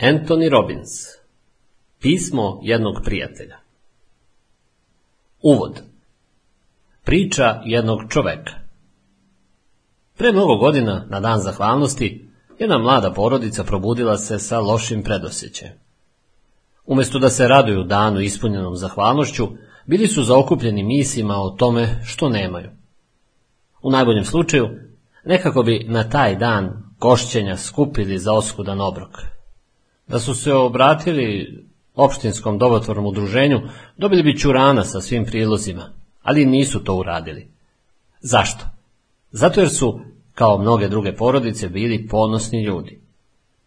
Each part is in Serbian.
Anthony Robbins Pismo jednog prijatelja Uvod Priča jednog čoveka Pre mnogo godina, na dan zahvalnosti, jedna mlada porodica probudila se sa lošim predosjećajem. Umesto da se raduju danu ispunjenom zahvalnošću, bili su zaokupljeni mislima o tome što nemaju. U najboljem slučaju, nekako bi na taj dan gošćenja skupili za oskudan obrok. Da su se obratili opštinskom dobotvornom udruženju, dobili bi čurana sa svim prilozima, ali nisu to uradili. Zašto? Zato jer su, kao mnoge druge porodice, bili ponosni ljudi.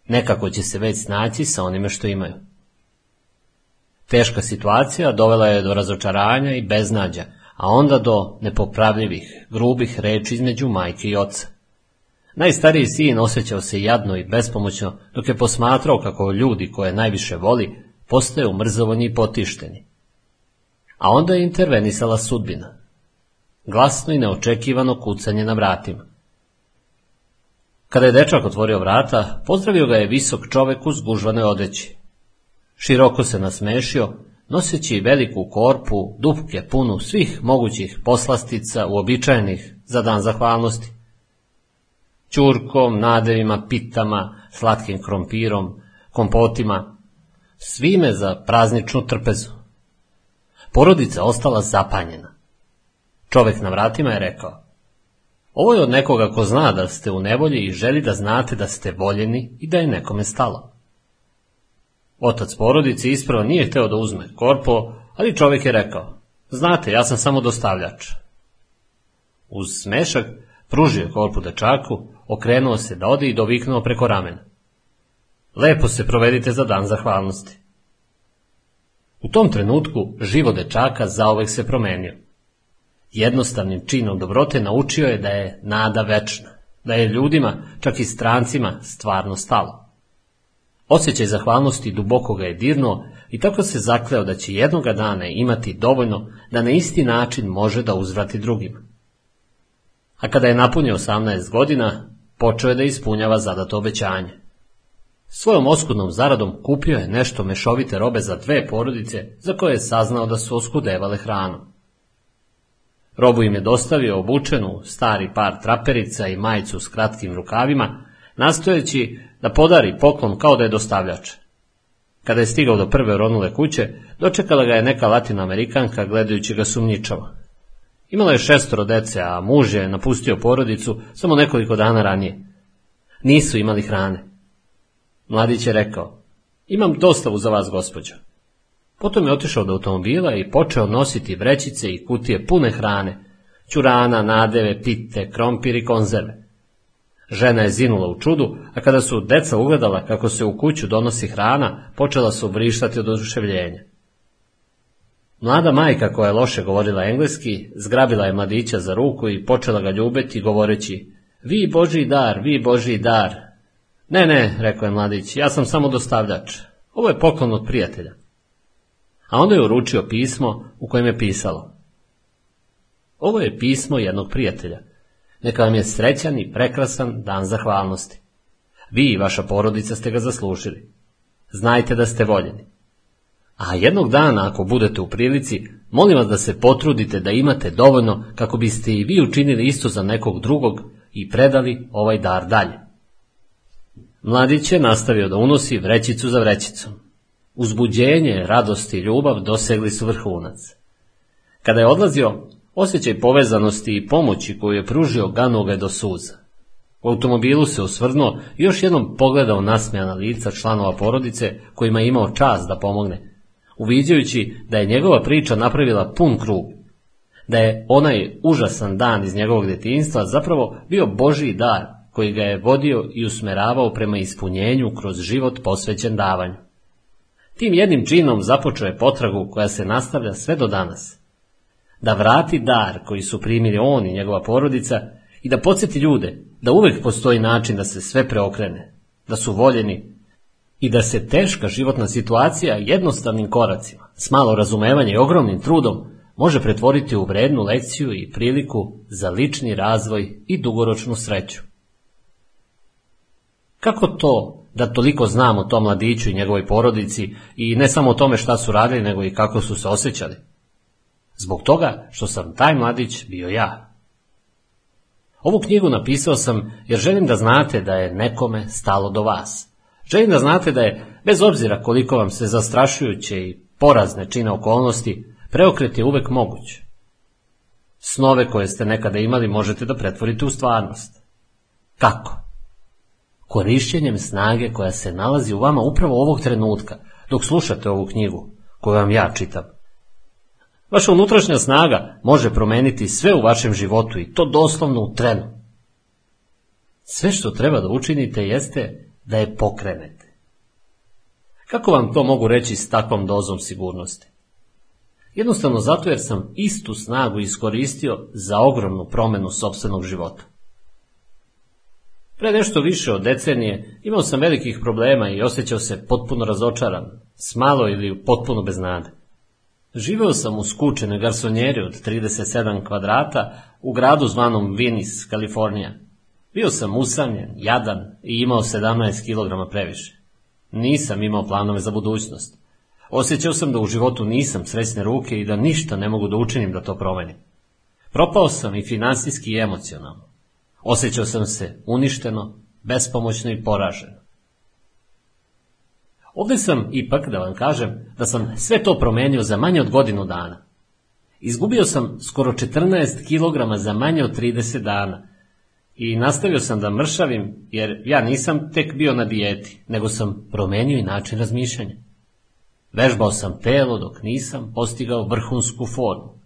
Nekako će se već snaći sa onime što imaju. Teška situacija dovela je do razočaranja i beznađa, a onda do nepopravljivih, grubih reči između majke i oca. Najstariji sin osjećao se jadno i bespomoćno dok je posmatrao kako ljudi koje najviše voli postaju mrzovani i potišteni. A onda je intervenisala sudbina. Glasno i neočekivano kucanje na vratima. Kada je dečak otvorio vrata, pozdravio ga je visok čovek u zgužvanoj odeći. Široko se nasmešio, noseći veliku korpu, dupke punu svih mogućih poslastica uobičajenih za dan zahvalnosti. Ćurkom, nadevima, pitama, slatkim krompirom, kompotima, svime za prazničnu trpezu. Porodica ostala zapanjena. Čovek na vratima je rekao, ovo je od nekoga ko zna da ste u nevolji i želi da znate da ste voljeni i da je nekome stalo. Otac porodice ispravo nije hteo da uzme korpo, ali čovek je rekao, znate, ja sam samo dostavljač. Uz smešak pružio je korpu dečaku, okrenuo se da ode i doviknuo preko ramena. Lepo se provedite za dan zahvalnosti. U tom trenutku život dečaka zaovek se promenio. Jednostavnim činom dobrote naučio je da je nada večna, da je ljudima, čak i strancima, stvarno stalo. Osjećaj zahvalnosti duboko ga je dirnuo i tako se zakleo da će jednoga dana imati dovoljno da na isti način može da uzvrati drugima. A kada je napunio 18 godina, počeo je da ispunjava zadato obećanje. Svojom oskudnom zaradom kupio je nešto mešovite robe za dve porodice za koje je saznao da su oskudevale hranom. Robu im je dostavio obučenu, stari par traperica i majicu s kratkim rukavima, nastojeći da podari poklon kao da je dostavljač. Kada je stigao do prve ronule kuće, dočekala ga je neka latinoamerikanka gledajući ga sumnjičavo. Imala je šestoro dece, a muž je napustio porodicu samo nekoliko dana ranije. Nisu imali hrane. Mladić je rekao, imam dostavu za vas, gospođo. Potom je otišao do automobila i počeo nositi vrećice i kutije pune hrane, ćurana, nadeve, pite, krompir i konzerve. Žena je zinula u čudu, a kada su deca ugledala kako se u kuću donosi hrana, počela su vrištati od oduševljenja. Mlada majka koja je loše govorila engleski, zgrabila je mladića za ruku i počela ga ljubeti govoreći Vi Boži dar, vi Boži dar. Ne, ne, rekao je mladić, ja sam samo dostavljač. Ovo je poklon od prijatelja. A onda je uručio pismo u kojem je pisalo. Ovo je pismo jednog prijatelja. Neka vam je srećan i prekrasan dan zahvalnosti. Vi i vaša porodica ste ga zaslužili. Znajte da ste voljeni. A jednog dana, ako budete u prilici, molim vas da se potrudite da imate dovoljno kako biste i vi učinili isto za nekog drugog i predali ovaj dar dalje. Mladić je nastavio da unosi vrećicu za vrećicom. Uzbuđenje, radost i ljubav dosegli su vrhunac. Kada je odlazio, osjećaj povezanosti i pomoći koju je pružio ganuo ga je do suza. U automobilu se osvrnuo i još jednom pogledao nasmejana lica članova porodice kojima je imao čas da pomogne, uviđajući da je njegova priča napravila pun krug, da je onaj užasan dan iz njegovog detinjstva zapravo bio Božiji dar koji ga je vodio i usmeravao prema ispunjenju kroz život posvećen davanju. Tim jednim činom započeo je potragu koja se nastavlja sve do danas. Da vrati dar koji su primili on i njegova porodica i da podsjeti ljude da uvek postoji način da se sve preokrene, da su voljeni i da se teška životna situacija jednostavnim koracima, s malo razumevanja i ogromnim trudom, može pretvoriti u vrednu lekciju i priliku za lični razvoj i dugoročnu sreću. Kako to da toliko znam o tom mladiću i njegovoj porodici i ne samo o tome šta su radili, nego i kako su se osjećali. Zbog toga što sam taj mladić bio ja. Ovu knjigu napisao sam jer želim da znate da je nekome stalo do vas. Želim da znate da je, bez obzira koliko vam se zastrašujuće i porazne čine okolnosti, preokret je uvek moguć. Snove koje ste nekada imali možete da pretvorite u stvarnost. Kako? Korišćenjem snage koja se nalazi u vama upravo ovog trenutka, dok slušate ovu knjigu, koju vam ja čitam. Vaša unutrašnja snaga može promeniti sve u vašem životu i to doslovno u trenu. Sve što treba da učinite jeste da je pokrenete. Kako vam to mogu reći s takvom dozom sigurnosti? Jednostavno zato jer sam istu snagu iskoristio za ogromnu promenu sobstvenog života. Pre nešto više od decenije imao sam velikih problema i osjećao se potpuno razočaran, s malo ili potpuno bez nade. Živeo sam u skučene garsonjeri od 37 kvadrata u gradu zvanom Venice, Kalifornija. Bio sam usamljen, jadan i imao 17 kg previše. Nisam imao planove za budućnost. Osjećao sam da u životu nisam srećne ruke i da ništa ne mogu da učinim da to promenim. Propao sam i finansijski i emocionalno. Osjećao sam se uništeno, bespomoćno i poraženo. Ovde sam ipak da vam kažem da sam sve to promenio za manje od godinu dana. Izgubio sam skoro 14 kg za manje od 30 dana i nastavio sam da mršavim jer ja nisam tek bio na dijeti, nego sam promenio i način razmišljanja. Vežbao sam telo dok nisam postigao vrhunsku formu.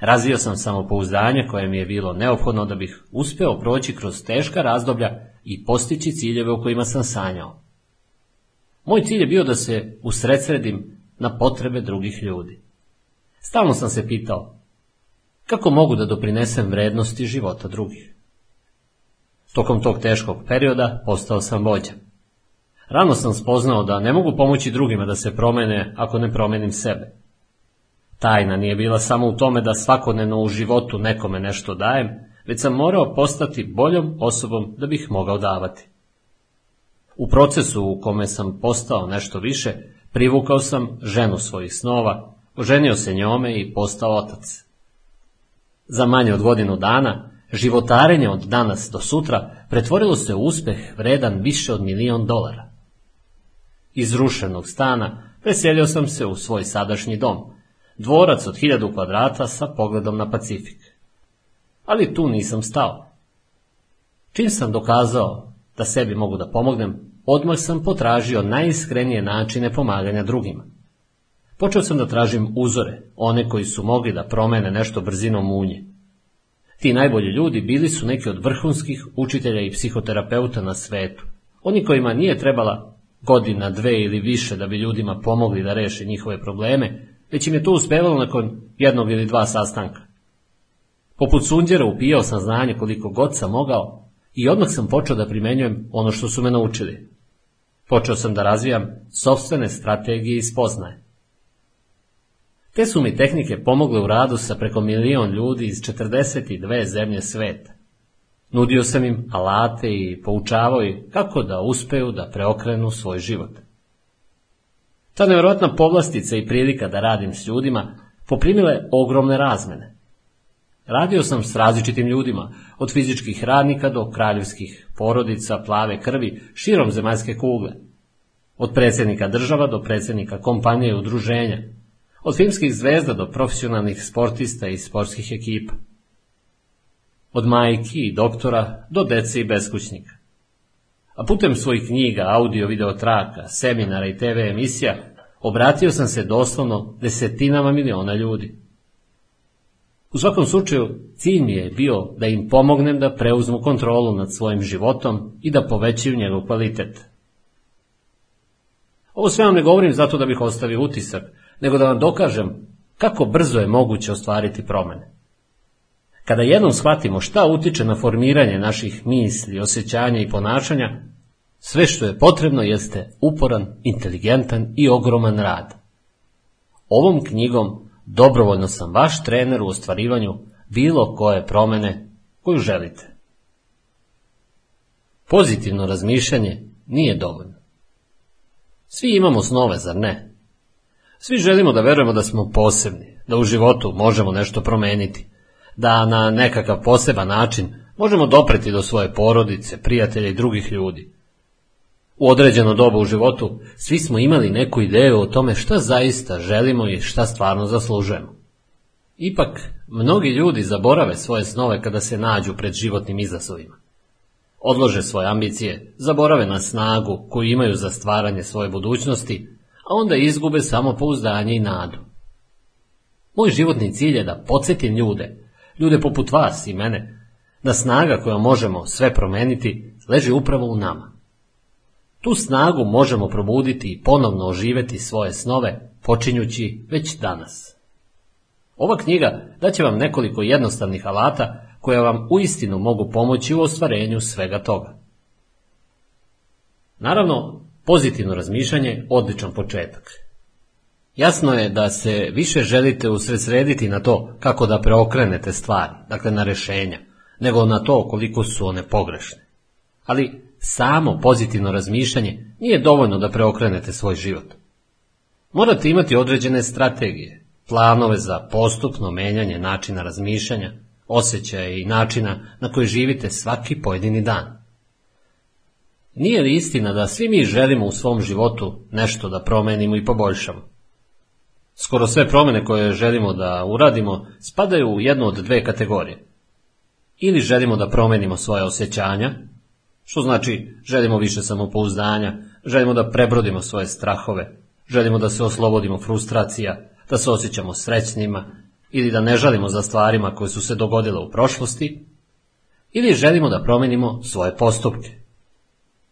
Razvio sam samopouzdanje koje mi je bilo neophodno da bih uspeo proći kroz teška razdoblja i postići ciljeve o kojima sam sanjao. Moj cilj je bio da se usredsredim na potrebe drugih ljudi. Stalno sam se pitao, kako mogu da doprinesem vrednosti života drugih? Tokom tog teškog perioda postao sam vođa. Rano sam spoznao da ne mogu pomoći drugima da se promene ako ne promenim sebe. Tajna nije bila samo u tome da svakodnevno u životu nekome nešto dajem, već sam morao postati boljom osobom da bih mogao davati. U procesu u kome sam postao nešto više, privukao sam ženu svojih snova, oženio se njome i postao otac. Za manje od godinu dana, životarenje od danas do sutra pretvorilo se u uspeh vredan više od milion dolara. Iz rušenog stana preselio sam se u svoj sadašnji dom, dvorac od hiljadu kvadrata sa pogledom na Pacifik. Ali tu nisam stao. Čim sam dokazao da sebi mogu da pomognem, odmah sam potražio najiskrenije načine pomaganja drugima. Počeo sam da tražim uzore, one koji su mogli da promene nešto brzinom munje. Ti najbolji ljudi bili su neki od vrhunskih učitelja i psihoterapeuta na svetu. Oni kojima nije trebala godina, dve ili više da bi ljudima pomogli da reše njihove probleme, već im je to uspevalo nakon jednog ili dva sastanka. Poput sunđera upijao sam znanje koliko god sam mogao i odmah sam počeo da primenjujem ono što su me naučili. Počeo sam da razvijam sobstvene strategije i spoznaje. Te su mi tehnike pomogle u radu sa preko milion ljudi iz 42 zemlje sveta. Nudio sam im alate i poučavao ih kako da uspeju da preokrenu svoj život. Ta nevjerojatna povlastica i prilika da radim s ljudima poprimile ogromne razmene. Radio sam s različitim ljudima, od fizičkih radnika do kraljevskih porodica, plave krvi, širom zemaljske kugle. Od predsjednika država do predsjednika kompanije i udruženja. Od filmskih zvezda do profesionalnih sportista i sportskih ekipa. Od majki i doktora do dece i beskućnika. A putem svojih knjiga, audio, video traka, seminara i TV emisija, obratio sam se doslovno desetinama miliona ljudi. U svakom slučaju, cilj mi je bio da im pomognem da preuzmu kontrolu nad svojim životom i da povećaju njegov kvalitet. Ovo sve vam ne govorim zato da bih ostavio utisak, nego da vam dokažem kako brzo je moguće ostvariti promene. Kada jednom shvatimo šta utiče na formiranje naših misli, osjećanja i ponašanja, sve što je potrebno jeste uporan, inteligentan i ogroman rad. Ovom knjigom Dobrovoljno sam vaš trener u ostvarivanju bilo koje promene koju želite. Pozitivno razmišljanje nije dovoljno. Svi imamo snove, zar ne? Svi želimo da verujemo da smo posebni, da u životu možemo nešto promeniti, da na nekakav poseban način možemo dopreti do svoje porodice, prijatelja i drugih ljudi. U određeno doba u životu svi smo imali neku ideju o tome šta zaista želimo i šta stvarno zaslužujemo. Ipak, mnogi ljudi zaborave svoje snove kada se nađu pred životnim izazovima. Odlože svoje ambicije, zaborave na snagu koju imaju za stvaranje svoje budućnosti, a onda izgube samo pouzdanje i nadu. Moj životni cilj je da podsjetim ljude, ljude poput vas i mene, da snaga koja možemo sve promeniti leži upravo u nama. Tu snagu možemo probuditi i ponovno oživeti svoje snove, počinjući već danas. Ova knjiga daće vam nekoliko jednostavnih alata koja vam uistinu mogu pomoći u ostvarenju svega toga. Naravno, pozitivno razmišljanje odličan početak. Jasno je da se više želite usredsrediti na to kako da preokrenete stvari, dakle na rešenja, nego na to koliko su one pogrešne. Ali samo pozitivno razmišljanje nije dovoljno da preokrenete svoj život. Morate imati određene strategije, planove za postupno menjanje načina razmišljanja, osjećaja i načina na koji živite svaki pojedini dan. Nije li istina da svi mi želimo u svom životu nešto da promenimo i poboljšamo? Skoro sve promene koje želimo da uradimo spadaju u jednu od dve kategorije. Ili želimo da promenimo svoje osjećanja, što znači želimo više samopouzdanja, želimo da prebrodimo svoje strahove, želimo da se oslobodimo frustracija, da se osjećamo srećnima ili da ne žalimo za stvarima koje su se dogodile u prošlosti, ili želimo da promenimo svoje postupke.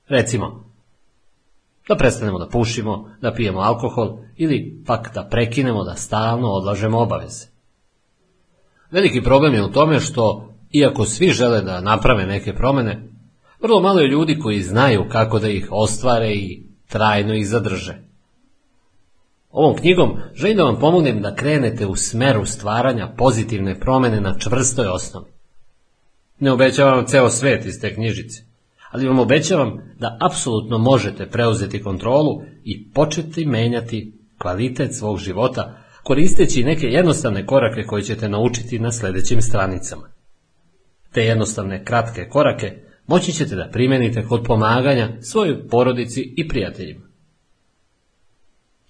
Recimo, da prestanemo da pušimo, da pijemo alkohol ili pak da prekinemo da stalno odlažemo obaveze. Veliki problem je u tome što, iako svi žele da naprave neke promene, vrlo malo je ljudi koji znaju kako da ih ostvare i trajno ih zadrže. Ovom knjigom želim da vam pomognem da krenete u smeru stvaranja pozitivne promene na čvrstoj osnovi. Ne obećavam vam ceo svet iz te knjižice, ali vam obećavam da apsolutno možete preuzeti kontrolu i početi menjati kvalitet svog života koristeći neke jednostavne korake koje ćete naučiti na sljedećim stranicama. Te jednostavne kratke korake moći ćete da primenite kod pomaganja svojoj porodici i prijateljima.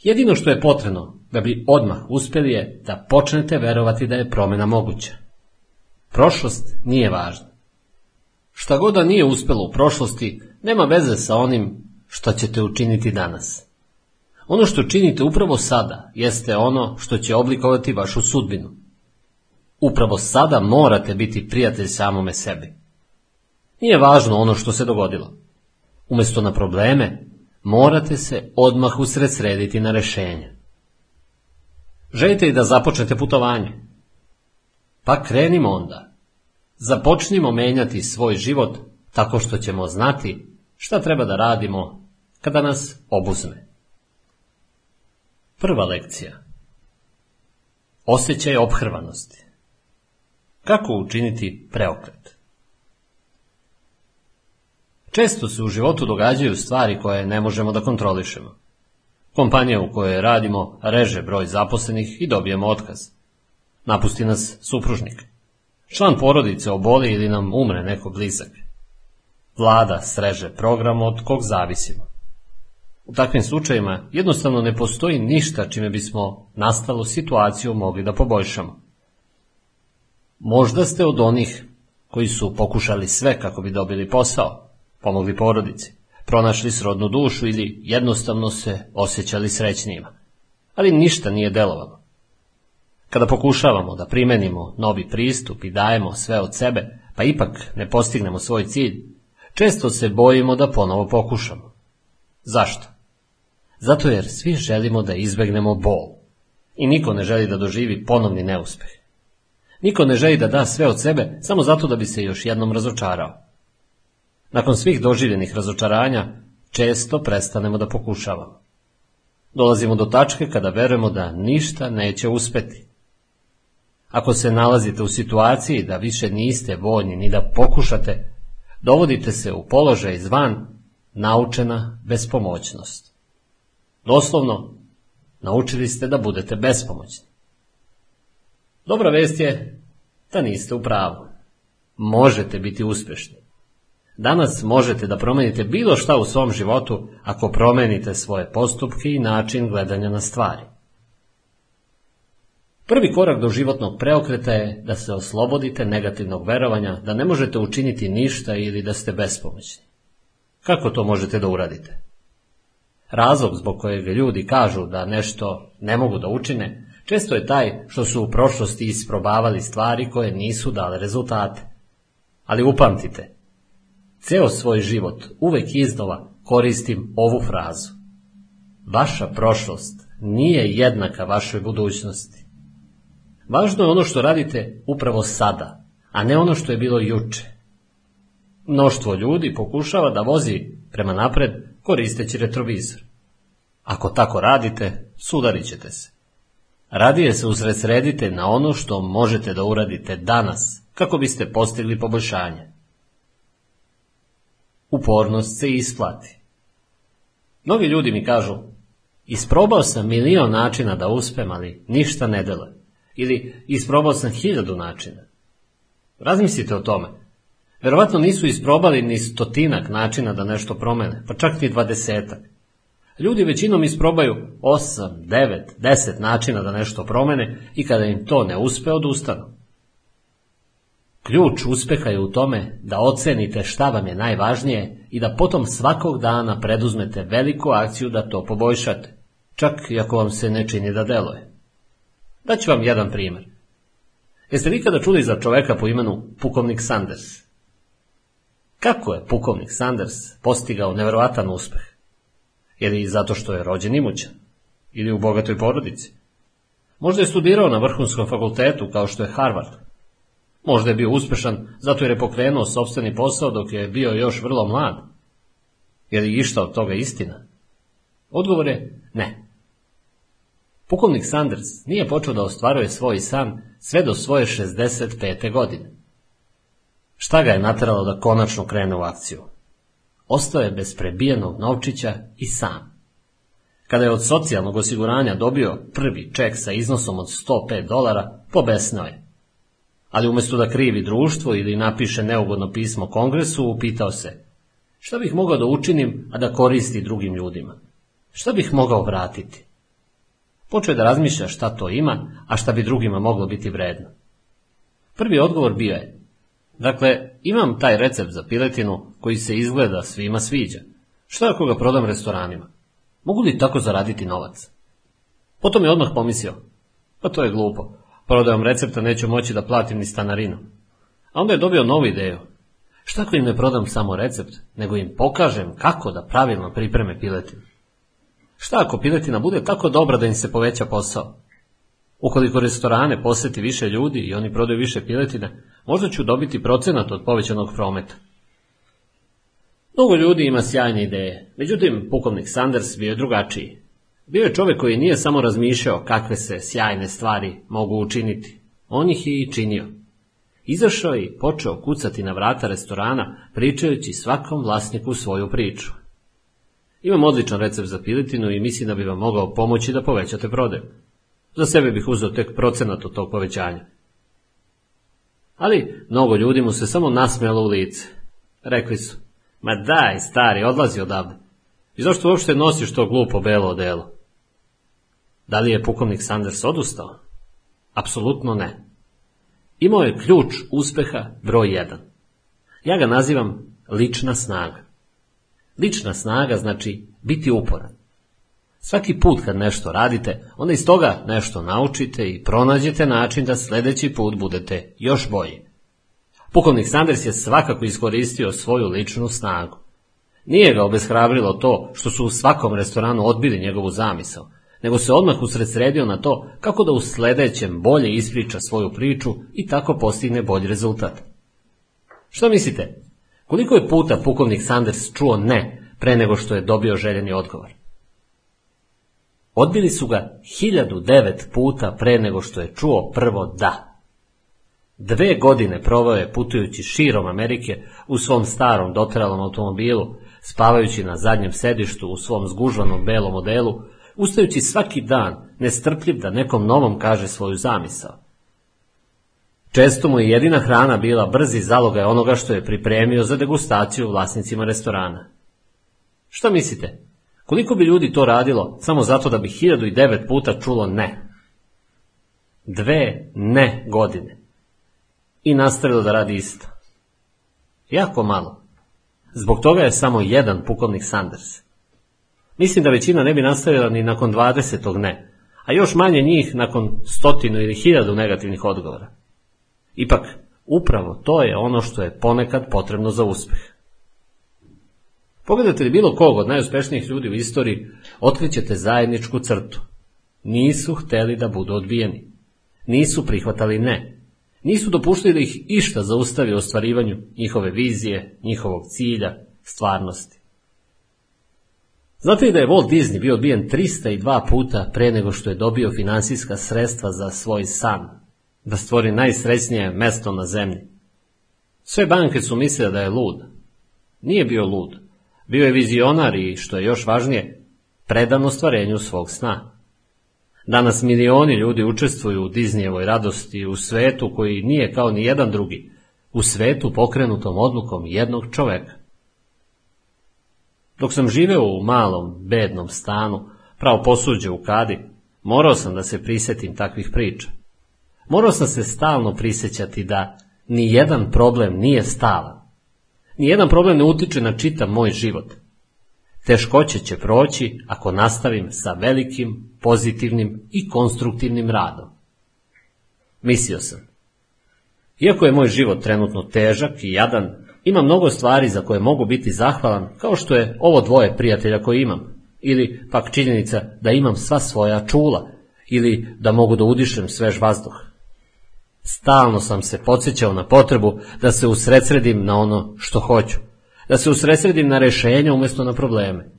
Jedino što je potrebno da bi odmah uspjeli je da počnete verovati da je promjena moguća. Prošlost nije važna. Šta god da nije uspjelo u prošlosti, nema veze sa onim što ćete učiniti danas. Ono što činite upravo sada jeste ono što će oblikovati vašu sudbinu. Upravo sada morate biti prijatelj samome sebi. Nije važno ono što se dogodilo. Umjesto na probleme, morate se odmah usredsrediti na rešenje. Želite i da započnete putovanje? Pa krenimo onda. Započnimo menjati svoj život tako što ćemo znati šta treba da radimo kada nas obuzme. Prva lekcija. Osjećaj obhrvanosti. Kako učiniti preokret? Često se u životu događaju stvari koje ne možemo da kontrolišemo. Kompanija u kojoj radimo reže broj zaposlenih i dobijemo otkaz. Napusti nas supružnik. Član porodice oboli ili nam umre neko blizak. Vlada sreže program od kog zavisimo. U takvim slučajima jednostavno ne postoji ništa čime bismo nastalu situaciju mogli da poboljšamo. Možda ste od onih koji su pokušali sve kako bi dobili posao, pomogli porodici, pronašli srodnu dušu ili jednostavno se osjećali srećnijima. Ali ništa nije delovalo. Kada pokušavamo da primenimo novi pristup i dajemo sve od sebe, pa ipak ne postignemo svoj cilj, često se bojimo da ponovo pokušamo. Zašto? Zato jer svi želimo da izbegnemo bol. I niko ne želi da doživi ponovni neuspeh. Niko ne želi da da sve od sebe samo zato da bi se još jednom razočarao. Nakon svih doživljenih razočaranja, često prestanemo da pokušavamo. Dolazimo do tačke kada verujemo da ništa neće uspeti. Ako se nalazite u situaciji da više niste voljni ni da pokušate, dovodite se u položaj zvan naučena bespomoćnost. Doslovno, naučili ste da budete bespomoćni. Dobra vest je da niste u pravu. Možete biti uspješni. Danas možete da promenite bilo šta u svom životu ako promenite svoje postupke i način gledanja na stvari. Prvi korak do životnog preokreta je da se oslobodite negativnog verovanja da ne možete učiniti ništa ili da ste bespomoćni. Kako to možete da uradite? Razlog zbog kojeg ljudi kažu da nešto ne mogu da učine, često je taj što su u prošlosti isprobavali stvari koje nisu dale rezultate. Ali upamtite, ceo svoj život uvek iznova koristim ovu frazu. Vaša prošlost nije jednaka vašoj budućnosti. Važno je ono što radite upravo sada, a ne ono što je bilo juče. Mnoštvo ljudi pokušava da vozi prema napred koristeći retrovizor. Ako tako radite, sudarit ćete se. Radije se usredsredite na ono što možete da uradite danas, kako biste postigli poboljšanje. Upornost se isplati. Mnogi ljudi mi kažu, isprobao sam milion načina da uspem, ali ništa ne dele. Ili isprobao sam hiljadu načina. Razmislite o tome. Verovatno nisu isprobali ni stotinak načina da nešto promene, pa čak ni dvadesetak. Ljudi većinom isprobaju osam, devet, deset načina da nešto promene i kada im to ne uspe, odustanu. Ključ uspeha je u tome da ocenite šta vam je najvažnije i da potom svakog dana preduzmete veliku akciju da to poboljšate, čak i ako vam se ne čini da deluje. Daću vam jedan primjer. Jeste vi kada čuli za čoveka po imenu pukovnik Sanders? Kako je pukovnik Sanders postigao nevjerovatan uspeh? Je li zato što je rođen imućan? Ili u bogatoj porodici? Možda je studirao na vrhunskom fakultetu kao što je Harvard. Možda je bio uspešan zato jer je pokrenuo sobstveni posao dok je bio još vrlo mlad. Je li išta od toga istina? Odgovor je ne. Pukovnik Sanders nije počeo da ostvaruje svoj san sve do svoje 65. godine. Šta ga je nateralo da konačno krene u akciju? Ostao je bez prebijenog novčića i sam. Kada je od socijalnog osiguranja dobio prvi ček sa iznosom od 105 dolara, pobesnao je. Ali umjesto da krivi društvo ili napiše neugodno pismo kongresu, upitao se šta bih mogao da učinim, a da koristi drugim ljudima? Šta bih mogao vratiti? Počeo je da razmišlja šta to ima, a šta bi drugima moglo biti vredno. Prvi odgovor bio je, dakle, imam taj recept za piletinu koji se izgleda svima sviđa. Šta ako ga prodam restoranima? Mogu li tako zaraditi novac? Potom je odmah pomislio, pa to je glupo, prodajom recepta neću moći da platim ni stanarinu. A onda je dobio novu ideju. Šta ako im ne prodam samo recept, nego im pokažem kako da pravilno pripreme piletinu? Šta ako piletina bude tako dobra da im se poveća posao? Ukoliko restorane poseti više ljudi i oni prodaju više piletine, možda ću dobiti procenat od povećanog prometa. Mnogo ljudi ima sjajne ideje, međutim, pukovnik Sanders bio je drugačiji. Bio je čovjek koji nije samo razmišljao kakve se sjajne stvari mogu učiniti, on ih je i činio. Izašao je i počeo kucati na vrata restorana, pričajući svakom vlasniku svoju priču. Imam odličan recept za piletinu i mislim da bi vam mogao pomoći da povećate prodaju. Za sebe bih uzeo tek procenat od tog povećanja. Ali mnogo ljudi mu se samo nasmijalo u lice. Rekli su, ma daj, stari, odlazi odavde. I zašto uopšte nosiš to glupo belo odelo? Da li je pukovnik Sanders odustao? Apsolutno ne. Imao je ključ uspeha broj 1. Ja ga nazivam lična snaga. Lična snaga znači biti uporan. Svaki put kad nešto radite, onda iz toga nešto naučite i pronađete način da sljedeći put budete još bolji. Pukovnik Sanders je svakako iskoristio svoju ličnu snagu. Nije ga obeshrabrilo to što su u svakom restoranu odbili njegovu zamisao, nego se odmah usredsredio na to kako da u sljedećem bolje ispriča svoju priču i tako postigne bolji rezultat. Što mislite? Koliko je puta pukovnik Sanders čuo ne pre nego što je dobio željeni odgovor? Odbili su ga hiljadu devet puta pre nego što je čuo prvo da. Dve godine provao je putujući širom Amerike u svom starom dotralom automobilu, spavajući na zadnjem sedištu u svom zgužvanom belom modelu, ustajući svaki dan, nestrpljiv da nekom novom kaže svoju zamisao. Često mu je jedina hrana bila brzi zalogaj onoga što je pripremio za degustaciju vlasnicima restorana. Šta mislite? Koliko bi ljudi to radilo samo zato da bi hiljadu i devet puta čulo ne? Dve ne godine. I nastavilo da radi isto. Jako malo. Zbog toga je samo jedan pukovnik Sanders. Mislim da većina ne bi nastavila ni nakon dvadesetog ne, a još manje njih nakon stotinu ili hiljadu negativnih odgovora. Ipak, upravo to je ono što je ponekad potrebno za uspeh. Pogledajte li bilo kog od najuspešnijih ljudi u istoriji, otkrićete zajedničku crtu. Nisu hteli da budu odbijeni. Nisu prihvatali ne. Nisu dopuštili da ih išta zaustavi u ostvarivanju njihove vizije, njihovog cilja, stvarnosti. Znate li da je Walt Disney bio odbijen 302 puta pre nego što je dobio finansijska sredstva za svoj san, da stvori najsrećnije mesto na zemlji? Sve banke su mislile da je lud. Nije bio lud. Bio je vizionar i, što je još važnije, predan ostvarenju svog sna. Danas milioni ljudi učestvuju u Diznijevoj radosti u svetu koji nije kao ni jedan drugi, u svetu pokrenutom odlukom jednog čoveka. Dok sam živeo u malom, bednom stanu, pravo posuđe u kadi, morao sam da se prisetim takvih priča. Morao sam se stalno prisjećati da ni jedan problem nije stalan. Ni jedan problem ne utiče na čitav moj život. Teškoće će proći ako nastavim sa velikim, pozitivnim i konstruktivnim radom. Mislio sam. Iako je moj život trenutno težak i jadan, ima mnogo stvari za koje mogu biti zahvalan, kao što je ovo dvoje prijatelja koje imam, ili pak činjenica da imam sva svoja čula, ili da mogu da udišem svež vazduh. Stalno sam se podsjećao na potrebu da se usredsredim na ono što hoću, da se usredsredim na rešenja umjesto na probleme.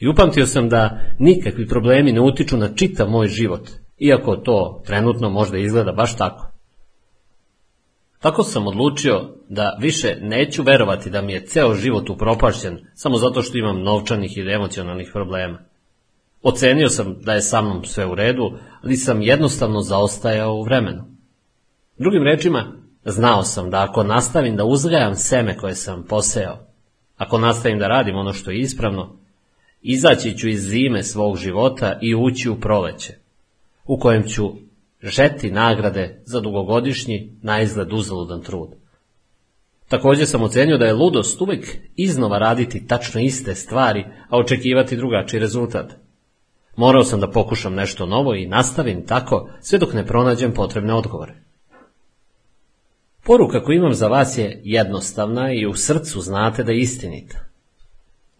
I upamtio sam da nikakvi problemi ne utiču na čitav moj život, iako to trenutno možda izgleda baš tako. Tako sam odlučio da više neću verovati da mi je ceo život upropašćen samo zato što imam novčanih ili emocionalnih problema. Ocenio sam da je sa mnom sve u redu, ali sam jednostavno zaostajao u vremenu. Drugim rečima, znao sam da ako nastavim da uzgajam seme koje sam posejao, ako nastavim da radim ono što je ispravno, izaći ću iz zime svog života i ući u proleće, u kojem ću žeti nagrade za dugogodišnji, na izgled uzaludan trud. Također sam ocenio da je ludost uvijek iznova raditi tačno iste stvari, a očekivati drugačiji rezultat. Morao sam da pokušam nešto novo i nastavim tako sve dok ne pronađem potrebne odgovore. Poruka koju imam za vas je jednostavna i u srcu znate da je istinita.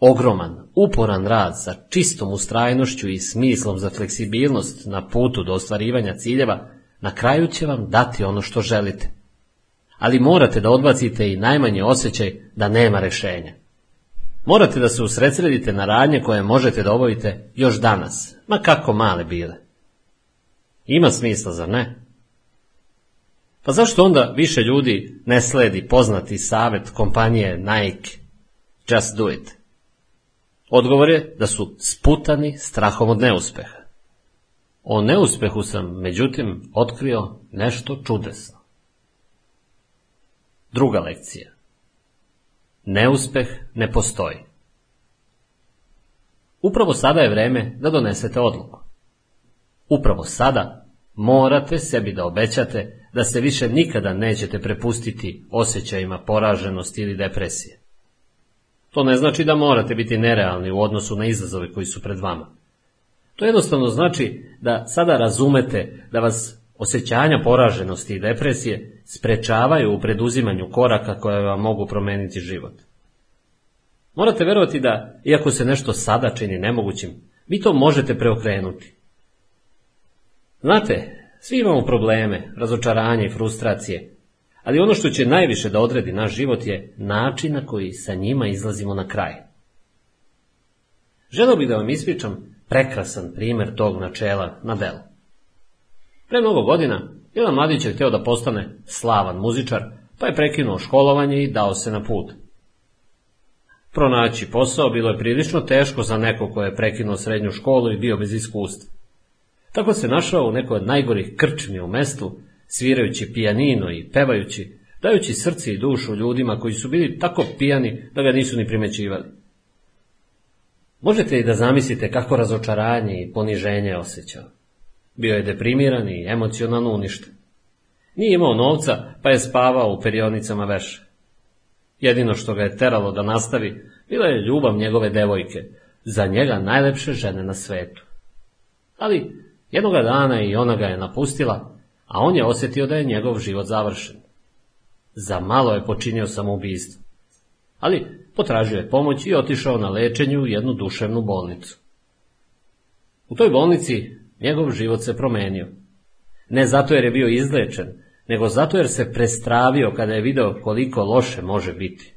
Ogroman, uporan rad sa čistom ustrajnošću i smislom za fleksibilnost na putu do ostvarivanja ciljeva, na kraju će vam dati ono što želite. Ali morate da odbacite i najmanje osjećaj da nema rešenja. Morate da se usredsredite na radnje koje možete da obavite još danas, ma kako male bile. Ima smisla, zar ne? Pa zašto onda više ljudi ne sledi poznati savet kompanije Nike Just do it? Odgovor je da su sputani strahom od neuspeha. O neuspehu sam, međutim, otkrio nešto čudesno. Druga lekcija. Neuspeh ne postoji. Upravo sada je vreme da donesete odluku. Upravo sada morate sebi da obećate da se više nikada nećete prepustiti osjećajima poraženosti ili depresije. To ne znači da morate biti nerealni u odnosu na izazove koji su pred vama. To jednostavno znači da sada razumete da vas osjećanja poraženosti i depresije sprečavaju u preduzimanju koraka koje vam mogu promeniti život. Morate verovati da, iako se nešto sada čini nemogućim, vi to možete preokrenuti. Znate, svi imamo probleme, razočaranje i frustracije, ali ono što će najviše da odredi naš život je način na koji sa njima izlazimo na kraj. Želeo bih da vam ispričam prekrasan primjer tog načela na delu. Pre mnogo godina, jedan mladić je htio da postane slavan muzičar, pa je prekinuo školovanje i dao se na put. Pronaći posao bilo je prilično teško za neko ko je prekinuo srednju školu i bio bez iskustva. Tako se našao u nekoj od najgorih krčmi u mestu, svirajući pijanino i pevajući, dajući srce i dušu ljudima koji su bili tako pijani da ga nisu ni primećivali. Možete i da zamislite kako razočaranje i poniženje osjećao. Bio je deprimiran i emocionalno uništen. Nije imao novca, pa je spavao u perionicama veša. Jedino što ga je teralo da nastavi, bila je ljubav njegove devojke, za njega najlepše žene na svetu. Ali jednoga dana i ona ga je napustila, a on je osjetio da je njegov život završen. Za malo je počinio samoubistvo. Ali potražio je pomoć i otišao na lečenju u jednu duševnu bolnicu. U toj bolnici njegov život se promenio. Ne zato jer je bio izlečen, nego zato jer se prestravio kada je video koliko loše može biti.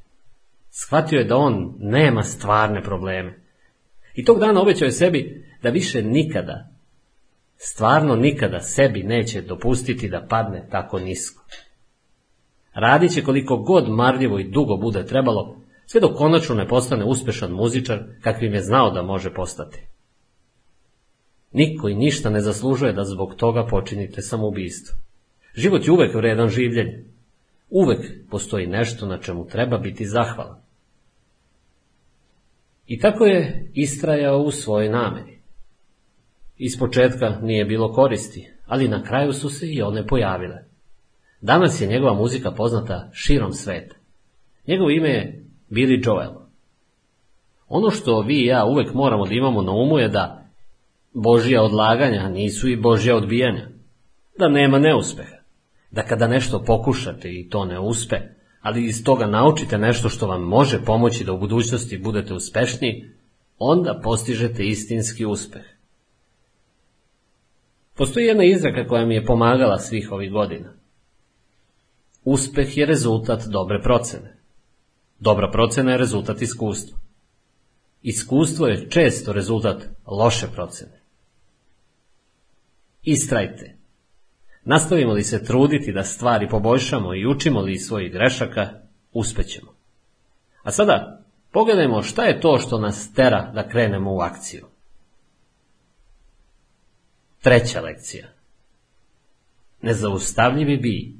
Shvatio je da on nema stvarne probleme. I tog dana obećao je sebi da više nikada, stvarno nikada sebi neće dopustiti da padne tako nisko. Radit će koliko god marljivo i dugo bude trebalo, sve dok konačno ne postane uspešan muzičar kakvim je znao da može postati. Niko i ništa ne zaslužuje da zbog toga počinite samoubistvo. Život je uvek vredan življenja. Uvek postoji nešto na čemu treba biti zahvalan. I tako je istrajao u svojoj nameri. Iz početka nije bilo koristi, ali na kraju su se i one pojavile. Danas je njegova muzika poznata širom sveta. Njegovo ime je Billy Joel. Ono što vi i ja uvek moramo da imamo na umu je da Božija odlaganja nisu i Božja odbijanja. Da nema neuspeha. Da kada nešto pokušate i to ne uspe, ali iz toga naučite nešto što vam može pomoći da u budućnosti budete uspešniji, onda postižete istinski uspeh. Postoji jedna izraka koja mi je pomagala svih ovih godina. Uspeh je rezultat dobre procene. Dobra procena je rezultat iskustva. Iskustvo je često rezultat loše procene. Istrajte. Nastavimo li se truditi da stvari poboljšamo i učimo li iz svojih grešaka, uspećemo. A sada pogledajmo šta je to što nas tera da krenemo u akciju. Treća lekcija. Nezaustavljivi bi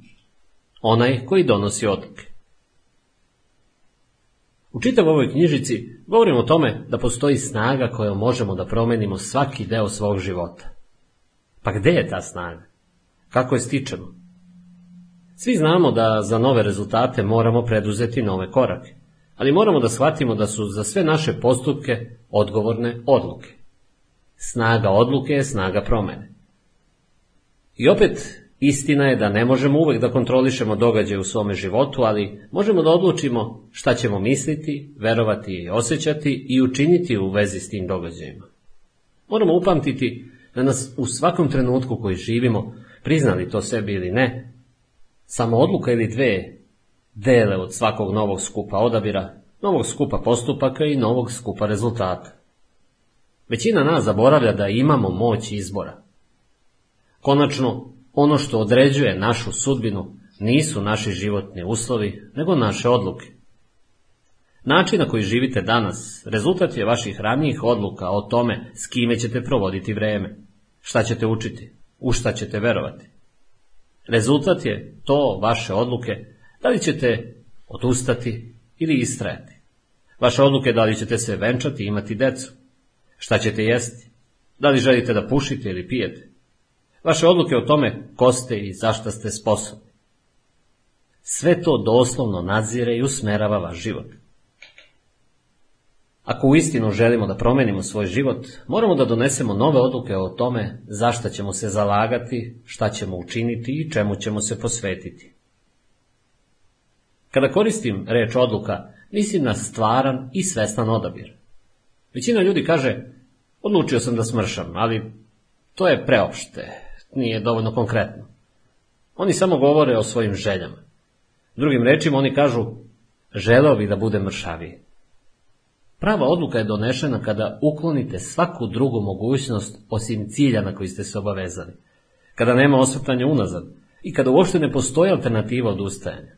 onaj koji donosi odluke. U čitav ovoj knjižici govorimo o tome da postoji snaga kojom možemo da promenimo svaki deo svog života. Pa gde je ta snaga? Kako je stičemo? Svi znamo da za nove rezultate moramo preduzeti nove korake, ali moramo da shvatimo da su za sve naše postupke odgovorne odluke. Snaga odluke je snaga promene. I opet, istina je da ne možemo uvek da kontrolišemo događaje u svome životu, ali možemo da odlučimo šta ćemo misliti, verovati i osjećati i učiniti u vezi s tim događajima. Moramo upamtiti da nas u svakom trenutku koji živimo, priznali to sebi ili ne, samo odluka ili dve dele od svakog novog skupa odabira, novog skupa postupaka i novog skupa rezultata. Većina nas zaboravlja da imamo moć izbora. Konačno, ono što određuje našu sudbinu nisu naši životni uslovi, nego naše odluke. Način na koji živite danas rezultat je vaših ranijih odluka o tome s kime ćete provoditi vreme, šta ćete učiti, u šta ćete verovati. Rezultat je to vaše odluke, da li ćete odustati ili istrajati. Vaše odluke da li ćete se venčati i imati decu, šta ćete jesti, da li želite da pušite ili pijete. Vaše odluke o tome ko ste i zašta ste sposobni. Sve to doslovno nadzire i usmerava vaš život. Ako uistinu želimo da promenimo svoj život, moramo da donesemo nove odluke o tome zašta ćemo se zalagati, šta ćemo učiniti i čemu ćemo se posvetiti. Kada koristim reč odluka, mislim na stvaran i svestan odabir. Većina ljudi kaže, odlučio sam da smršam, ali to je preopšte, nije dovoljno konkretno. Oni samo govore o svojim željama. Drugim rečima oni kažu, želeo bi da bude mršaviji. Prava odluka je donešena kada uklonite svaku drugu mogućnost osim cilja na koji ste se obavezali, kada nema osvrtanja unazad i kada uopšte ne postoji alternativa odustajanja.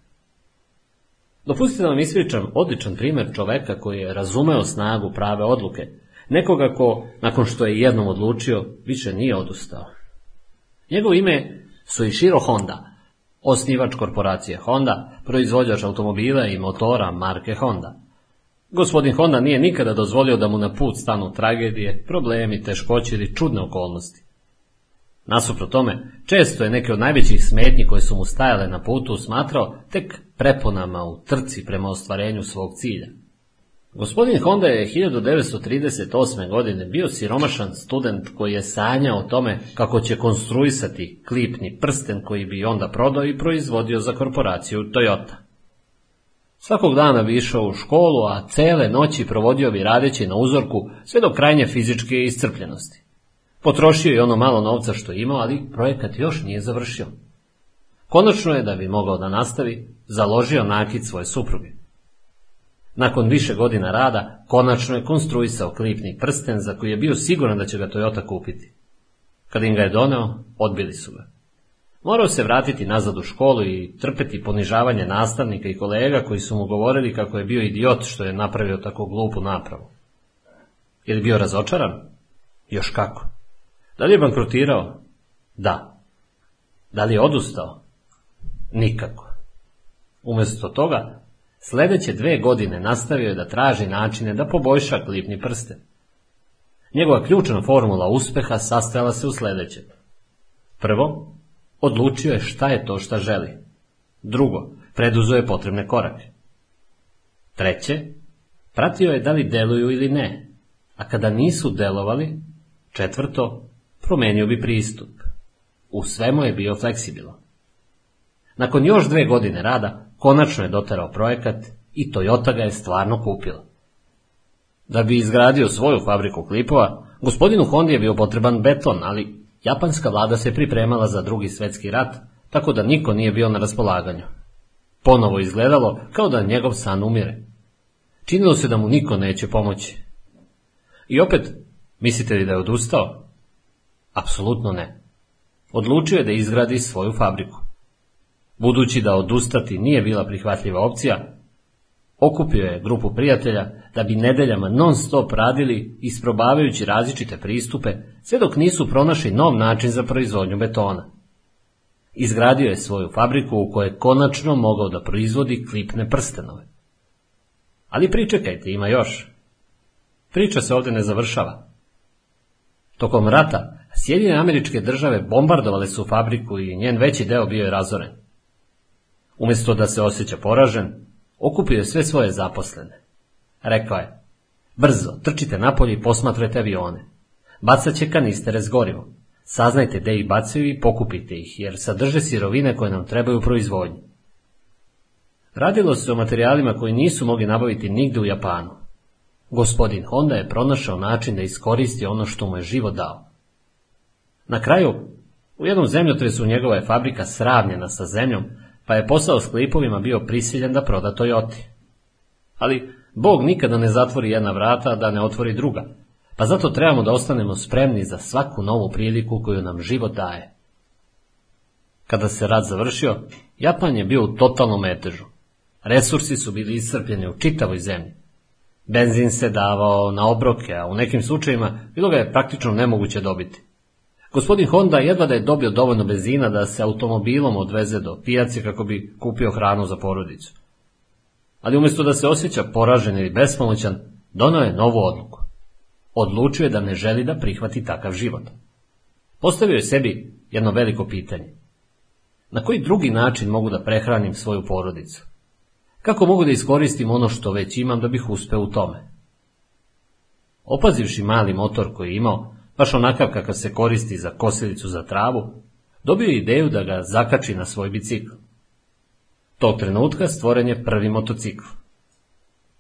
Dopustite da vam ispričam odličan primjer čoveka koji je razumeo snagu prave odluke, nekoga ko, nakon što je jednom odlučio, više nije odustao. Njegovo ime su i Shiro Honda, osnivač korporacije Honda, proizvođač automobila i motora marke Honda. Gospodin Honda nije nikada dozvolio da mu na put stanu tragedije, problemi, teškoće ili čudne okolnosti. Nasuprot tome, često je neke od najvećih smetnji koje su mu stajale na putu smatrao tek preponama u trci prema ostvarenju svog cilja. Gospodin Honda je 1938. godine bio siromašan student koji je sanjao o tome kako će konstruisati klipni prsten koji bi onda prodao i proizvodio za korporaciju Toyota. Svakog dana bi išao u školu, a cele noći provodio bi radeći na uzorku sve do krajnje fizičke iscrpljenosti. Potrošio je ono malo novca što je imao, ali projekat još nije završio. Konačno je, da bi mogao da nastavi, založio nakit svoje supruge. Nakon više godina rada, konačno je konstruisao klipni prsten za koji je bio siguran da će ga Toyota kupiti. Kad im ga je doneo, odbili su ga. Morao se vratiti nazad u školu i trpeti ponižavanje nastavnika i kolega koji su mu govorili kako je bio idiot što je napravio tako glupu napravu. Je li bio razočaran? Još kako. Da li je bankrotirao? Da. Da li je odustao? Nikako. Umjesto toga, Sljedeće dve godine nastavio je da traži načine da poboljša klipni prsten. Njegova ključna formula uspeha sastojala se u sljedećem. Prvo, odlučio je šta je to šta želi. Drugo, preduzo je potrebne korake. Treće, pratio je da li deluju ili ne, a kada nisu delovali, četvrto, promenio bi pristup. U svemu je bio fleksibilan. Nakon još dve godine rada, konačno je doterao projekat i Toyota ga je stvarno kupila. Da bi izgradio svoju fabriku klipova, gospodinu Hondi je bio potreban beton, ali japanska vlada se pripremala za drugi svjetski rat, tako da niko nije bio na raspolaganju. Ponovo izgledalo kao da njegov san umire. Činilo se da mu niko neće pomoći. I opet, mislite li da je odustao? Apsolutno ne. Odlučio je da izgradi svoju fabriku. Budući da odustati nije bila prihvatljiva opcija, okupio je grupu prijatelja da bi nedeljama non stop radili isprobavajući različite pristupe sve dok nisu pronašli nov način za proizvodnju betona. Izgradio je svoju fabriku u kojoj je konačno mogao da proizvodi klipne prstenove. Ali pričekajte, ima još. Priča se ovdje ne završava. Tokom rata Sjedinjene američke države bombardovale su fabriku i njen veći deo bio je razoren. Umjesto da se osjeća poražen, okupio je sve svoje zaposlene. Rekao je, brzo, trčite napolje i posmatrajte avione. Bacat će kanistere s gorivom. Saznajte gde ih bacaju i pokupite ih, jer sadrže sirovine koje nam trebaju u proizvodnji. Radilo se o materijalima koji nisu mogli nabaviti nigde u Japanu. Gospodin Honda je pronašao način da iskoristi ono što mu je život dao. Na kraju, u jednom zemljotresu njegova je fabrika sravnjena sa zemljom, pa je posao s klipovima bio prisiljen da proda Toyoti. Ali Bog nikada ne zatvori jedna vrata, da ne otvori druga, pa zato trebamo da ostanemo spremni za svaku novu priliku koju nam život daje. Kada se rat završio, Japan je bio u totalnom metežu. Resursi su bili iscrpljeni u čitavoj zemlji. Benzin se davao na obroke, a u nekim slučajevima bilo ga je praktično nemoguće dobiti. Gospodin Honda jedva da je dobio dovoljno benzina da se automobilom odveze do pijace kako bi kupio hranu za porodicu. Ali umjesto da se osjeća poražen ili bespomoćan, donao je novu odluku. Odlučio je da ne želi da prihvati takav život. Postavio je sebi jedno veliko pitanje. Na koji drugi način mogu da prehranim svoju porodicu? Kako mogu da iskoristim ono što već imam da bih uspeo u tome? Opazivši mali motor koji je imao, baš onakav kakav se koristi za kosilicu za travu, dobio je ideju da ga zakači na svoj bicikl. Tog trenutka stvoren je prvi motocikl.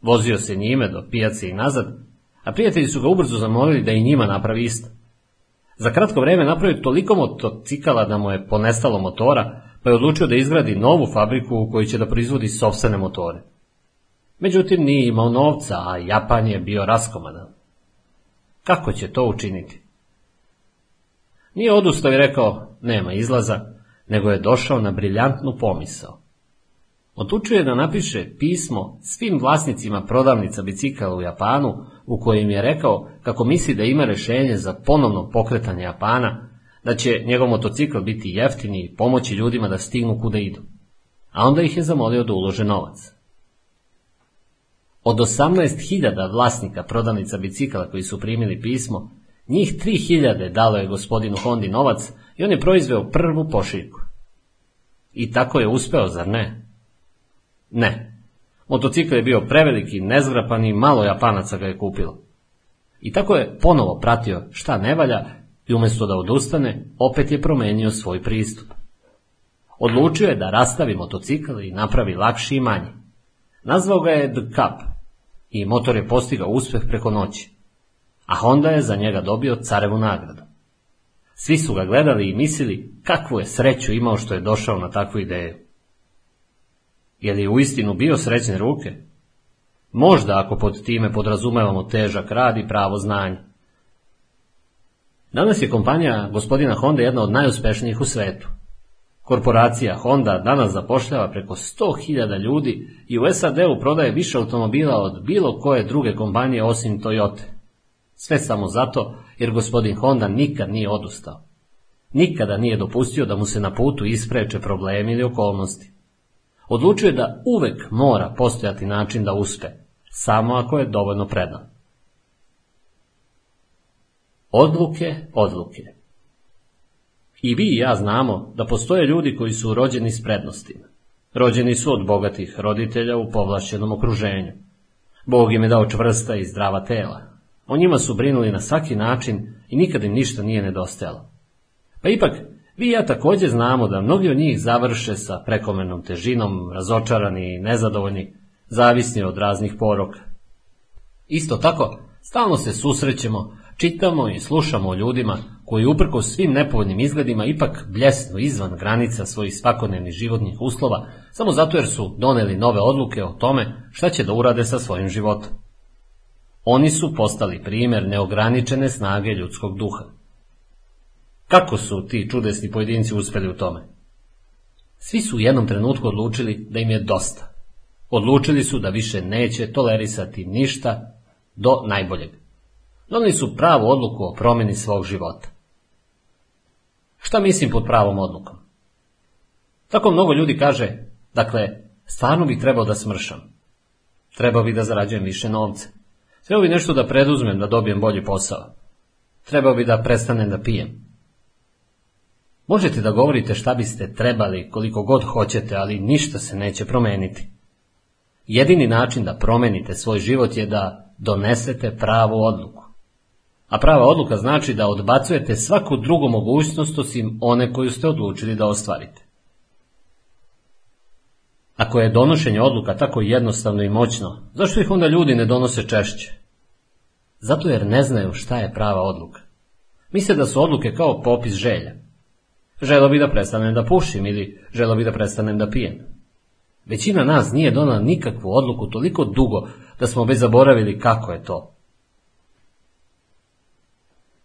Vozio se njime do pijace i nazad, a prijatelji su ga ubrzo zamolili da i njima napravi isto. Za kratko vrijeme napravio toliko motocikala da mu je ponestalo motora, pa je odlučio da izgradi novu fabriku u kojoj će da proizvodi sopstvene motore. Međutim, nije imao novca, a Japan je bio raskomadan. Kako će to učiniti? Nije odustao i rekao, nema izlaza, nego je došao na briljantnu pomisao. Odlučuje da napiše pismo svim vlasnicima prodavnica bicikala u Japanu u kojem je rekao kako misli da ima rešenje za ponovno pokretanje Japana, da će njegov motocikl biti jeftini i pomoći ljudima da stignu kuda idu. A onda ih je zamolio da ulože novac. Od 18.000 vlasnika prodavnica bicikala koji su primili pismo, njih 3.000 dalo je gospodinu Hondi novac i on je proizveo prvu pošiljku. I tako je uspeo, zar ne? Ne. Motocikl je bio preveliki, nezgrapan i malo Japanaca ga je kupilo. I tako je ponovo pratio šta ne valja i umjesto da odustane, opet je promenio svoj pristup. Odlučio je da rastavi motocikl i napravi lakši i manji. Nazvao ga je The Cup i motor je postigao uspeh preko noći, a Honda je za njega dobio carevu nagradu. Svi su ga gledali i mislili kakvu je sreću imao što je došao na takvu ideju. Je li uistinu bio srećne ruke? Možda ako pod time podrazumevamo težak rad i pravo znanje. Danas je kompanija gospodina Honda jedna od najuspešnijih u svetu. Korporacija Honda danas zapošljava preko 100.000 ljudi i u SAD-u prodaje više automobila od bilo koje druge kompanije osim Toyota. Sve samo zato jer gospodin Honda nikad nije odustao. Nikada nije dopustio da mu se na putu ispreče problemi ili okolnosti. Odlučuje da uvek mora postojati način da uspe, samo ako je dovoljno predan. Odluke, odluke. I vi i ja znamo da postoje ljudi koji su rođeni s prednostima. Rođeni su od bogatih roditelja u povlašćenom okruženju. Bog im je dao čvrsta i zdrava tela. O njima su brinuli na svaki način i nikada im ništa nije nedostajalo. Pa ipak, vi i ja također znamo da mnogi od njih završe sa prekomernom težinom, razočarani i nezadovoljni, zavisni od raznih poroka. Isto tako, stalno se susrećemo, čitamo i slušamo o ljudima koji uprko svim nepovoljnim izgledima ipak bljesnu izvan granica svojih svakodnevnih životnih uslova, samo zato jer su doneli nove odluke o tome šta će da urade sa svojim životom. Oni su postali primjer neograničene snage ljudskog duha. Kako su ti čudesni pojedinci uspjeli u tome? Svi su u jednom trenutku odlučili da im je dosta. Odlučili su da više neće tolerisati ništa do najboljeg. Donili su pravu odluku o promjeni svog života. Šta mislim pod pravom odlukom? Tako mnogo ljudi kaže, dakle, stvarno bih trebao da smršam. Trebao bih da zarađujem više novca. Trebao bi nešto da preduzmem da dobijem bolji posao. Trebao bi da prestanem da pijem. Možete da govorite šta biste trebali koliko god hoćete, ali ništa se neće promeniti. Jedini način da promenite svoj život je da donesete pravu odluku. A prava odluka znači da odbacujete svaku drugu mogućnost osim one koju ste odlučili da ostvarite. Ako je donošenje odluka tako jednostavno i moćno, zašto ih onda ljudi ne donose češće? Zato jer ne znaju šta je prava odluka. Misle da su odluke kao popis želja. Želo bi da prestanem da pušim ili želo bi da prestanem da pijem. Većina nas nije donala nikakvu odluku toliko dugo da smo već zaboravili kako je to.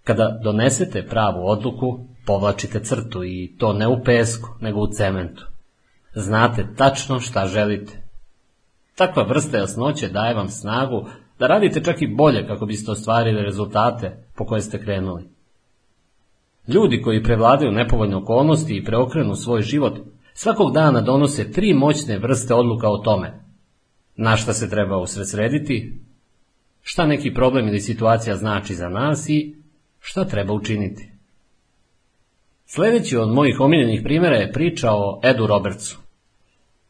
Kada donesete pravu odluku, povlačite crtu i to ne u pesku, nego u cementu. Znate tačno šta želite. Takva vrsta jasnoće daje vam snagu da radite čak i bolje kako biste ostvarili rezultate po koje ste krenuli. Ljudi koji prevladaju nepovoljne okolnosti i preokrenu svoj život, svakog dana donose tri moćne vrste odluka o tome. Na šta se treba usredsrediti, šta neki problem ili situacija znači za nas i šta treba učiniti. Sljedeći od mojih omiljenih primjera je priča o Edu Robertsu.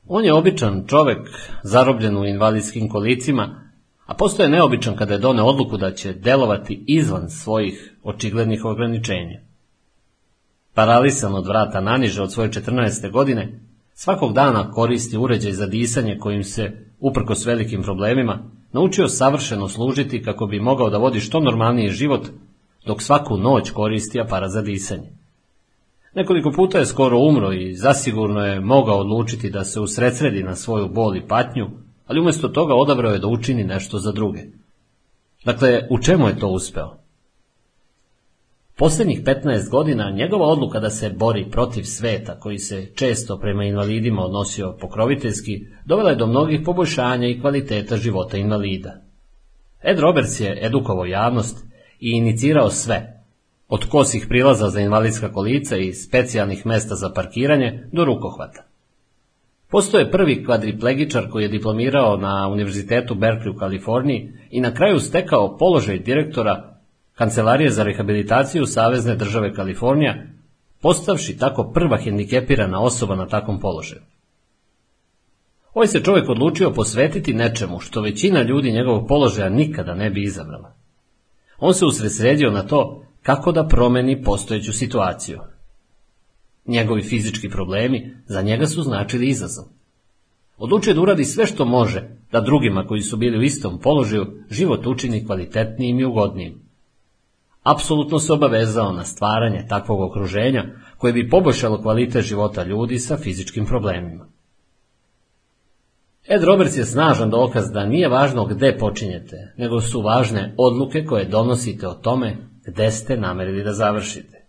On je običan čovek, zarobljen u invalidskim kolicima, a postoje neobičan kada je done odluku da će delovati izvan svojih očiglednih ograničenja. Paralisan od vrata naniže od svoje 14. godine, svakog dana koristi uređaj za disanje kojim se, uprkos velikim problemima, naučio savršeno služiti kako bi mogao da vodi što normalniji život, dok svaku noć koristi aparat za disanje. Nekoliko puta je skoro umro i zasigurno je mogao odlučiti da se usredsredi na svoju bol i patnju, ali umjesto toga odabrao je da učini nešto za druge. Dakle, u čemu je to uspeo? Posljednjih 15 godina njegova odluka da se bori protiv sveta, koji se često prema invalidima odnosio pokroviteljski, dovela je do mnogih poboljšanja i kvaliteta života invalida. Ed Roberts je edukovao javnost i inicirao sve, od kosih prilaza za invalidska kolica i specijalnih mesta za parkiranje do rukohvata. Postoje prvi kvadriplegičar koji je diplomirao na Univerzitetu Berkeley u Kaliforniji i na kraju stekao položaj direktora Kancelarije za rehabilitaciju Savezne države Kalifornija, postavši tako prva hendikepirana osoba na takvom položaju. Ovaj se čovjek odlučio posvetiti nečemu što većina ljudi njegovog položaja nikada ne bi izabrala. On se usredsredio na to kako da promeni postojeću situaciju. Njegovi fizički problemi za njega su značili izazov. Odlučio da uradi sve što može da drugima koji su bili u istom položaju život učini kvalitetnijim i ugodnijim. Apsolutno se obavezao na stvaranje takvog okruženja koje bi poboljšalo kvalitet života ljudi sa fizičkim problemima. Ed Roberts je snažan dokaz da nije važno gde počinjete, nego su važne odluke koje donosite o tome gde ste namerili da završite.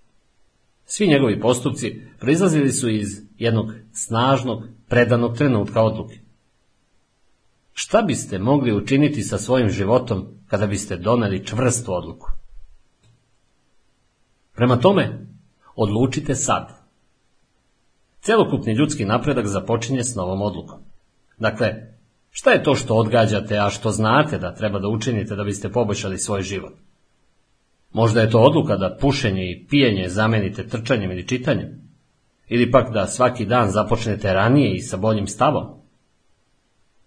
Svi njegovi postupci proizlazili su iz jednog snažnog, predanog trenutka odluke. Šta biste mogli učiniti sa svojim životom kada biste doneli čvrstu odluku? Prema tome, odlučite sad. Celokupni ljudski napredak započinje s novom odlukom. Dakle, šta je to što odgađate, a što znate da treba da učinite da biste poboljšali svoj život? Možda je to odluka da pušenje i pijenje zamenite trčanjem ili čitanjem? Ili pak da svaki dan započnete ranije i sa boljim stavom?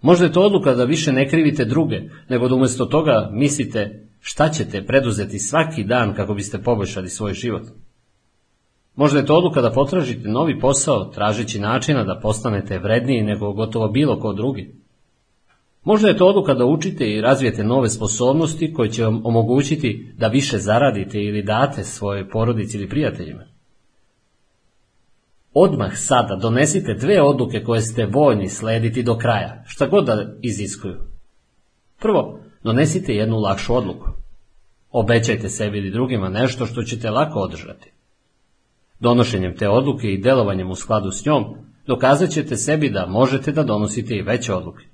Možda je to odluka da više ne krivite druge, nego da umjesto toga mislite šta ćete preduzeti svaki dan kako biste poboljšali svoj život. Možda je to odluka da potražite novi posao, tražeći načina da postanete vredniji nego gotovo bilo ko drugi. Možda je to odluka da učite i razvijete nove sposobnosti koje će vam omogućiti da više zaradite ili date svojoj porodici ili prijateljima. Odmah sada donesite dve odluke koje ste voljni slediti do kraja, šta god da iziskuju. Prvo, donesite jednu lakšu odluku. Obećajte sebi ili drugima nešto što ćete lako održati. Donošenjem te odluke i delovanjem u skladu s njom, dokazat ćete sebi da možete da donosite i veće odluke.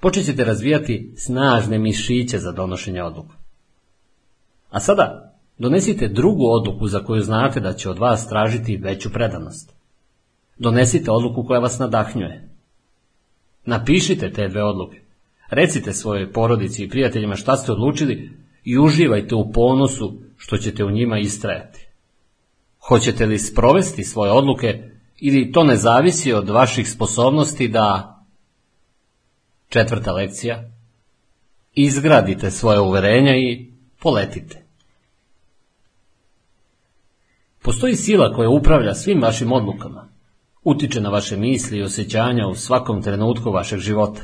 Počet razvijati snažne mišiće za donošenje odluka. A sada, donesite drugu odluku za koju znate da će od vas tražiti veću predanost. Donesite odluku koja vas nadahnjuje. Napišite te dve odluke. Recite svojoj porodici i prijateljima šta ste odlučili i uživajte u ponosu što ćete u njima istrajati. Hoćete li sprovesti svoje odluke ili to ne zavisi od vaših sposobnosti da... Četvrta lekcija. Izgradite svoje uverenja i poletite. Postoji sila koja upravlja svim vašim odlukama. Utiče na vaše misli i osjećanja u svakom trenutku vašeg života.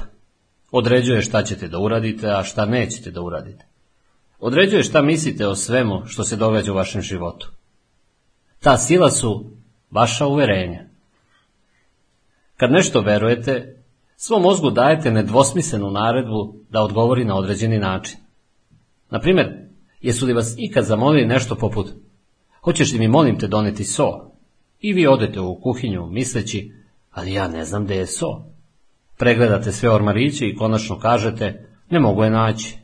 Određuje šta ćete da uradite, a šta nećete da uradite. Određuje šta mislite o svemu što se događa u vašem životu. Ta sila su vaša uverenja. Kad nešto verujete, svom mozgu dajete nedvosmislenu naredbu da odgovori na određeni način. Na primjer, jesu li vas ikad zamolili nešto poput Hoćeš li mi molim te doneti so? I vi odete u kuhinju misleći, ali ja ne znam gde je so. Pregledate sve ormariće i konačno kažete, ne mogu je naći.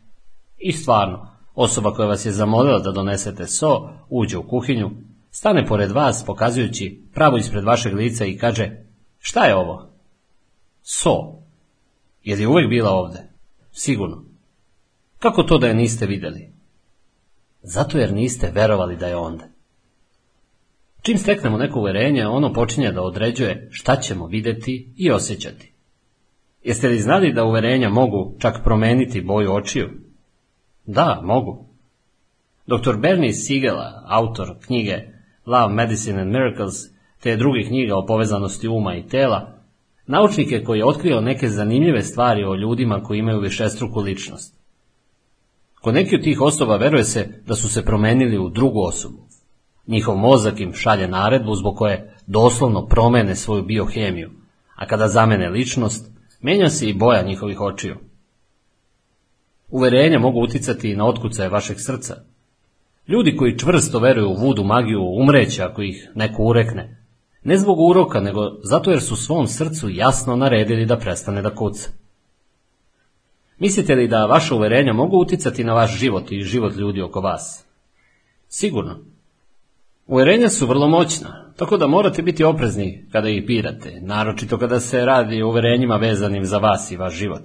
I stvarno, osoba koja vas je zamolila da donesete so, uđe u kuhinju, stane pored vas pokazujući pravo ispred vašeg lica i kaže, šta je ovo? So. Jer je uvijek bila ovde. Sigurno. Kako to da je niste vidjeli? Zato jer niste verovali da je onda. Čim steknemo neko uverenje, ono počinje da određuje šta ćemo vidjeti i osjećati. Jeste li znali da uverenja mogu čak promeniti boju očiju? Da, mogu. Dr. Bernie Siegela, autor knjige Love, Medicine and Miracles, te drugih knjiga o povezanosti uma i tela, naučnik je koji je otkrio neke zanimljive stvari o ljudima koji imaju višestruku ličnost. Kod neki od tih osoba veruje se da su se promenili u drugu osobu. Njihov mozak im šalje naredbu zbog koje doslovno promene svoju biohemiju, a kada zamene ličnost, menja se i boja njihovih očiju. Uverenja mogu uticati i na otkucaje vašeg srca. Ljudi koji čvrsto veruju u vudu magiju umreće ako ih neko urekne. Ne zbog uroka, nego zato jer su svom srcu jasno naredili da prestane da kuca. Mislite li da vaše uverenja mogu uticati na vaš život i život ljudi oko vas? Sigurno. Uverenja su vrlo moćna, tako da morate biti oprezni kada ih birate, naročito kada se radi o uverenjima vezanim za vas i vaš život.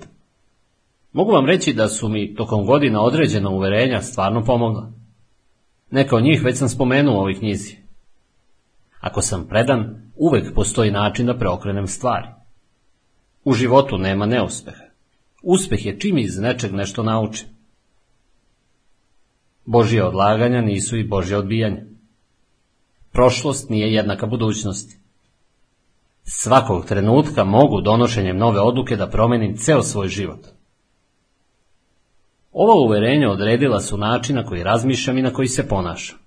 Mogu vam reći da su mi tokom godina određena uverenja stvarno pomogla. Neka od njih već sam spomenuo u ovoj knjizi. Ako sam predan, uvek postoji način da preokrenem stvari. U životu nema neuspeha. Uspeh je čim iz nečeg nešto naučim. Božje odlaganja nisu i Božje odbijanja. Prošlost nije jednaka budućnosti. Svakog trenutka mogu donošenjem nove odluke da promenim ceo svoj život. Ova uverenja odredila su način na koji razmišljam i na koji se ponašam.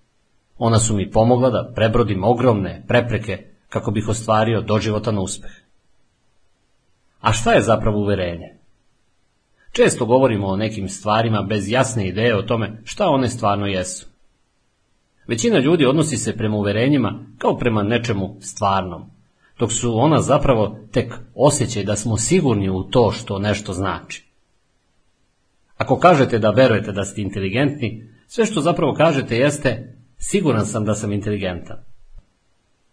Ona su mi pomogla da prebrodim ogromne prepreke kako bih ostvario doživotan uspeh. A šta je zapravo uverenje? Često govorimo o nekim stvarima bez jasne ideje o tome šta one stvarno jesu. Većina ljudi odnosi se prema uverenjima kao prema nečemu stvarnom, dok su ona zapravo tek osjećaj da smo sigurni u to što nešto znači. Ako kažete da verujete da ste inteligentni, sve što zapravo kažete jeste siguran sam da sam inteligentan.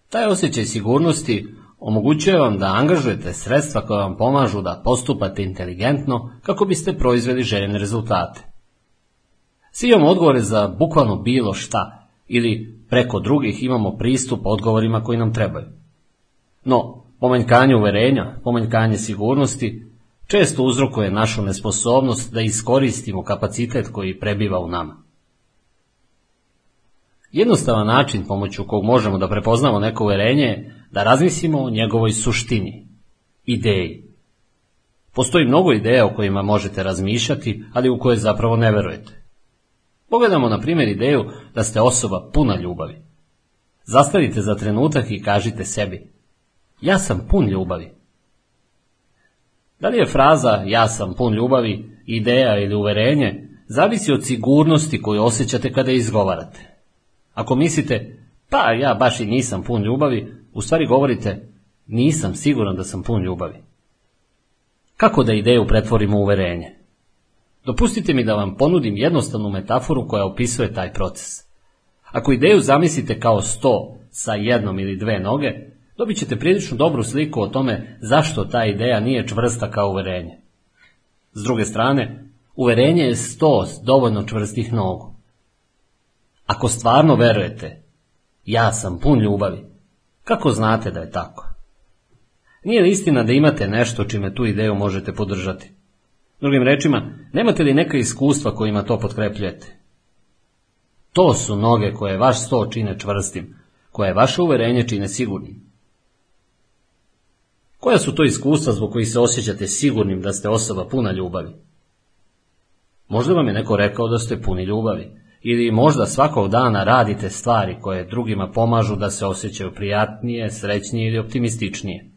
Taj osjećaj sigurnosti omogućuje vam da angažujete sredstva koja vam pomažu da postupate inteligentno kako biste proizveli željene rezultate. Svi imamo odgovore za bukvalno bilo šta ili preko drugih imamo pristup odgovorima koji nam trebaju. No, pomanjkanje uverenja, pomanjkanje sigurnosti često uzrokuje našu nesposobnost da iskoristimo kapacitet koji prebiva u nama. Jednostavan način pomoću kog možemo da prepoznamo neko uverenje je da razmislimo o njegovoj suštini, ideji. Postoji mnogo ideja o kojima možete razmišljati, ali u koje zapravo ne verujete. Pogledamo na primjer ideju da ste osoba puna ljubavi. Zastavite za trenutak i kažite sebi, ja sam pun ljubavi. Da li je fraza ja sam pun ljubavi, ideja ili uverenje, zavisi od sigurnosti koju osjećate kada izgovarate. Ako mislite, pa ja baš i nisam pun ljubavi, u stvari govorite, nisam siguran da sam pun ljubavi. Kako da ideju pretvorimo u uverenje? Dopustite mi da vam ponudim jednostavnu metaforu koja opisuje taj proces. Ako ideju zamislite kao sto sa jednom ili dve noge, dobit ćete prilično dobru sliku o tome zašto ta ideja nije čvrsta kao uverenje. S druge strane, uverenje je sto dovoljno čvrstih nogu. Ako stvarno verujete, ja sam pun ljubavi, kako znate da je tako? Nije li istina da imate nešto čime tu ideju možete podržati? Drugim rečima, nemate li neka iskustva kojima to potkrepljujete? To su noge koje vaš sto čine čvrstim, koje vaše uverenje čine sigurnim. Koja su to iskustva zbog kojih se osjećate sigurnim da ste osoba puna ljubavi? Možda vam je neko rekao da ste puni ljubavi, ili možda svakog dana radite stvari koje drugima pomažu da se osjećaju prijatnije, srećnije ili optimističnije.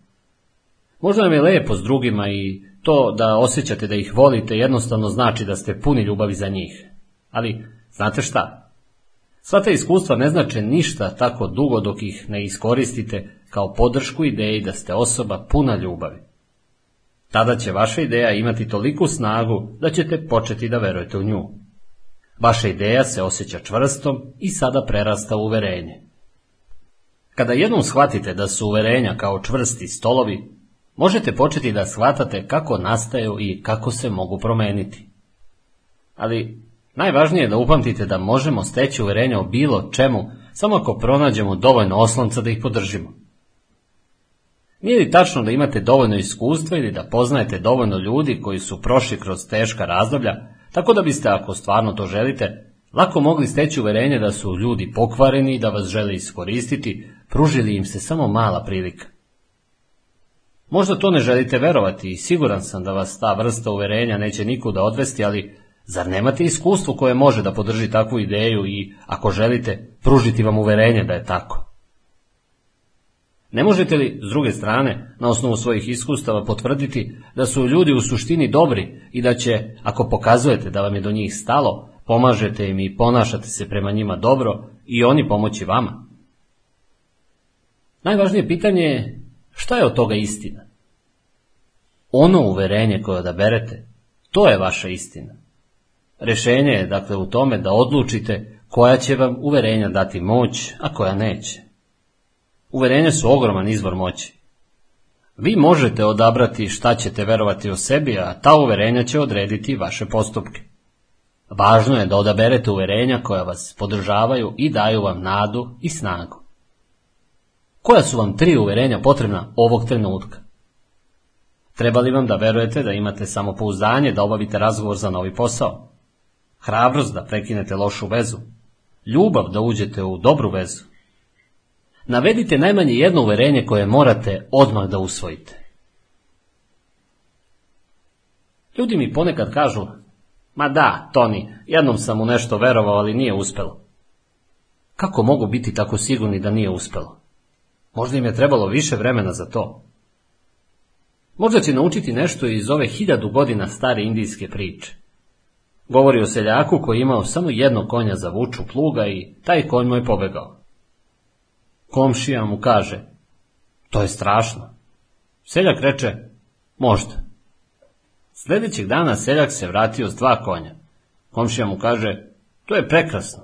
Možda vam je lepo s drugima i to da osjećate da ih volite jednostavno znači da ste puni ljubavi za njih. Ali, znate šta? Sva ta iskustva ne znače ništa tako dugo dok ih ne iskoristite kao podršku ideji da ste osoba puna ljubavi. Tada će vaša ideja imati toliku snagu da ćete početi da verujete u nju. Vaša ideja se osjeća čvrstom i sada prerasta u uverenje. Kada jednom shvatite da su uverenja kao čvrsti stolovi, možete početi da shvatate kako nastaju i kako se mogu promeniti. Ali najvažnije je da upamtite da možemo steći uverenja o bilo čemu samo ako pronađemo dovoljno oslonca da ih podržimo. Nije li tačno da imate dovoljno iskustva ili da poznajete dovoljno ljudi koji su prošli kroz teška razdoblja, tako da biste, ako stvarno to želite, lako mogli steći uverenje da su ljudi pokvareni i da vas žele iskoristiti, pružili im se samo mala prilika. Možda to ne želite verovati i siguran sam da vas ta vrsta uverenja neće nikuda odvesti, ali zar nemate iskustvo koje može da podrži takvu ideju i, ako želite, pružiti vam uverenje da je tako? Ne možete li, s druge strane, na osnovu svojih iskustava potvrditi da su ljudi u suštini dobri i da će, ako pokazujete da vam je do njih stalo, pomažete im i ponašate se prema njima dobro i oni pomoći vama. Najvažnije pitanje je šta je od toga istina? Ono uverenje koje odaberete, to je vaša istina. Rešenje je dakle u tome da odlučite koja će vam uverenja dati moć, a koja neće. Uverenja su ogroman izvor moći. Vi možete odabrati šta ćete verovati o sebi, a ta uverenja će odrediti vaše postupke. Važno je da odaberete uverenja koja vas podržavaju i daju vam nadu i snagu. Koja su vam tri uverenja potrebna ovog trenutka? Treba li vam da verujete da imate samopouzdanje da obavite razgovor za novi posao? Hrabrost da prekinete lošu vezu? Ljubav da uđete u dobru vezu? Navedite najmanje jedno uverenje koje morate odmah da usvojite. Ljudi mi ponekad kažu, ma da, Toni, jednom sam u nešto verovao, ali nije uspelo. Kako mogu biti tako sigurni da nije uspelo? Možda im je trebalo više vremena za to. Možda će naučiti nešto iz ove hiljadu godina stare indijske priče. Govori o seljaku koji je imao samo jedno konja za vuču pluga i taj konj mu je pobegao. Komšija mu kaže, to je strašno. Seljak reče, možda. Sljedećeg dana seljak se vratio s dva konja. Komšija mu kaže, to je prekrasno.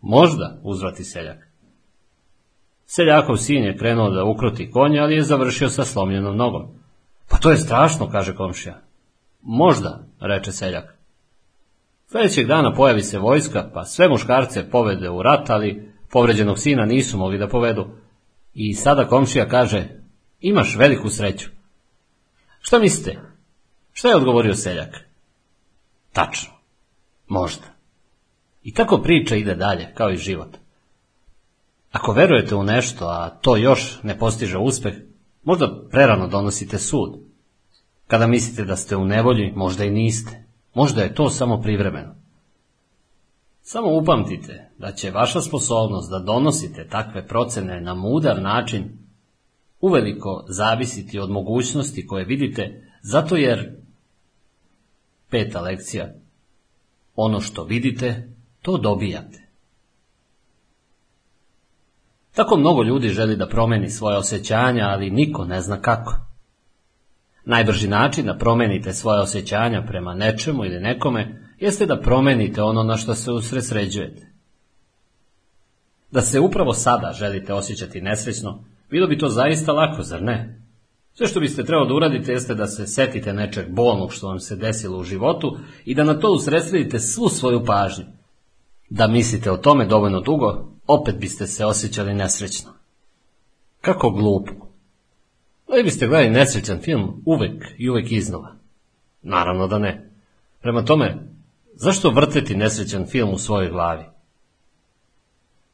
Možda, uzvrati seljak. Seljakov sin je krenuo da ukroti konja, ali je završio sa slomljenom nogom. Pa to je strašno, kaže komšija. Možda, reče seljak. Sljedećeg dana pojavi se vojska, pa sve muškarce povede u rat, ali povređenog sina nisu mogli da povedu. I sada komšija kaže, imaš veliku sreću. Šta mislite? Šta je odgovorio seljak? Tačno. Možda. I tako priča ide dalje, kao i život. Ako verujete u nešto, a to još ne postiže uspeh, možda prerano donosite sud. Kada mislite da ste u nevolji, možda i niste. Možda je to samo privremeno. Samo upamtite da će vaša sposobnost da donosite takve procene na mudar način uveliko zavisiti od mogućnosti koje vidite, zato jer peta lekcija ono što vidite, to dobijate. Tako mnogo ljudi želi da promeni svoje osjećanja, ali niko ne zna kako. Najbrži način da promenite svoje osjećanja prema nečemu ili nekome jeste da promenite ono na što se usresređujete. Da se upravo sada želite osjećati nesrećno, bilo bi to zaista lako, zar ne? Sve što biste trebali da uradite jeste da se setite nečeg bolnog što vam se desilo u životu i da na to usredsredite svu svoju pažnju. Da mislite o tome dovoljno dugo, opet biste se osjećali nesrećno. Kako glupo. Da biste gledali nesrećan film uvek i uvek iznova? Naravno da ne. Prema tome, zašto vrteti nesrećan film u svojoj glavi?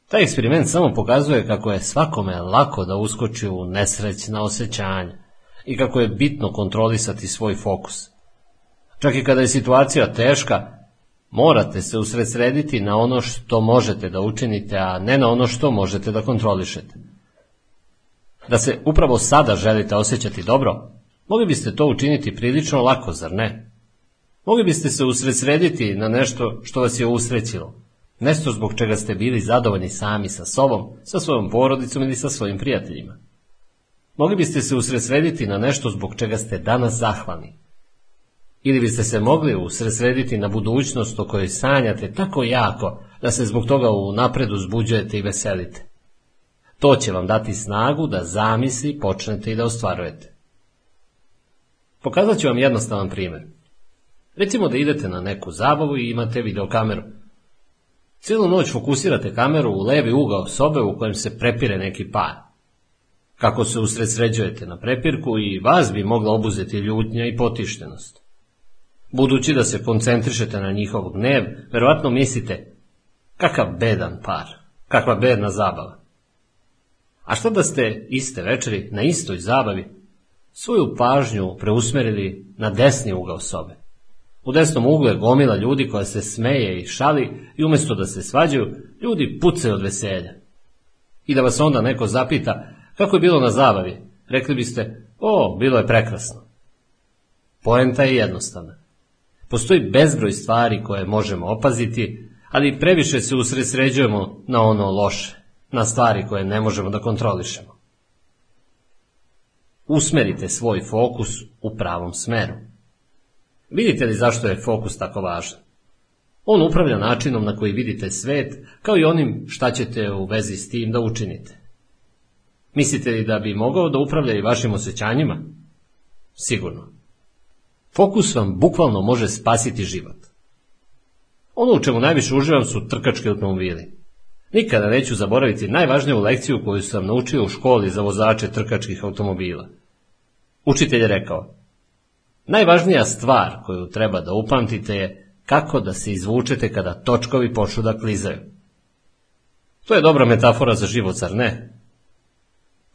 Taj eksperiment samo pokazuje kako je svakome lako da uskoči u nesrećna osjećanja i kako je bitno kontrolisati svoj fokus. Čak i kada je situacija teška, morate se usredsrediti na ono što možete da učinite, a ne na ono što možete da kontrolišete. Da se upravo sada želite osjećati dobro, mogli biste to učiniti prilično lako, zar ne? Mogli biste se usredsrediti na nešto što vas je usrećilo, nešto zbog čega ste bili zadovoljni sami sa sobom, sa svojom porodicom ili sa svojim prijateljima. Mogli biste se usredsrediti na nešto zbog čega ste danas zahvalni. Ili biste se mogli usredsrediti na budućnost o kojoj sanjate tako jako da se zbog toga u napredu zbuđujete i veselite. To će vam dati snagu da zamisli počnete i da ostvarujete. Pokazat ću vam jednostavan primjer. Recimo da idete na neku zabavu i imate videokameru. Cijelu noć fokusirate kameru u levi ugao sobe u kojem se prepire neki par. Kako se usredsređujete na prepirku i vas bi mogla obuzeti ljutnja i potištenost. Budući da se koncentrišete na njihov gnev, verovatno mislite, kakav bedan par, kakva bedna zabava. A što da ste iste večeri na istoj zabavi svoju pažnju preusmerili na desni ugao sobe? U desnom uglu je gomila ljudi koja se smeje i šali i umjesto da se svađaju, ljudi pucaju od veselja. I da vas onda neko zapita kako je bilo na zabavi, rekli biste, o, bilo je prekrasno. Poenta je jednostavna. Postoji bezbroj stvari koje možemo opaziti, ali previše se usresređujemo na ono loše, na stvari koje ne možemo da kontrolišemo. Usmerite svoj fokus u pravom smeru. Vidite li zašto je fokus tako važan? On upravlja načinom na koji vidite svet, kao i onim šta ćete u vezi s tim da učinite. Mislite li da bi mogao da upravlja i vašim osjećanjima? Sigurno. Fokus vam bukvalno može spasiti život. Ono u čemu najviše uživam su trkački automobili. Nikada neću zaboraviti najvažniju lekciju koju sam naučio u školi za vozače trkačkih automobila. Učitelj je rekao, najvažnija stvar koju treba da upamtite je kako da se izvučete kada točkovi počnu da klizaju. To je dobra metafora za život, zar ne?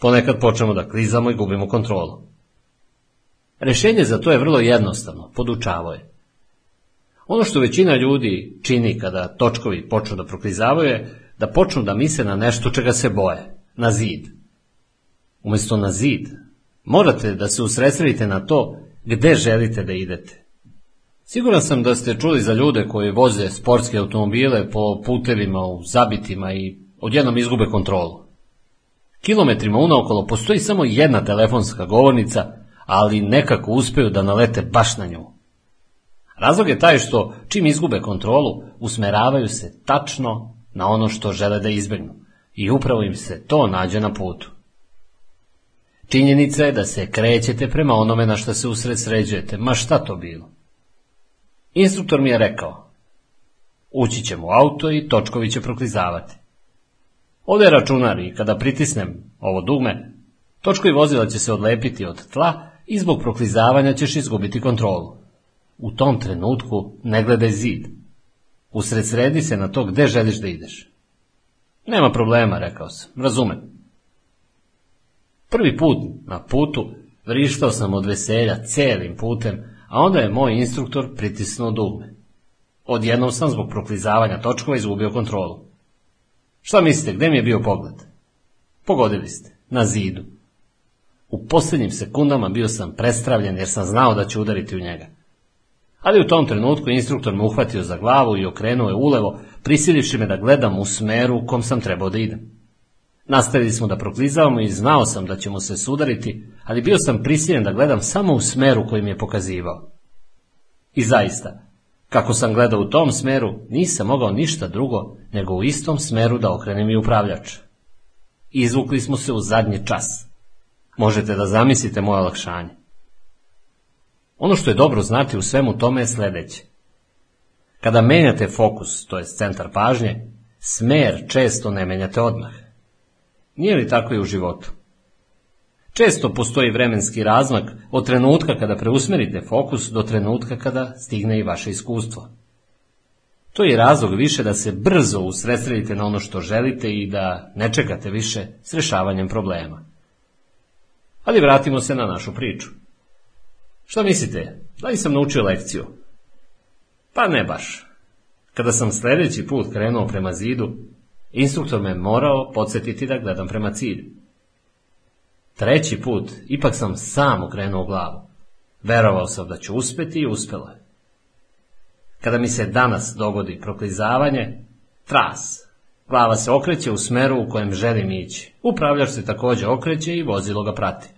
Ponekad počnemo da klizamo i gubimo kontrolu. Rešenje za to je vrlo jednostavno, podučavo je. Ono što većina ljudi čini kada točkovi počnu da proklizavaju je da počnu da misle na nešto čega se boje, na zid. Umjesto na zid, morate da se usredsredite na to gde želite da idete. Siguran sam da ste čuli za ljude koji voze sportske automobile po putevima u zabitima i odjednom izgube kontrolu. Kilometrima unaokolo postoji samo jedna telefonska govornica, ali nekako uspeju da nalete baš na nju. Razlog je taj što čim izgube kontrolu, usmeravaju se tačno na ono što žele da izbjegnu i upravo im se to nađe na putu. Činjenica je da se krećete prema onome na što se usred sređujete, ma šta to bilo. Instruktor mi je rekao, ući ćemo u auto i točkovi će proklizavati. Ovdje je računar i kada pritisnem ovo dugme, točkovi vozila će se odlepiti od tla i zbog proklizavanja ćeš izgubiti kontrolu. U tom trenutku ne gledaj zid. Usred sredi se na to gde želiš da ideš. Nema problema, rekao sam, razumem. Prvi put na putu vrištao sam od veselja celim putem, a onda je moj instruktor pritisnuo dugme. Odjednom sam zbog proklizavanja točkova izgubio kontrolu. Šta mislite, gde mi je bio pogled? Pogodili ste, na zidu. U posljednjim sekundama bio sam prestravljen jer sam znao da će udariti u njega. Ali u tom trenutku instruktor me uhvatio za glavu i okrenuo je ulevo, prisilivši me da gledam u smeru u kom sam trebao da idem. Nastavili smo da proklizavamo i znao sam da ćemo se sudariti, ali bio sam prisiljen da gledam samo u smeru koji mi je pokazivao. I zaista, kako sam gledao u tom smeru, nisam mogao ništa drugo nego u istom smeru da okrenem i upravljač. Izvukli smo se u zadnji čas. Možete da zamislite moje olakšanje. Ono što je dobro znati u svemu tome je sljedeće. Kada menjate fokus, to je centar pažnje, smer često ne menjate odmah. Nije li tako i u životu? Često postoji vremenski razmak od trenutka kada preusmerite fokus do trenutka kada stigne i vaše iskustvo. To je razlog više da se brzo usredsredite na ono što želite i da ne čekate više s rešavanjem problema. Ali vratimo se na našu priču. Šta mislite, da li sam naučio lekciju? Pa ne baš. Kada sam sljedeći put krenuo prema zidu, instruktor me morao podsjetiti da gledam prema cilju. Treći put ipak sam sam okrenuo glavu. Verovao sam da ću uspjeti i uspjelo je. Kada mi se danas dogodi proklizavanje, tras. Glava se okreće u smeru u kojem želim ići. Upravljač se također okreće i vozilo ga prati.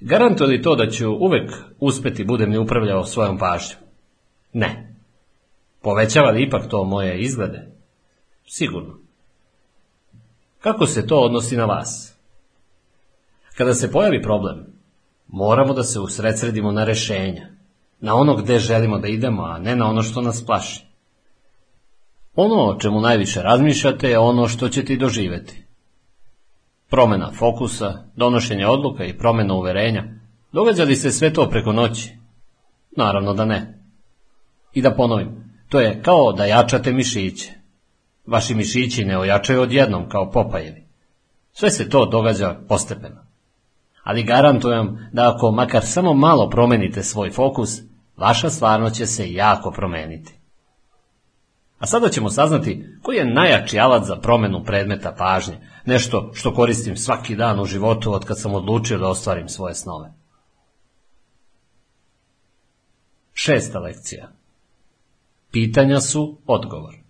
Garantuje li to da ću uvek uspjeti budem li upravljao svojom pažnjom? Ne. Povećava li ipak to moje izglede? Sigurno. Kako se to odnosi na vas? Kada se pojavi problem, moramo da se usredsredimo na rešenja, na ono gde želimo da idemo, a ne na ono što nas plaši. Ono o čemu najviše razmišljate je ono što ćete i doživeti. Promjena fokusa, donošenje odluka i promjena uverenja, događa li se sve to preko noći? Naravno da ne. I da ponovim, to je kao da jačate mišiće. Vaši mišići ne ojačaju odjednom kao popajevi. Sve se to događa postepeno. Ali garantujem da ako makar samo malo promenite svoj fokus, vaša stvarnost će se jako promeniti. A sada ćemo saznati koji je najjači alat za promjenu predmeta pažnje, nešto što koristim svaki dan u životu od kad sam odlučio da ostvarim svoje snove. Šesta lekcija. Pitanja su odgovor.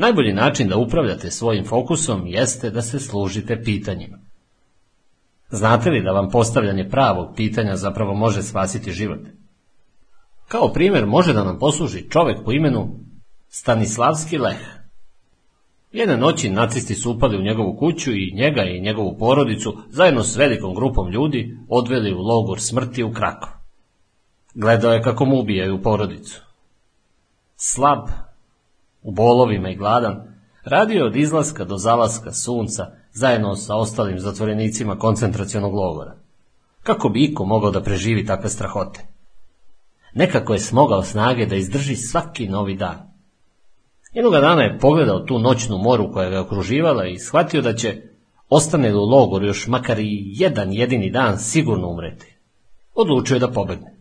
Najbolji način da upravljate svojim fokusom jeste da se služite pitanjima. Znate li da vam postavljanje pravog pitanja zapravo može spasiti život? Kao primjer može da nam posluži čovjek po imenu Stanislavski Leh. Jedne noći nacisti su upali u njegovu kuću i njega i njegovu porodicu zajedno s velikom grupom ljudi odveli u logor smrti u Krakov. Gledao je kako mu ubijaju porodicu. Slab, u bolovima i gladan, radio od izlaska do zalaska sunca zajedno sa ostalim zatvorenicima koncentracionog logora. Kako bi iko mogao da preživi takve strahote? Nekako je smogao snage da izdrži svaki novi dan. Jednoga dana je pogledao tu noćnu moru koja ga okruživala i shvatio da će, ostane u logoru još makar i jedan jedini dan, sigurno umreti. Odlučio je da pobegne.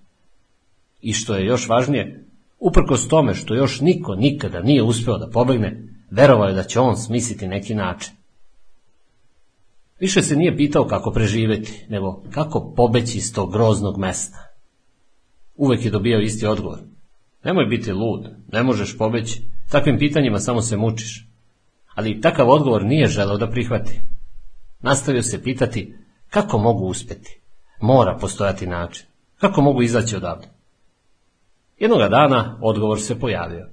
I što je još važnije, uprkos tome što još niko nikada nije uspeo da pobegne, verovao je da će on smisliti neki način. Više se nije pitao kako preživeti, nego kako pobeći iz tog groznog mesta. Uvek je dobijao isti odgovor. Nemoj biti lud, ne možeš pobeći, takvim pitanjima samo se mučiš. Ali takav odgovor nije želeo da prihvati. Nastavio se pitati kako mogu uspeti. Mora postojati način. Kako mogu izaći odavde? Jednoga dana odgovor se pojavio.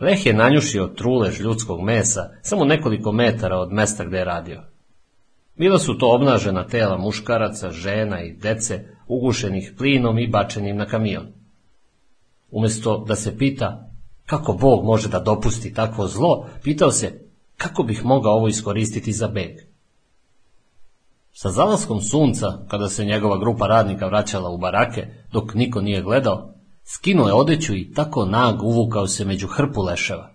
Leh je nanjušio trulež ljudskog mesa samo nekoliko metara od mesta gde je radio. Bila su to obnažena tela muškaraca, žena i dece, ugušenih plinom i bačenim na kamion. Umjesto da se pita kako Bog može da dopusti takvo zlo, pitao se kako bih mogao ovo iskoristiti za beg. Sa zalaskom sunca, kada se njegova grupa radnika vraćala u barake, dok niko nije gledao, skinuo je odeću i tako nag uvukao se među hrpu leševa.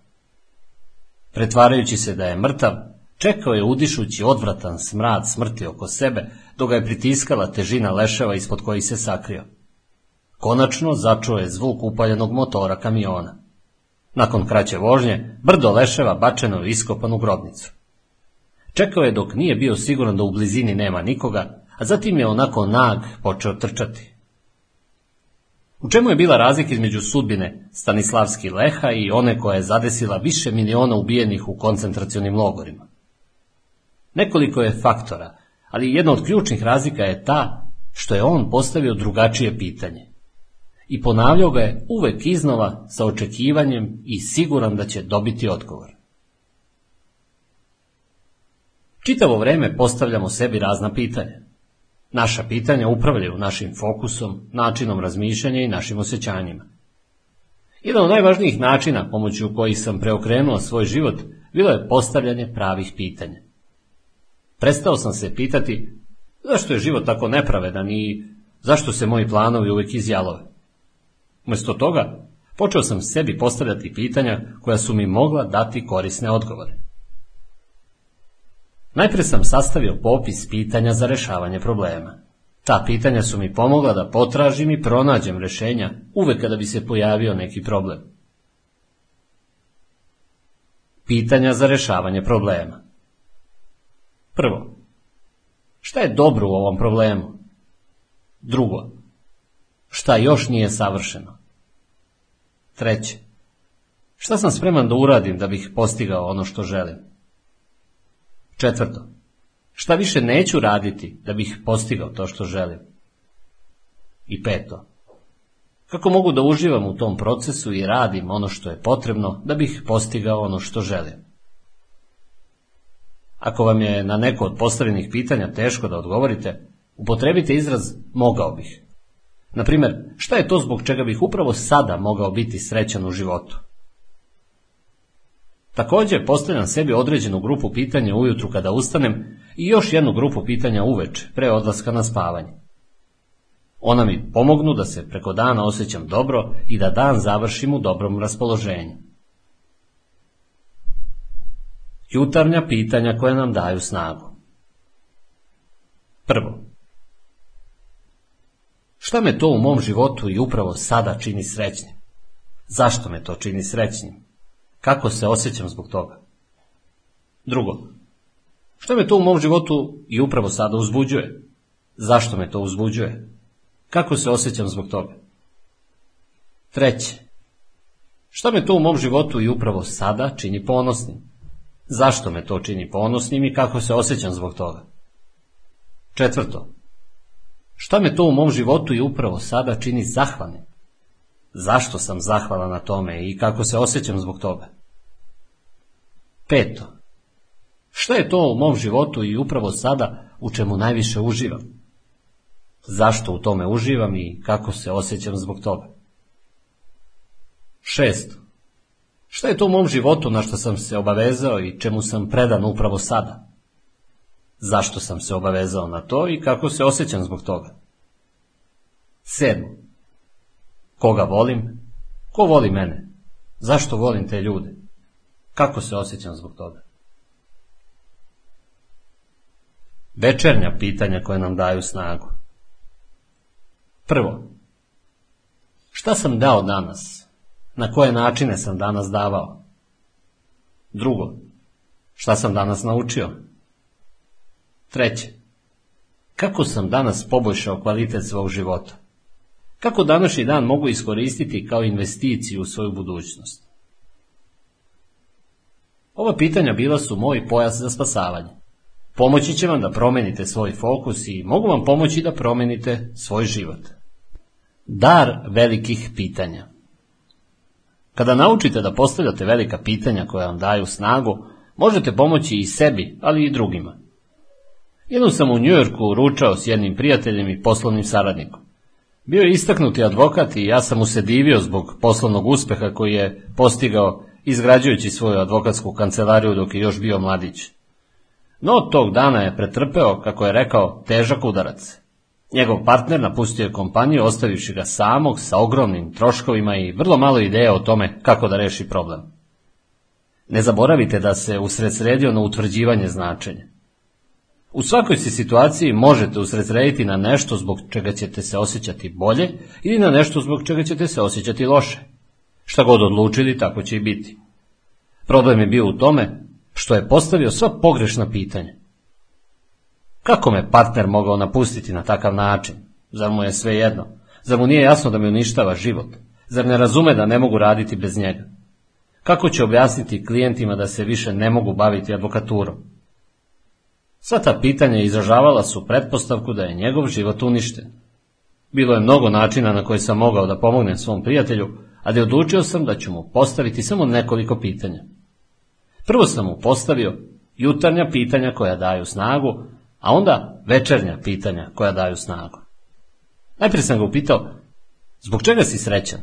Pretvarajući se da je mrtav, čekao je udišući odvratan smrad smrti oko sebe, dok ga je pritiskala težina leševa ispod kojih se sakrio. Konačno začuo je zvuk upaljenog motora kamiona. Nakon kraće vožnje, brdo leševa bačeno je iskopan u grobnicu. Čekao je dok nije bio siguran da u blizini nema nikoga, a zatim je onako nag počeo trčati. U čemu je bila razlika između sudbine Stanislavski Leha i one koja je zadesila više miliona ubijenih u koncentracionim logorima? Nekoliko je faktora, ali jedna od ključnih razlika je ta što je on postavio drugačije pitanje. I ponavljao ga je uvek iznova sa očekivanjem i siguran da će dobiti odgovor. Čitavo vreme postavljamo sebi razna pitanja. Naša pitanja upravljaju našim fokusom, načinom razmišljanja i našim osjećanjima. Jedan od najvažnijih načina pomoću kojih sam preokrenuo svoj život bilo je postavljanje pravih pitanja. Prestao sam se pitati zašto je život tako nepravedan i zašto se moji planovi uvijek izjalove. Umjesto toga, počeo sam sebi postavljati pitanja koja su mi mogla dati korisne odgovore. Najprije sam sastavio popis pitanja za rešavanje problema. Ta pitanja su mi pomogla da potražim i pronađem rešenja uvek kada bi se pojavio neki problem. Pitanja za rešavanje problema. Prvo, šta je dobro u ovom problemu? Drugo, šta još nije savršeno? Treće, šta sam spreman da uradim da bih postigao ono što želim? Četvrto, šta više neću raditi da bih postigao to što želim? I peto, kako mogu da uživam u tom procesu i radim ono što je potrebno da bih postigao ono što želim? Ako vam je na neko od postavljenih pitanja teško da odgovorite, upotrebite izraz mogao bih. Na primjer, šta je to zbog čega bih upravo sada mogao biti srećan u životu? Također postavljam sebi određenu grupu pitanja ujutru kada ustanem i još jednu grupu pitanja uveč, pre odlaska na spavanje. Ona mi pomognu da se preko dana osjećam dobro i da dan završim u dobrom raspoloženju. Jutarnja pitanja koja nam daju snagu. Prvo. Šta me to u mom životu i upravo sada čini srećnim? Zašto me to čini srećnim? Kako se osjećam zbog toga? Drugo. Šta me to u mom životu i upravo sada uzbuđuje? Zašto me to uzbuđuje? Kako se osjećam zbog toga? Treće. Šta me to u mom životu i upravo sada čini ponosnim? Zašto me to čini ponosnim i kako se osjećam zbog toga? Četvrto. Šta me to u mom životu i upravo sada čini zahvalnim? Zašto sam zahvalan na tome i kako se osjećam zbog toga? Peto. Šta je to u mom životu i upravo sada u čemu najviše uživam? Zašto u tome uživam i kako se osjećam zbog toga? Šesto. Šta je to u mom životu na što sam se obavezao i čemu sam predan upravo sada? Zašto sam se obavezao na to i kako se osjećam zbog toga? Sedmo. Koga volim? Ko voli mene? Zašto volim te ljude? Kako se osjećam zbog toga? Večernja pitanja koje nam daju snagu. Prvo. Šta sam dao danas? Na koje načine sam danas davao? Drugo. Šta sam danas naučio? Treće. Kako sam danas poboljšao kvalitet svog života? Kako današnji dan mogu iskoristiti kao investiciju u svoju budućnost? Ova pitanja bila su moj pojas za spasavanje. Pomoći će vam da promenite svoj fokus i mogu vam pomoći da promenite svoj život. Dar velikih pitanja Kada naučite da postavljate velika pitanja koja vam daju snagu, možete pomoći i sebi, ali i drugima. Jednom sam u Njujorku ručao s jednim prijateljem i poslovnim saradnikom. Bio je istaknuti advokat i ja sam mu se divio zbog poslovnog uspeha koji je postigao izgrađujući svoju advokatsku kancelariju dok je još bio mladić. No tog dana je pretrpeo, kako je rekao, težak udarac. Njegov partner napustio je kompaniju ostavivši ga samog sa ogromnim troškovima i vrlo malo ideja o tome kako da reši problem. Ne zaboravite da se usred sredio na utvrđivanje značenja. U svakoj se situaciji možete usredsrediti na nešto zbog čega ćete se osjećati bolje ili na nešto zbog čega ćete se osjećati loše. Šta god odlučili, tako će i biti. Problem je bio u tome što je postavio sva pogrešna pitanja. Kako me partner mogao napustiti na takav način? Zar mu je sve jedno? Zar mu nije jasno da mi uništava život? Zar ne razume da ne mogu raditi bez njega? Kako će objasniti klijentima da se više ne mogu baviti advokaturom? Sva ta pitanja izražavala su pretpostavku da je njegov život uništen. Bilo je mnogo načina na koji sam mogao da pomognem svom prijatelju, ali odlučio sam da ću mu postaviti samo nekoliko pitanja. Prvo sam mu postavio jutarnja pitanja koja daju snagu, a onda večernja pitanja koja daju snagu. Najprije sam ga upitao, zbog čega si srećan?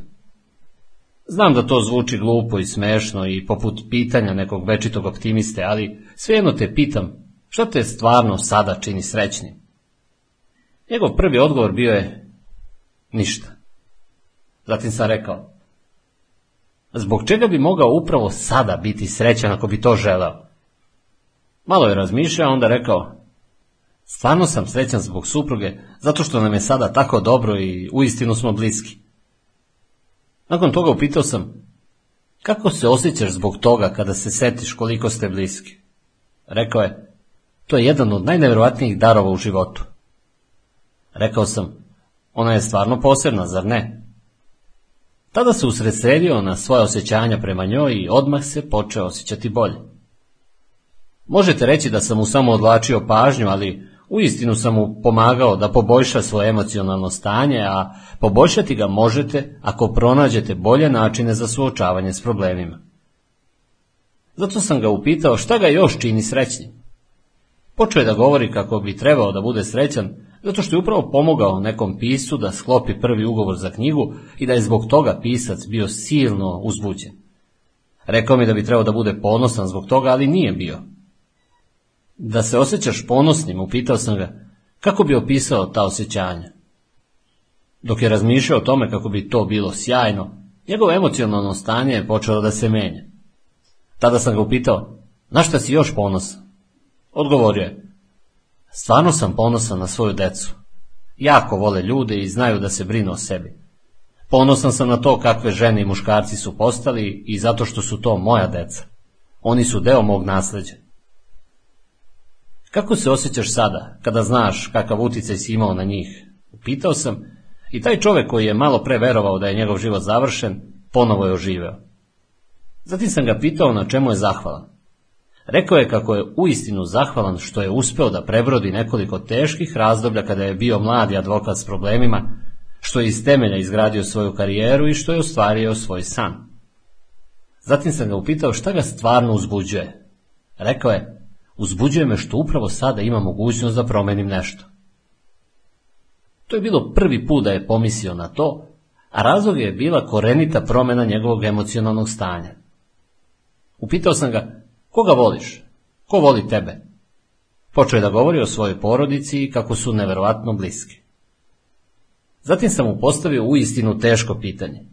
Znam da to zvuči glupo i smešno i poput pitanja nekog večitog optimiste, ali svejedno te pitam, šta te stvarno sada čini srećnim? Njegov prvi odgovor bio je, ništa. Zatim sam rekao, zbog čega bi mogao upravo sada biti srećan ako bi to želeo? Malo je razmišljao, onda rekao, stvarno sam srećan zbog supruge, zato što nam je sada tako dobro i uistinu smo bliski. Nakon toga upitao sam, kako se osjećaš zbog toga kada se setiš koliko ste bliski? Rekao je, to je jedan od najnevjerojatnijih darova u životu. Rekao sam, ona je stvarno posebna, zar ne? Tada se usredsredio na svoje osjećanja prema njoj i odmah se počeo osjećati bolje. Možete reći da sam mu samo odlačio pažnju, ali uistinu sam mu pomagao da poboljša svoje emocionalno stanje, a poboljšati ga možete ako pronađete bolje načine za suočavanje s problemima. Zato sam ga upitao šta ga još čini srećnim. Počeo je da govori kako bi trebao da bude srećan, zato što je upravo pomogao nekom piscu da sklopi prvi ugovor za knjigu i da je zbog toga pisac bio silno uzbuđen. Rekao mi da bi trebao da bude ponosan zbog toga, ali nije bio. Da se osjećaš ponosnim, upitao sam ga, kako bi opisao ta osjećanja? Dok je razmišljao o tome kako bi to bilo sjajno, njegovo emocionalno stanje je počelo da se menja. Tada sam ga upitao, na šta si još ponosan? Odgovorio je, stvarno sam ponosan na svoju decu. Jako vole ljude i znaju da se brinu o sebi. Ponosan sam na to kakve žene i muškarci su postali i zato što su to moja deca. Oni su deo mog nasleđa. Kako se osjećaš sada, kada znaš kakav uticaj si imao na njih? Upitao sam I taj čovjek koji je malo pre verovao da je njegov život završen, ponovo je oživeo. Zatim sam ga pitao na čemu je zahvalan. Rekao je kako je uistinu zahvalan što je uspeo da prebrodi nekoliko teških razdoblja kada je bio mladi advokat s problemima, što je iz temelja izgradio svoju karijeru i što je ostvario svoj san. Zatim sam ga upitao šta ga stvarno uzbuđuje. Rekao je, uzbuđuje me što upravo sada ima mogućnost da promenim nešto. To je bilo prvi put da je pomislio na to, a razlog je bila korenita promjena njegovog emocionalnog stanja. Upitao sam ga, koga voliš? Ko voli tebe? Počeo je da govori o svojoj porodici i kako su neverovatno bliski. Zatim sam mu postavio uistinu teško pitanje.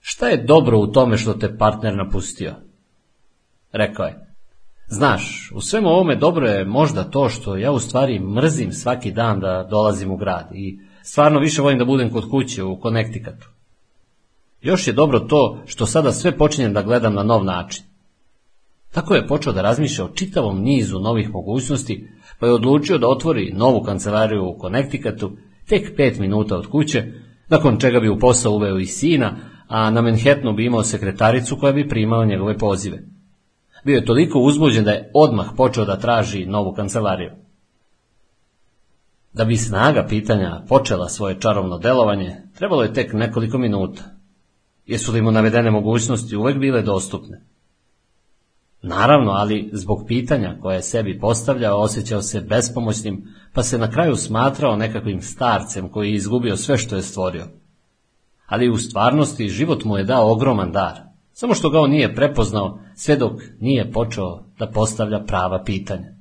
Šta je dobro u tome što te partner napustio? Rekao je, znaš, u svemu ovome dobro je možda to što ja u stvari mrzim svaki dan da dolazim u grad i stvarno više volim da budem kod kuće u Connecticutu. Još je dobro to što sada sve počinjem da gledam na nov način. Tako je počeo da razmišlja o čitavom nizu novih mogućnosti, pa je odlučio da otvori novu kancelariju u Connecticutu tek pet minuta od kuće, nakon čega bi u posao uveo i sina, a na Manhattanu bi imao sekretaricu koja bi primala njegove pozive. Bio je toliko uzbuđen da je odmah počeo da traži novu kancelariju. Da bi snaga pitanja počela svoje čarovno delovanje, trebalo je tek nekoliko minuta. Jesu li mu navedene mogućnosti uvek bile dostupne? Naravno, ali zbog pitanja koje je sebi postavljao osjećao se bespomoćnim, pa se na kraju smatrao nekakvim starcem koji je izgubio sve što je stvorio. Ali u stvarnosti život mu je dao ogroman dar, samo što ga on nije prepoznao sve dok nije počeo da postavlja prava pitanja.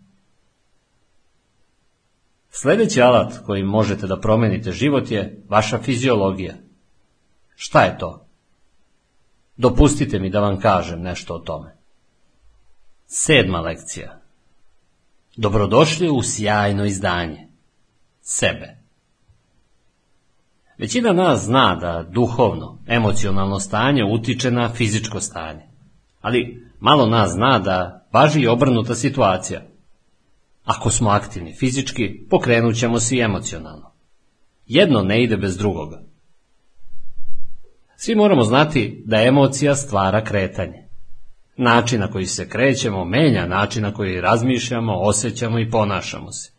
Sljedeći alat koji možete da promenite život je vaša fiziologija. Šta je to? Dopustite mi da vam kažem nešto o tome. Sedma lekcija. Dobrodošli u sjajno izdanje. Sebe. Većina nas zna da duhovno, emocionalno stanje utiče na fizičko stanje. Ali malo nas zna da važi i obrnuta situacija. Ako smo aktivni fizički, pokrenut ćemo se i emocionalno. Jedno ne ide bez drugoga. Svi moramo znati da emocija stvara kretanje. Način na koji se krećemo menja način na koji razmišljamo, osjećamo i ponašamo se.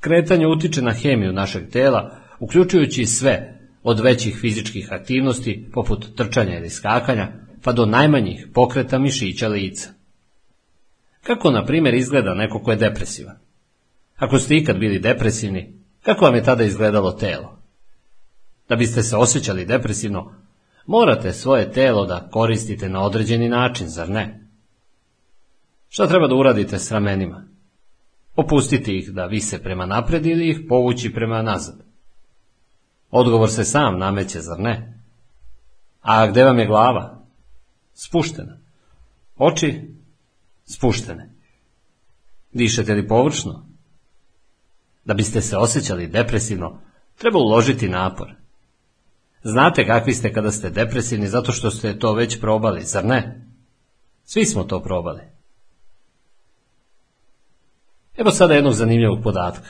Kretanje utiče na hemiju našeg tela, uključujući sve, od većih fizičkih aktivnosti, poput trčanja ili skakanja, pa do najmanjih pokreta mišića lica. Kako, na primjer, izgleda neko ko je depresivan? Ako ste ikad bili depresivni, kako vam je tada izgledalo telo? Da biste se osjećali depresivno, Morate svoje telo da koristite na određeni način, zar ne? Šta treba da uradite s ramenima? Opustiti ih da vise prema napred ili ih povući prema nazad. Odgovor se sam nameće, zar ne? A gde vam je glava? Spuštena. Oči? Spuštene. Dišete li površno? Da biste se osjećali depresivno, treba uložiti napor. Znate kakvi ste kada ste depresivni zato što ste to već probali, zar ne? Svi smo to probali. Evo sada jednog zanimljivog podatka.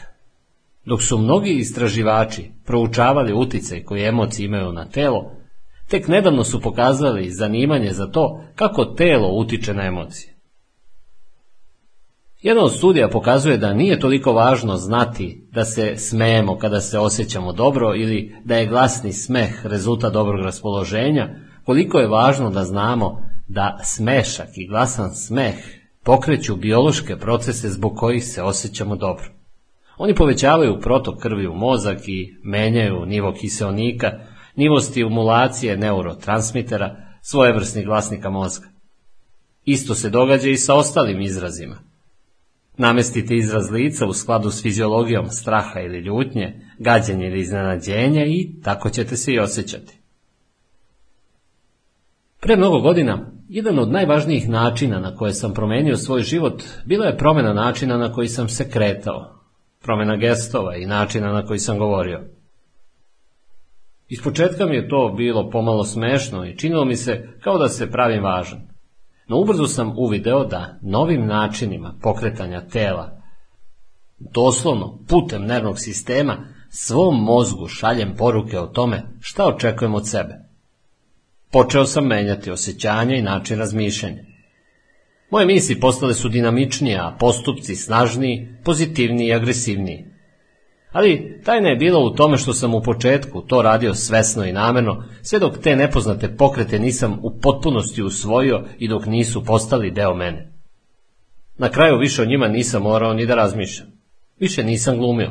Dok su mnogi istraživači proučavali utjecaj koji emocije imaju na telo, tek nedavno su pokazali zanimanje za to kako telo utiče na emocije. Jedan od studija pokazuje da nije toliko važno znati da se smejemo kada se osjećamo dobro ili da je glasni smeh rezultat dobrog raspoloženja, koliko je važno da znamo da smešak i glasan smeh pokreću biološke procese zbog kojih se osjećamo dobro. Oni povećavaju protok krvi u mozak i menjaju nivo kiseonika, nivo stimulacije neurotransmitera, svojevrsnih glasnika mozga. Isto se događa i sa ostalim izrazima. Namestite izraz lica u skladu s fiziologijom straha ili ljutnje, gađenja ili iznenađenja i tako ćete se i osjećati. Pre mnogo godina, jedan od najvažnijih načina na koje sam promenio svoj život bila je promjena načina na koji sam se kretao, promjena gestova i načina na koji sam govorio. Ispočetka mi je to bilo pomalo smešno i činilo mi se kao da se pravim važan. No ubrzo sam uvideo da novim načinima pokretanja tela, doslovno putem nervnog sistema, svom mozgu šaljem poruke o tome šta očekujem od sebe. Počeo sam menjati osjećanja i način razmišljanja. Moje misli postale su dinamičnije, a postupci snažniji, pozitivniji i agresivniji. Ali tajna je bila u tome što sam u početku to radio svesno i namerno, sve dok te nepoznate pokrete nisam u potpunosti usvojio i dok nisu postali deo mene. Na kraju više o njima nisam morao ni da razmišljam. Više nisam glumio.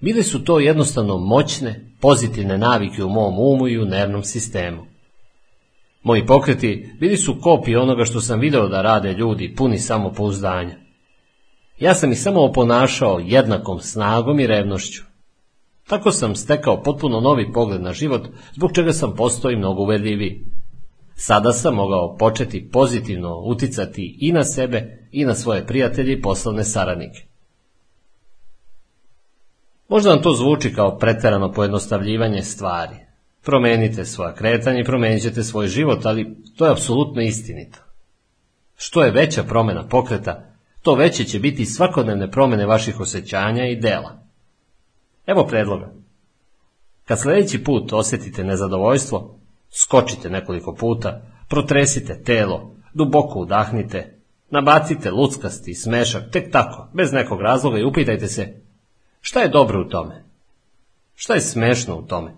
Bile su to jednostavno moćne, pozitivne navike u mom umu i u nervnom sistemu. Moji pokreti bili su kopije onoga što sam video da rade ljudi puni samopouzdanja. Ja sam ih samo oponašao jednakom snagom i revnošću. Tako sam stekao potpuno novi pogled na život, zbog čega sam postao i mnogo uvedljiviji. Sada sam mogao početi pozitivno uticati i na sebe i na svoje prijatelje i poslovne saradnike. Možda vam to zvuči kao preterano pojednostavljivanje stvari. Promenite svoja kretanja i promenit ćete svoj život, ali to je apsolutno istinito. Što je veća promjena pokreta, to veće će biti svakodnevne promjene vaših osjećanja i dela. Evo predloga. Kad sljedeći put osjetite nezadovoljstvo, skočite nekoliko puta, protresite telo, duboko udahnite, nabacite luckasti smešak, tek tako, bez nekog razloga i upitajte se šta je dobro u tome? Šta je smešno u tome?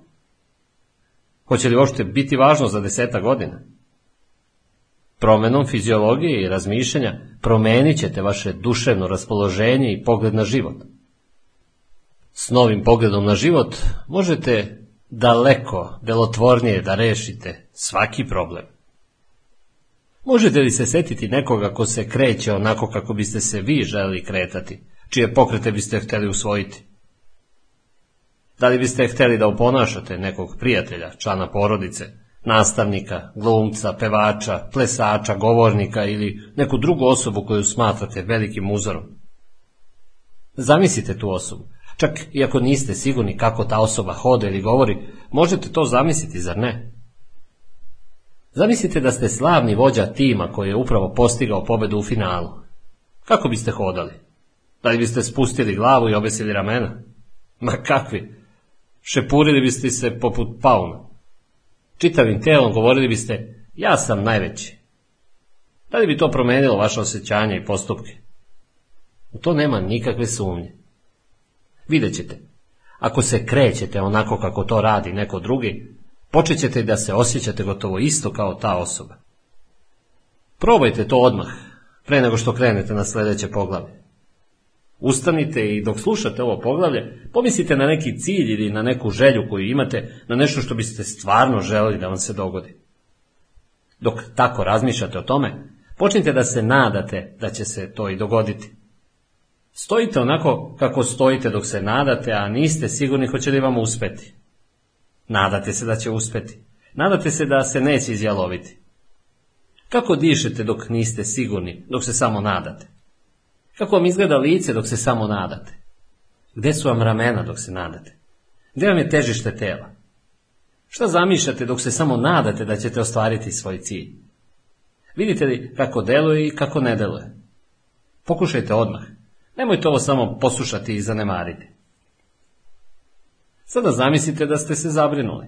Hoće li uopšte biti važno za deseta godina? Promenom fiziologije i razmišljanja promenit ćete vaše duševno raspoloženje i pogled na život. S novim pogledom na život možete daleko delotvornije da rešite svaki problem. Možete li se setiti nekoga ko se kreće onako kako biste se vi želeli kretati, čije pokrete biste htjeli usvojiti? Da li biste htjeli da uponašate nekog prijatelja, člana porodice, nastavnika, glumca, pevača, plesača, govornika ili neku drugu osobu koju smatrate velikim uzorom? Zamislite tu osobu. Čak i ako niste sigurni kako ta osoba hode ili govori, možete to zamisliti, zar ne? Zamislite da ste slavni vođa tima koji je upravo postigao pobedu u finalu. Kako biste hodali? Da li biste spustili glavu i obesili ramena? Ma kakvi? Šepurili biste se poput pauna. Čitavim telom govorili biste, ja sam najveći. Da li bi to promenilo vaše osjećanje i postupke? U to nema nikakve sumnje. Vidjet ćete, ako se krećete onako kako to radi neko drugi, počet ćete da se osjećate gotovo isto kao ta osoba. Probajte to odmah, pre nego što krenete na sljedeće poglavlje. Ustanite i dok slušate ovo poglavlje, pomislite na neki cilj ili na neku želju koju imate, na nešto što biste stvarno želeli da vam se dogodi. Dok tako razmišljate o tome, počnite da se nadate da će se to i dogoditi. Stojite onako kako stojite dok se nadate, a niste sigurni hoće li vam uspeti. Nadate se da će uspeti. Nadate se da se neće izjaloviti. Kako dišete dok niste sigurni, dok se samo nadate? Kako vam izgleda lice dok se samo nadate? Gde su vam ramena dok se nadate? Gde vam je težište tela? Šta zamišljate dok se samo nadate da ćete ostvariti svoj cilj? Vidite li kako deluje i kako ne deluje? Pokušajte odmah. Nemojte ovo samo poslušati i zanemariti. Sada zamislite da ste se zabrinuli.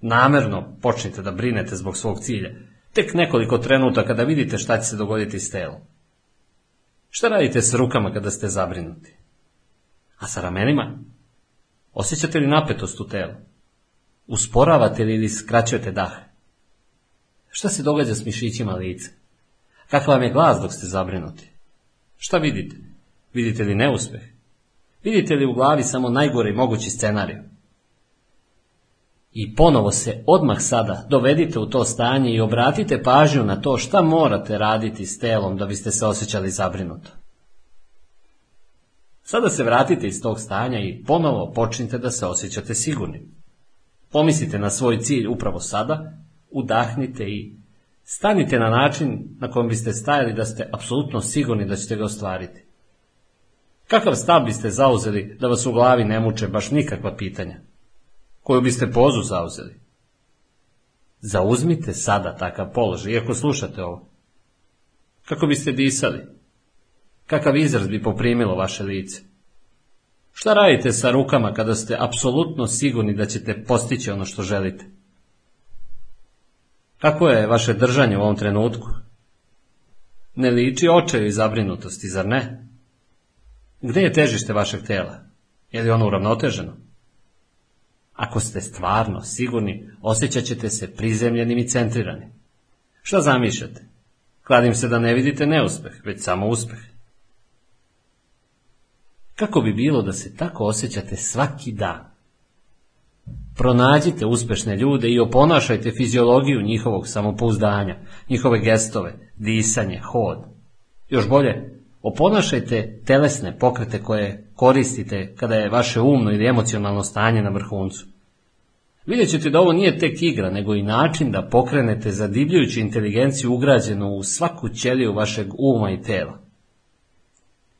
Namerno počnite da brinete zbog svog cilja. Tek nekoliko trenutaka da vidite šta će se dogoditi s telom. Šta radite s rukama kada ste zabrinuti? A sa ramenima? Osjećate li napetost u telu? Usporavate li ili skraćujete dah? Šta se događa s mišićima lica? Kakav vam je glas dok ste zabrinuti? Šta vidite? Vidite li neuspeh? Vidite li u glavi samo najgore mogući scenarij? I ponovo se odmah sada dovedite u to stanje i obratite pažnju na to šta morate raditi s telom da biste se osjećali zabrinuto. Sada se vratite iz tog stanja i ponovo počnite da se osjećate sigurni. Pomislite na svoj cilj upravo sada, udahnite i stanite na način na kojem biste stajali da ste apsolutno sigurni da ćete ga ostvariti. Kakav stav biste zauzeli da vas u glavi ne muče baš nikakva pitanja? Koju biste pozu zauzeli? Zauzmite sada takav položaj, iako slušate ovo. Kako biste disali? Kakav izraz bi poprimilo vaše lice? Šta radite sa rukama kada ste apsolutno sigurni da ćete postići ono što želite? Kako je vaše držanje u ovom trenutku? Ne liči očaju i zabrinutosti, zar ne? Gde je težište vašeg tela? Je li ono uravnoteženo? Ako ste stvarno sigurni, osjećat ćete se prizemljenim i centriranim. Šta zamišljate? Kladim se da ne vidite neuspeh, već samo uspeh. Kako bi bilo da se tako osjećate svaki dan? Pronađite uspešne ljude i oponašajte fiziologiju njihovog samopouzdanja, njihove gestove, disanje, hod. Još bolje, oponašajte telesne pokrete koje koristite kada je vaše umno ili emocionalno stanje na vrhuncu. Vidjet ćete da ovo nije tek igra, nego i način da pokrenete zadivljujuću inteligenciju ugrađenu u svaku ćeliju vašeg uma i tela.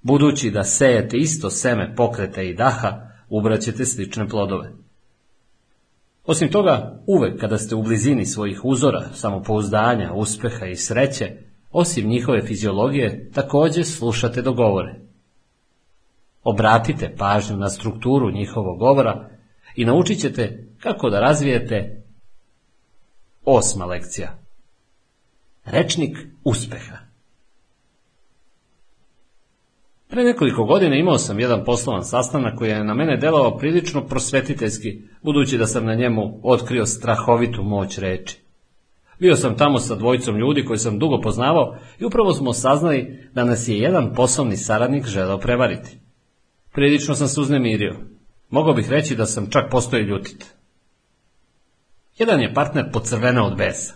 Budući da sejete isto seme pokreta i daha, ubraćete slične plodove. Osim toga, uvek kada ste u blizini svojih uzora, samopouzdanja, uspeha i sreće, osim njihove fiziologije, također slušate dogovore. Obratite pažnju na strukturu njihovog govora i naučit ćete kako da razvijete osma lekcija. Rečnik uspeha. Pre nekoliko godina imao sam jedan poslovan sastanak koji je na mene delovao prilično prosvetiteljski, budući da sam na njemu otkrio strahovitu moć reči. Bio sam tamo sa dvojicom ljudi koji sam dugo poznavao i upravo smo saznali da nas je jedan poslovni saradnik želeo prevariti. Prilično sam se uznemirio. Mogao bih reći da sam čak postoji ljutit. Jedan je partner pocrvenao od besa.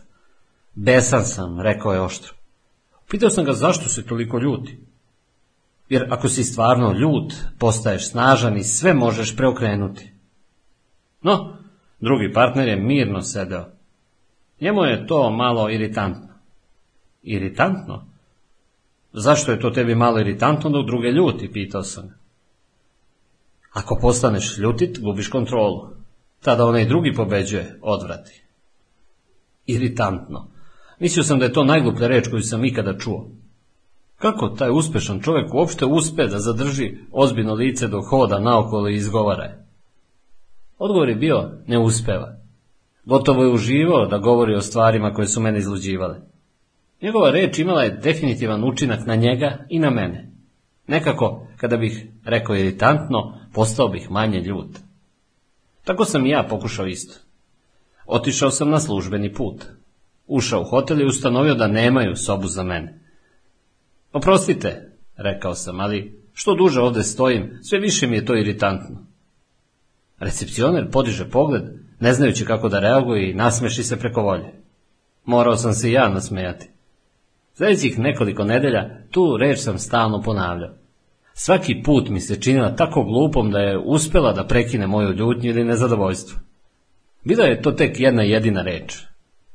Besan sam, rekao je oštro. Pitao sam ga zašto se toliko ljuti. Jer ako si stvarno ljut, postaješ snažan i sve možeš preokrenuti. No, drugi partner je mirno sedeo. Njemu je to malo iritantno. Iritantno? Zašto je to tebi malo iritantno dok druge ljuti, pitao sam. Ako postaneš ljutit, gubiš kontrolu. Tada onaj drugi pobeđuje, odvrati. Iritantno. Mislio sam da je to najgluplja reč koju sam ikada čuo. Kako taj uspešan čovjek uopšte uspe da zadrži ozbiljno lice dok hoda naokolo i izgovara je? Odgovor je bio, ne uspeva. Gotovo je uživao da govori o stvarima koje su mene izluđivale. Njegova reč imala je definitivan učinak na njega i na mene. Nekako, kada bih rekao iritantno, postao bih manje ljut. Tako sam i ja pokušao isto. Otišao sam na službeni put. Ušao u hotel i ustanovio da nemaju sobu za mene. Oprostite, rekao sam, ali što duže ovdje stojim, sve više mi je to iritantno. Recepcioner podiže pogled, ne znajući kako da reaguje i nasmeši se preko volje. Morao sam se i ja nasmejati. Sljedećih nekoliko nedelja tu reč sam stalno ponavljao. Svaki put mi se činila tako glupom da je uspjela da prekine moju ljutnju ili nezadovoljstvo. Bila je to tek jedna jedina reč.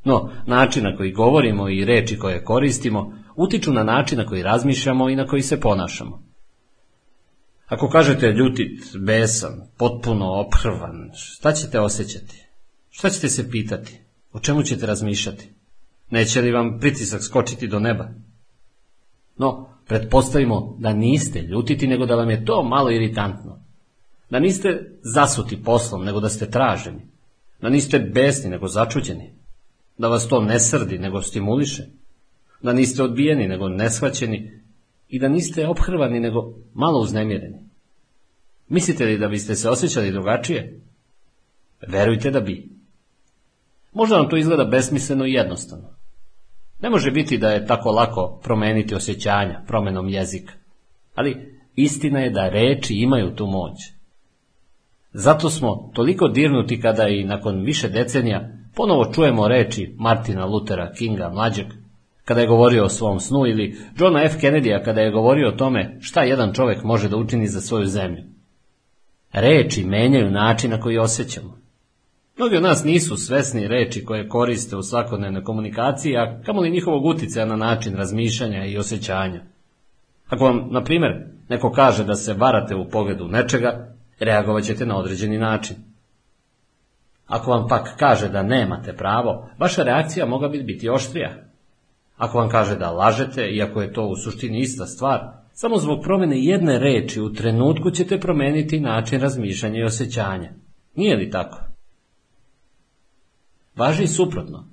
No, način na koji govorimo i reči koje koristimo utiču na način na koji razmišljamo i na koji se ponašamo. Ako kažete ljutit, besan, potpuno oprvan, šta ćete osjećati? Šta ćete se pitati? O čemu ćete razmišljati? Neće li vam pritisak skočiti do neba? No, pretpostavimo da niste ljutiti, nego da vam je to malo iritantno. Da niste zasuti poslom, nego da ste traženi. Da niste besni, nego začuđeni. Da vas to ne srdi, nego stimuliše. Da niste odbijeni, nego neshvaćeni. I da niste obhrvani, nego malo uznemireni. Mislite li da biste se osjećali drugačije? Verujte da bi. Možda vam to izgleda besmisleno i jednostavno. Ne može biti da je tako lako promeniti osjećanja promenom jezika. Ali istina je da reči imaju tu moć. Zato smo toliko dirnuti kada i nakon više decenija ponovo čujemo reči Martina Lutera Kinga mlađeg, kada je govorio o svom snu, ili Johna F. Kennedya kada je govorio o tome šta jedan čovjek može da učini za svoju zemlju. Reči menjaju način na koji osjećamo. Mnogi od nas nisu svesni reči koje koriste u svakodnevnoj komunikaciji, a kamoli njihovog utjecaja na način razmišljanja i osjećanja. Ako vam, na primjer, neko kaže da se varate u pogledu nečega, reagovat ćete na određeni način. Ako vam pak kaže da nemate pravo, vaša reakcija mogla bi biti oštrija. Ako vam kaže da lažete, iako je to u suštini ista stvar, Samo zbog promjene jedne reči u trenutku ćete promijeniti način razmišljanja i osjećanja. Nije li tako? Važi suprotno.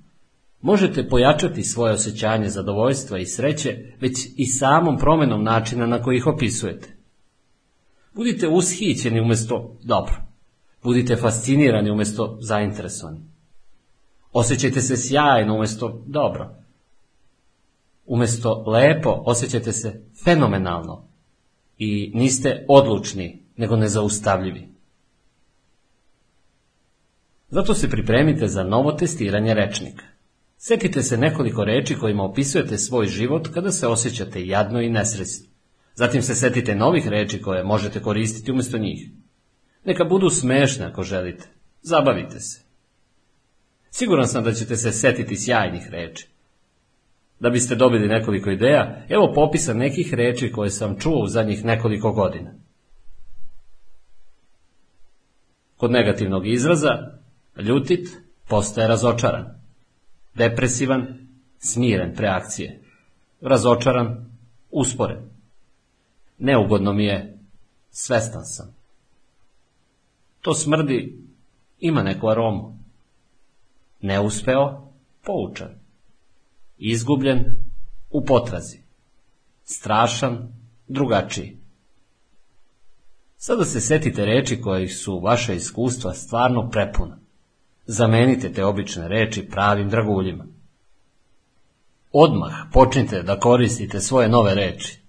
Možete pojačati svoje osjećanje zadovoljstva i sreće već i samom promjenom načina na koji ih opisujete. Budite ushićeni umjesto dobro. Budite fascinirani umjesto zainteresovani. Osjećajte se sjajno umjesto dobro. Umjesto lepo osjećate se fenomenalno i niste odlučni, nego nezaustavljivi. Zato se pripremite za novo testiranje rečnika. Sjetite se nekoliko reči kojima opisujete svoj život kada se osjećate jadno i nesresno. Zatim se setite novih reči koje možete koristiti umjesto njih. Neka budu smešne ako želite. Zabavite se. Siguran sam da ćete se setiti sjajnih reči. Da biste dobili nekoliko ideja, evo popisa nekih reči koje sam čuo u zadnjih nekoliko godina. Kod negativnog izraza, ljutit postaje razočaran. Depresivan, smiren preakcije. Razočaran, usporen. Neugodno mi je, svestan sam. To smrdi, ima neku aromu. Neuspeo, poučan. Izgubljen, u potrazi. Strašan, drugačiji. Sada se setite reči kojih su vaše iskustva stvarno prepuna. Zamenite te obične reči pravim draguljima. Odmah počnite da koristite svoje nove reči.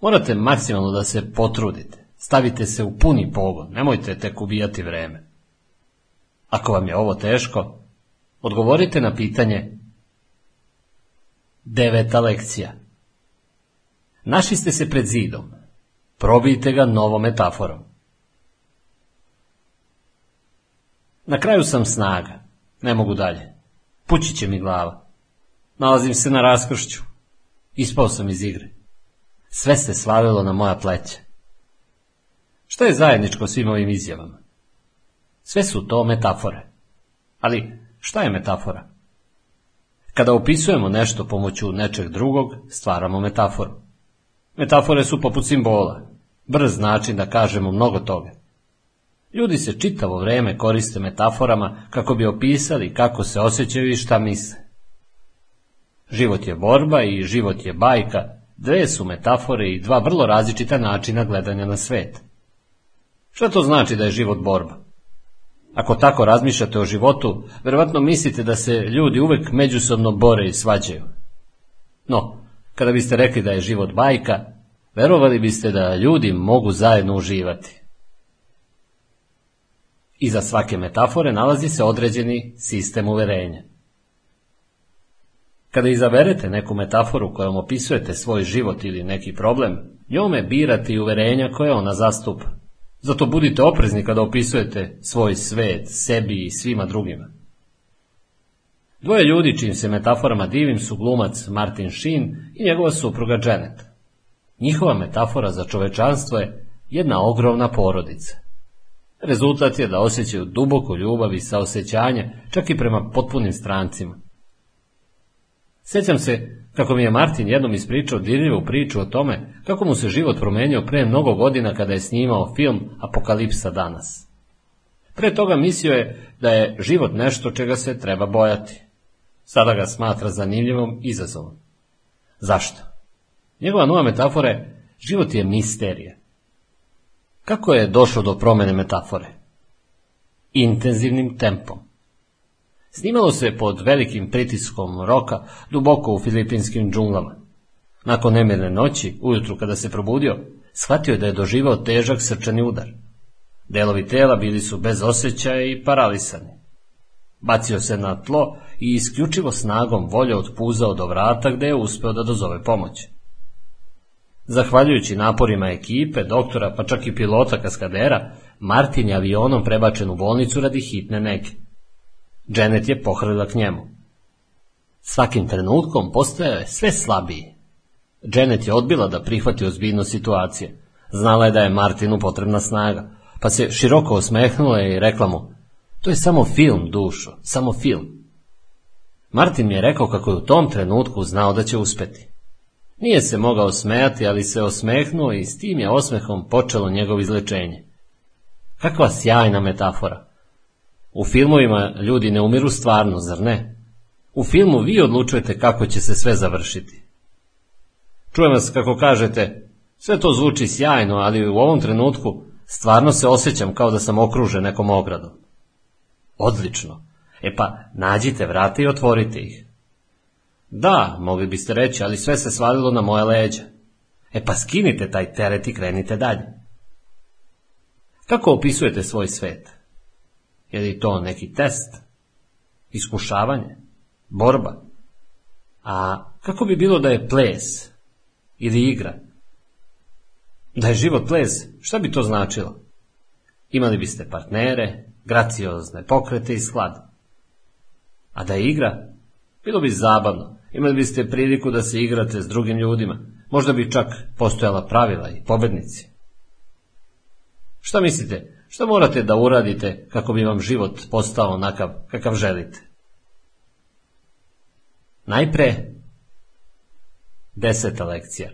Morate maksimalno da se potrudite. Stavite se u puni pogon, nemojte tek ubijati vreme. Ako vam je ovo teško, odgovorite na pitanje Deveta lekcija. Naši ste se pred zidom. Probijte ga novom metaforom. Na kraju sam snaga. Ne mogu dalje. Pući će mi glava. Nalazim se na raskršću. Ispao sam iz igre. Sve se slavilo na moja pleća. Šta je zajedničko svim ovim izjavama? Sve su to metafore. Ali šta je metafora? Kada opisujemo nešto pomoću nečeg drugog, stvaramo metaforu. Metafore su poput simbola, brz način da kažemo mnogo toga. Ljudi se čitavo vrijeme koriste metaforama kako bi opisali kako se osjećaju i šta misle. Život je borba i život je bajka, dve su metafore i dva vrlo različita načina gledanja na svet. Šta to znači da je život borba? Ako tako razmišljate o životu, verovatno mislite da se ljudi uvek međusobno bore i svađaju. No, kada biste rekli da je život bajka, verovali biste da ljudi mogu zajedno uživati. Iza svake metafore nalazi se određeni sistem uverenja. Kada izaberete neku metaforu kojom opisujete svoj život ili neki problem, njome birate i uverenja koje ona zastupa. Zato budite oprezni kada opisujete svoj svet, sebi i svima drugima. Dvoje ljudi čim se metaforama divim su glumac Martin Sheen i njegova supruga Janet. Njihova metafora za čovečanstvo je jedna ogromna porodica. Rezultat je da osjećaju duboku ljubav i saosjećanje, čak i prema potpunim strancima. Sjećam se kako mi je Martin jednom ispričao dirljivu priču o tome kako mu se život promijenio pre mnogo godina kada je snimao film Apokalipsa danas. Pre toga mislio je da je život nešto čega se treba bojati. Sada ga smatra zanimljivom izazovom. Zašto? Njegova nova metafora je život je misterija. Kako je došlo do promjene metafore? Intenzivnim tempom. Snimalo se pod velikim pritiskom roka duboko u filipinskim džunglama. Nakon nemirne noći, ujutru kada se probudio, shvatio je da je doživao težak srčani udar. Delovi tela bili su bez osjećaja i paralisani. Bacio se na tlo i isključivo snagom volje otpuzao do vrata gde je uspeo da dozove pomoć. Zahvaljujući naporima ekipe, doktora pa čak i pilota kaskadera, Martin je avionom prebačen u bolnicu radi hitne neke. Janet je pohrlila k njemu. Svakim trenutkom postojao je sve slabiji. Janet je odbila da prihvati ozbiljnost situacije. Znala je da je Martinu potrebna snaga, pa se široko osmehnula i rekla mu, to je samo film, dušo, samo film. Martin mi je rekao kako je u tom trenutku znao da će uspeti. Nije se mogao smejati, ali se osmehnuo i s tim je osmehom počelo njegovo izlečenje. Kakva sjajna metafora. U filmovima ljudi ne umiru stvarno, zar ne? U filmu vi odlučujete kako će se sve završiti. Čujem vas kako kažete, sve to zvuči sjajno, ali u ovom trenutku stvarno se osjećam kao da sam okružen nekom ogradom. Odlično. E pa, nađite vrata i otvorite ih. Da, mogli biste reći, ali sve se svalilo na moje leđa. E pa skinite taj teret i krenite dalje. Kako opisujete svoj svet? Je li to neki test? Iskušavanje? Borba? A kako bi bilo da je ples? Ili igra? Da je život ples, šta bi to značilo? Imali biste partnere, graciozne pokrete i sklad. A da je igra, bilo bi zabavno. Imali biste priliku da se igrate s drugim ljudima. Možda bi čak postojala pravila i pobednici. Šta mislite, šta morate da uradite kako bi vam život postao onakav kakav želite? Najpre, deseta lekcija.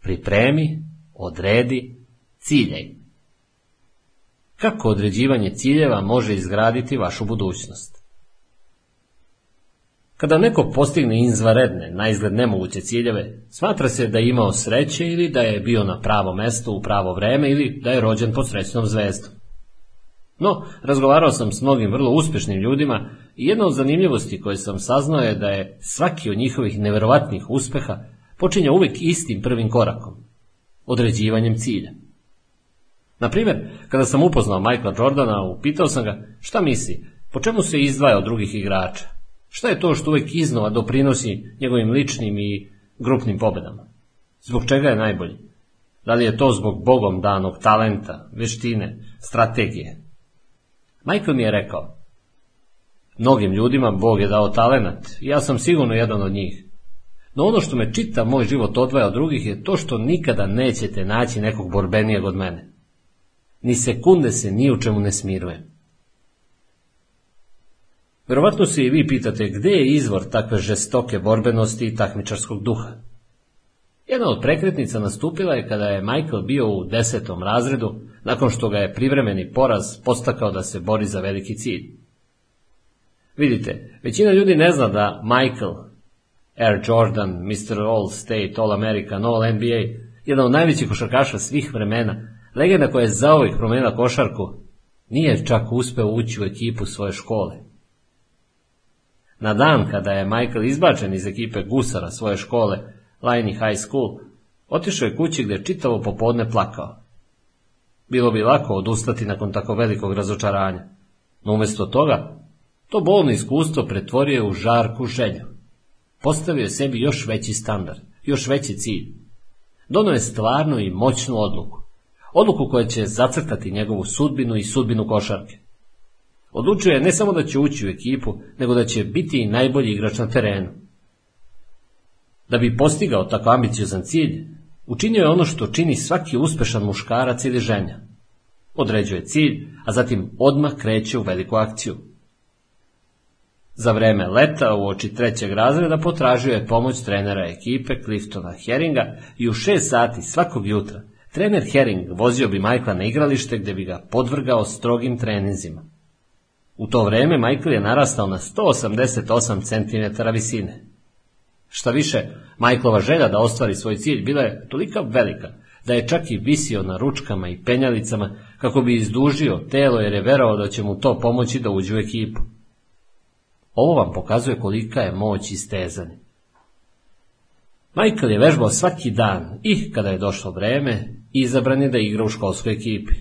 Pripremi, odredi, ciljaj. Kako određivanje ciljeva može izgraditi vašu budućnost? Kada neko postigne izvaredne, na izgled nemoguće ciljeve, smatra se da je imao sreće ili da je bio na pravo mesto u pravo vreme ili da je rođen pod srećnom zvezdom. No, razgovarao sam s mnogim vrlo uspješnim ljudima i jedna od zanimljivosti koje sam saznao je da je svaki od njihovih neverovatnih uspeha počinja uvijek istim prvim korakom, određivanjem cilja. Na primjer, kada sam upoznao Michaela Jordana, upitao sam ga šta misli, po čemu se izdvaja od drugih igrača. Šta je to što uvijek iznova doprinosi njegovim ličnim i grupnim pobedama? Zbog čega je najbolji? Da li je to zbog bogom danog talenta, veštine, strategije? Michael mi je rekao, mnogim ljudima Bog je dao talenat i ja sam sigurno jedan od njih. No ono što me čita moj život odvaja od drugih je to što nikada nećete naći nekog borbenijeg od mene. Ni sekunde se ni u čemu ne smirujem. Verovatno se i vi pitate gdje je izvor takve žestoke borbenosti i takmičarskog duha. Jedna od prekretnica nastupila je kada je Michael bio u desetom razredu, nakon što ga je privremeni poraz postakao da se bori za veliki cilj. Vidite, većina ljudi ne zna da Michael, Air Jordan, Mr. All State, All American, All NBA, jedan od najvećih košarkaša svih vremena, legenda koja je zaovih promenila košarku, nije čak uspeo ući u ekipu svoje škole. Na dan kada je Michael izbačen iz ekipe gusara svoje škole, Liney High School, otišao je kući gdje je čitavo popodne plakao. Bilo bi lako odustati nakon tako velikog razočaranja, no umjesto toga, to bolno iskustvo pretvorio je u žarku želju. Postavio je sebi još veći standard, još veći cilj. Dono je stvarnu i moćnu odluku. Odluku koja će zacrtati njegovu sudbinu i sudbinu košarke. Odlučuje ne samo da će ući u ekipu, nego da će biti i najbolji igrač na terenu. Da bi postigao tako ambiciozan cilj, učinio je ono što čini svaki uspešan muškarac ili ženja. Određuje cilj, a zatim odmah kreće u veliku akciju. Za vreme leta u oči trećeg razreda potražio je pomoć trenera ekipe Cliftona Heringa i u šest sati svakog jutra trener Hering vozio bi Majkla na igralište gdje bi ga podvrgao strogim treninzima. U to vrijeme Michael je narastao na 188 cm visine. Šta više, Michaelova želja da ostvari svoj cilj bila je tolika velika da je čak i visio na ručkama i penjalicama kako bi izdužio telo jer je verao da će mu to pomoći da uđe u ekipu. Ovo vam pokazuje kolika je moć istezanja. Michael je vežbao svaki dan i kada je došlo vreme, izabran je da igra u školskoj ekipi.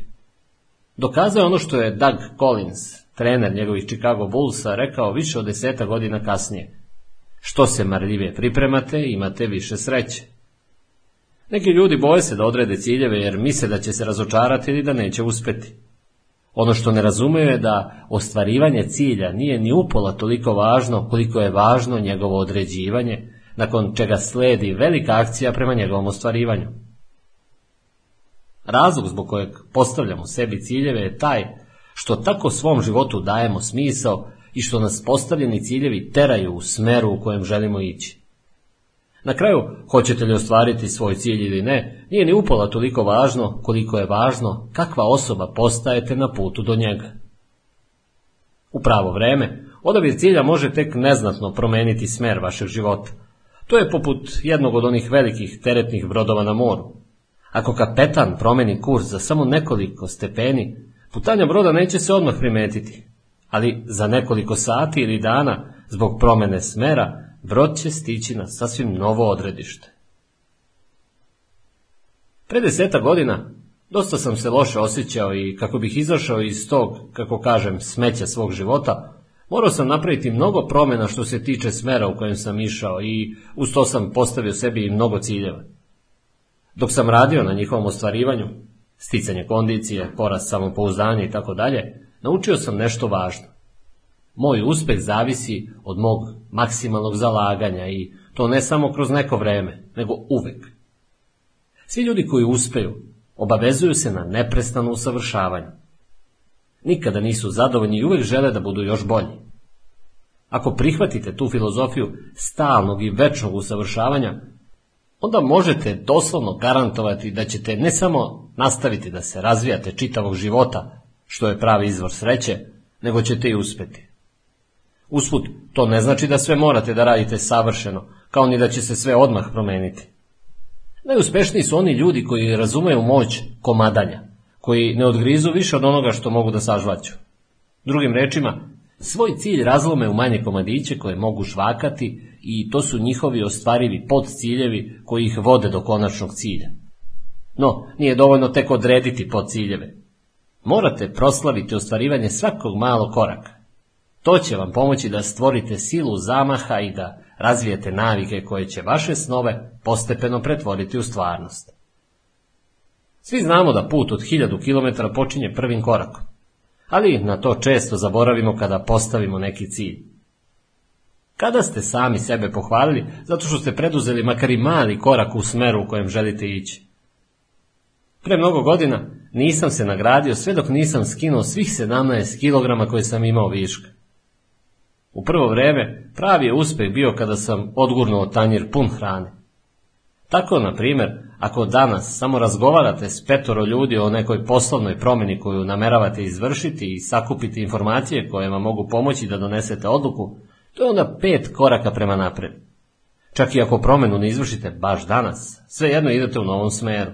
Dokazao je ono što je Doug Collins, trener njegovih Chicago Bullsa, rekao više od deseta godina kasnije. Što se marljivije pripremate, imate više sreće. Neki ljudi boje se da odrede ciljeve jer misle da će se razočarati ili da neće uspjeti. Ono što ne razumeju je da ostvarivanje cilja nije ni upola toliko važno koliko je važno njegovo određivanje, nakon čega sledi velika akcija prema njegovom ostvarivanju. Razlog zbog kojeg postavljamo sebi ciljeve je taj što tako svom životu dajemo smisao i što nas postavljeni ciljevi teraju u smeru u kojem želimo ići. Na kraju, hoćete li ostvariti svoj cilj ili ne, nije ni upola toliko važno koliko je važno kakva osoba postajete na putu do njega. U pravo vreme, odabir cilja može tek neznatno promeniti smer vašeg života. To je poput jednog od onih velikih teretnih brodova na moru. Ako kapetan promeni kurs za samo nekoliko stepeni, putanja broda neće se odmah primetiti, ali za nekoliko sati ili dana, zbog promene smera, brod će stići na sasvim novo odredište. Pre deseta godina dosta sam se loše osjećao i kako bih izašao iz tog, kako kažem, smeća svog života, morao sam napraviti mnogo promjena što se tiče smera u kojem sam išao i uz to sam postavio sebi i mnogo ciljeva. Dok sam radio na njihovom ostvarivanju, sticanje kondicije, porast samopouzdanja i tako dalje, naučio sam nešto važno. Moj uspeh zavisi od mog maksimalnog zalaganja i to ne samo kroz neko vreme, nego uvek. Svi ljudi koji uspeju obavezuju se na neprestano usavršavanje. Nikada nisu zadovoljni i uvek žele da budu još bolji. Ako prihvatite tu filozofiju stalnog i večnog usavršavanja, onda možete doslovno garantovati da ćete ne samo nastaviti da se razvijate čitavog života, što je pravi izvor sreće, nego ćete i uspeti. Usput, to ne znači da sve morate da radite savršeno, kao ni da će se sve odmah promeniti. Najuspešniji su oni ljudi koji razumeju moć komadanja, koji ne odgrizu više od onoga što mogu da sažvaću. Drugim rečima, svoj cilj razlome u manje komadiće koje mogu žvakati i to su njihovi ostvarivi podciljevi koji ih vode do konačnog cilja. No, nije dovoljno tek odrediti podciljeve. Morate proslaviti ostvarivanje svakog malog koraka. To će vam pomoći da stvorite silu zamaha i da razvijete navike koje će vaše snove postepeno pretvoriti u stvarnost. Svi znamo da put od hiljadu kilometara počinje prvim korakom, ali na to često zaboravimo kada postavimo neki cilj. Kada ste sami sebe pohvalili zato što ste preduzeli makar i mali korak u smeru u kojem želite ići? Pre mnogo godina nisam se nagradio sve dok nisam skinuo svih 17 kg koje sam imao viška. U prvo vreme pravi je uspeh bio kada sam odgurnuo tanjir pun hrane. Tako, na primjer, ako danas samo razgovarate s petoro ljudi o nekoj poslovnoj promjeni koju nameravate izvršiti i sakupiti informacije koje vam mogu pomoći da donesete odluku, to je onda pet koraka prema napred. Čak i ako promjenu ne izvršite baš danas, svejedno idete u novom smeru.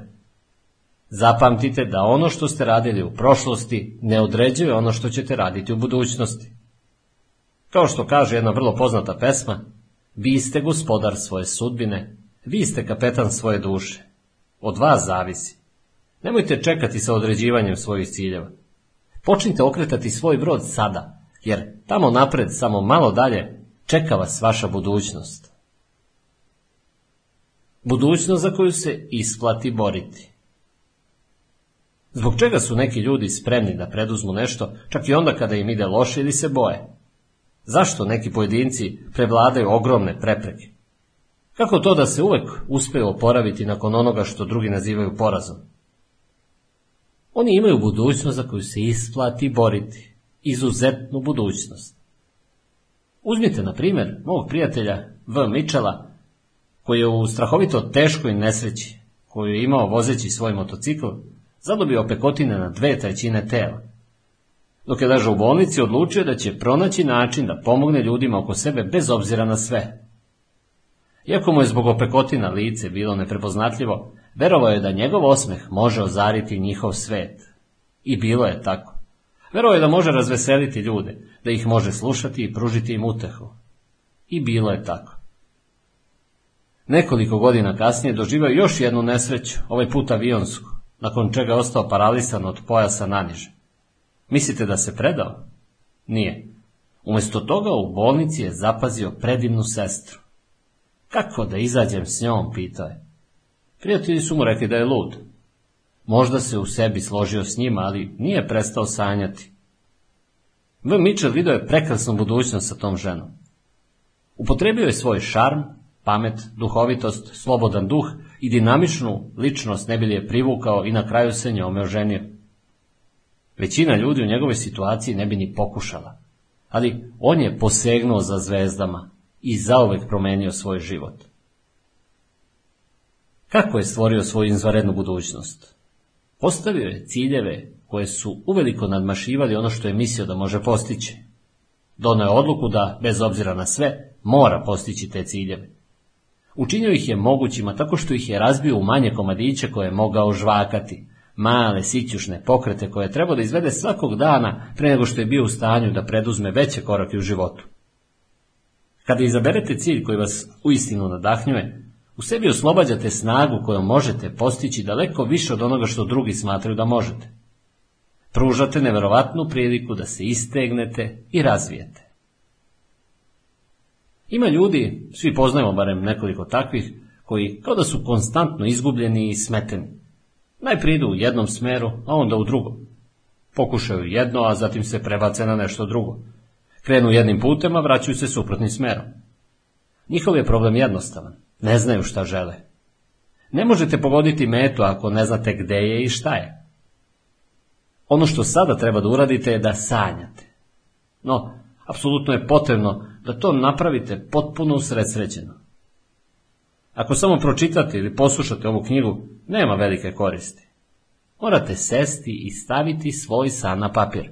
Zapamtite da ono što ste radili u prošlosti ne određuje ono što ćete raditi u budućnosti. Kao što kaže jedna vrlo poznata pesma, vi ste gospodar svoje sudbine, vi ste kapetan svoje duše. Od vas zavisi. Nemojte čekati sa određivanjem svojih ciljeva. Počnite okretati svoj brod sada, jer tamo napred, samo malo dalje, čeka vas vaša budućnost. Budućnost za koju se isplati boriti. Zbog čega su neki ljudi spremni da preduzmu nešto, čak i onda kada im ide loše ili se boje? Zašto neki pojedinci prevladaju ogromne prepreke? Kako to da se uvek uspeju oporaviti nakon onoga što drugi nazivaju porazom? Oni imaju budućnost za koju se isplati boriti, izuzetnu budućnost. Uzmite, na primjer, mog prijatelja V. Mičela, koji je u strahovito teškoj nesreći, koju je imao vozeći svoj motocikl, zadobio pekotine na dve trećine tela. Dok je ležao u bolnici, odlučio da će pronaći način da pomogne ljudima oko sebe bez obzira na sve. Iako mu je zbog opekotina lice bilo neprepoznatljivo, verovao je da njegov osmeh može ozariti njihov svet. I bilo je tako. Verovao je da može razveseliti ljude, da ih može slušati i pružiti im utehu. I bilo je tako. Nekoliko godina kasnije doživao još jednu nesreću, ovaj put avionsku, nakon čega je ostao paralisan od pojasa naniže. Mislite da se predao? Nije. Umjesto toga u bolnici je zapazio predivnu sestru. Kako da izađem s njom, pitao je. Prijatelji su mu rekli da je lud. Možda se u sebi složio s njima, ali nije prestao sanjati. V. Mitchell vidio je prekrasnu budućnost sa tom ženom. Upotrebio je svoj šarm, pamet, duhovitost, slobodan duh i dinamičnu ličnost ne bi li je privukao i na kraju se njome oženio. Većina ljudi u njegove situaciji ne bi ni pokušala, ali on je posegnuo za zvezdama i zauvek promenio svoj život. Kako je stvorio svoju izvanrednu budućnost? Postavio je ciljeve koje su uveliko nadmašivali ono što je mislio da može postići. Donao je odluku da, bez obzira na sve, mora postići te ciljeve. Učinio ih je mogućima tako što ih je razbio u manje komadiće koje je mogao žvakati, male, sićušne pokrete koje je trebao da izvede svakog dana pre nego što je bio u stanju da preduzme veće korake u životu. Kada izaberete cilj koji vas uistinu nadahnjuje, u sebi oslobađate snagu kojom možete postići daleko više od onoga što drugi smatraju da možete. Pružate neverovatnu priliku da se istegnete i razvijete. Ima ljudi, svi poznajemo barem nekoliko takvih, koji kao da su konstantno izgubljeni i smeteni. Najprije idu u jednom smeru, a onda u drugom. Pokušaju jedno, a zatim se prebace na nešto drugo. Krenu jednim putem, a vraćaju se suprotnim smerom. Njihov je problem jednostavan. Ne znaju šta žele. Ne možete pogoditi metu ako ne znate gde je i šta je. Ono što sada treba da uradite je da sanjate. No, apsolutno je potrebno da to napravite potpuno usredsređeno. Ako samo pročitate ili poslušate ovu knjigu, nema velike koristi. Morate sesti i staviti svoj san na papir.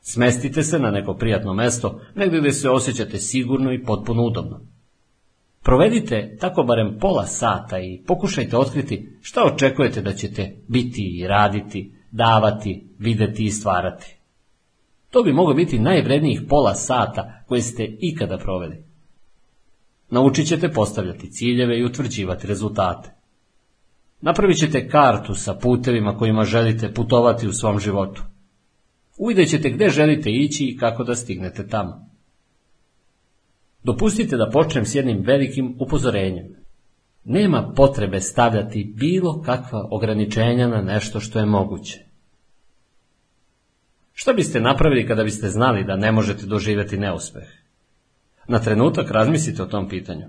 Smestite se na neko prijatno mesto, negdje gdje se osjećate sigurno i potpuno udobno. Provedite tako barem pola sata i pokušajte otkriti šta očekujete da ćete biti i raditi, davati, videti i stvarati. To bi moglo biti najvrednijih pola sata koje ste ikada proveli. Naučit ćete postavljati ciljeve i utvrđivati rezultate. Napravit ćete kartu sa putevima kojima želite putovati u svom životu. Uvidjet ćete gdje želite ići i kako da stignete tamo. Dopustite da počnem s jednim velikim upozorenjem. Nema potrebe stavljati bilo kakva ograničenja na nešto što je moguće. Šta biste napravili kada biste znali da ne možete doživjeti neuspeh? Na trenutak razmislite o tom pitanju.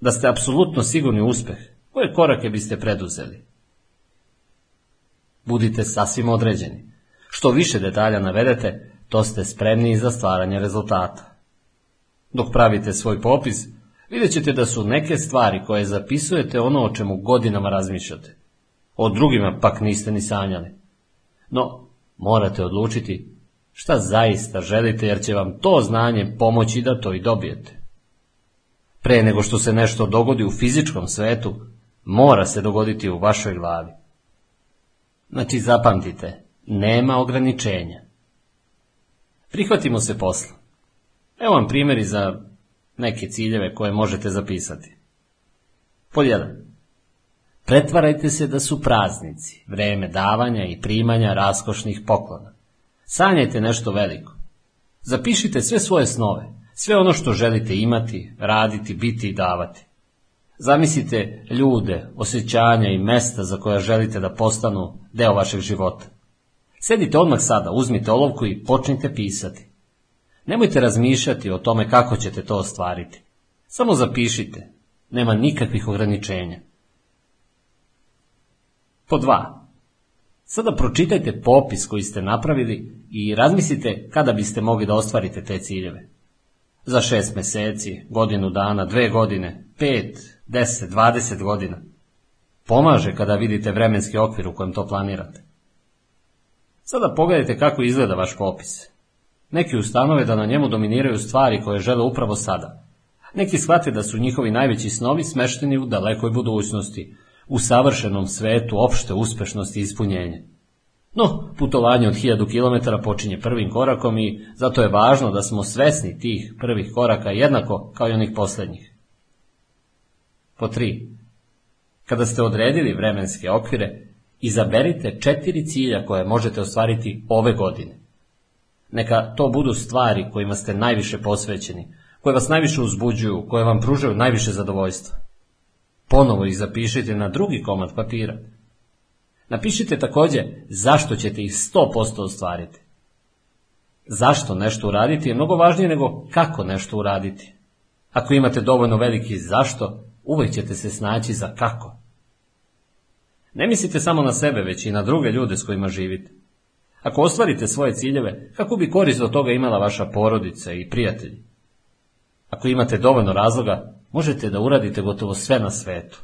Da ste apsolutno sigurni u uspeh, koje korake biste preduzeli? Budite sasvim određeni. Što više detalja navedete, to ste spremniji za stvaranje rezultata. Dok pravite svoj popis, vidjet ćete da su neke stvari koje zapisujete ono o čemu godinama razmišljate. O drugima pak niste ni sanjali. No, morate odlučiti šta zaista želite jer će vam to znanje pomoći da to i dobijete. Pre nego što se nešto dogodi u fizičkom svetu, mora se dogoditi u vašoj glavi. Znači zapamtite, nema ograničenja. Prihvatimo se posla. Evo vam primjeri za neke ciljeve koje možete zapisati. Pod jedan. Pretvarajte se da su praznici, vreme davanja i primanja raskošnih poklona. Sanjajte nešto veliko. Zapišite sve svoje snove, sve ono što želite imati, raditi, biti i davati. Zamislite ljude, osjećanja i mesta za koja želite da postanu deo vašeg života. Sedite odmah sada, uzmite olovku i počnite pisati. Nemojte razmišljati o tome kako ćete to ostvariti. Samo zapišite. Nema nikakvih ograničenja. Po dva. Sada pročitajte popis koji ste napravili i razmislite kada biste mogli da ostvarite te ciljeve. Za šest mjeseci, godinu dana, dve godine, pet, deset, dvadeset godina. Pomaže kada vidite vremenski okvir u kojem to planirate. Sada pogledajte kako izgleda vaš popis. Neki ustanove da na njemu dominiraju stvari koje žele upravo sada. Neki shvate da su njihovi najveći snovi smešteni u dalekoj budućnosti, u savršenom svetu opšte uspešnosti i ispunjenja. No, putovanje od hiljadu kilometara počinje prvim korakom i zato je važno da smo svesni tih prvih koraka jednako kao i onih posljednjih. Po tri. Kada ste odredili vremenske okvire, izaberite četiri cilja koje možete ostvariti ove godine. Neka to budu stvari kojima ste najviše posvećeni, koje vas najviše uzbuđuju, koje vam pružaju najviše zadovoljstva. Ponovo ih zapišite na drugi komad papira. Napišite također zašto ćete ih 100% ostvariti. Zašto nešto uraditi je mnogo važnije nego kako nešto uraditi. Ako imate dovoljno veliki zašto, uvijek ćete se snaći za kako. Ne mislite samo na sebe, već i na druge ljude s kojima živite. Ako ostvarite svoje ciljeve, kako bi korist od toga imala vaša porodica i prijatelji? Ako imate dovoljno razloga, možete da uradite gotovo sve na svetu.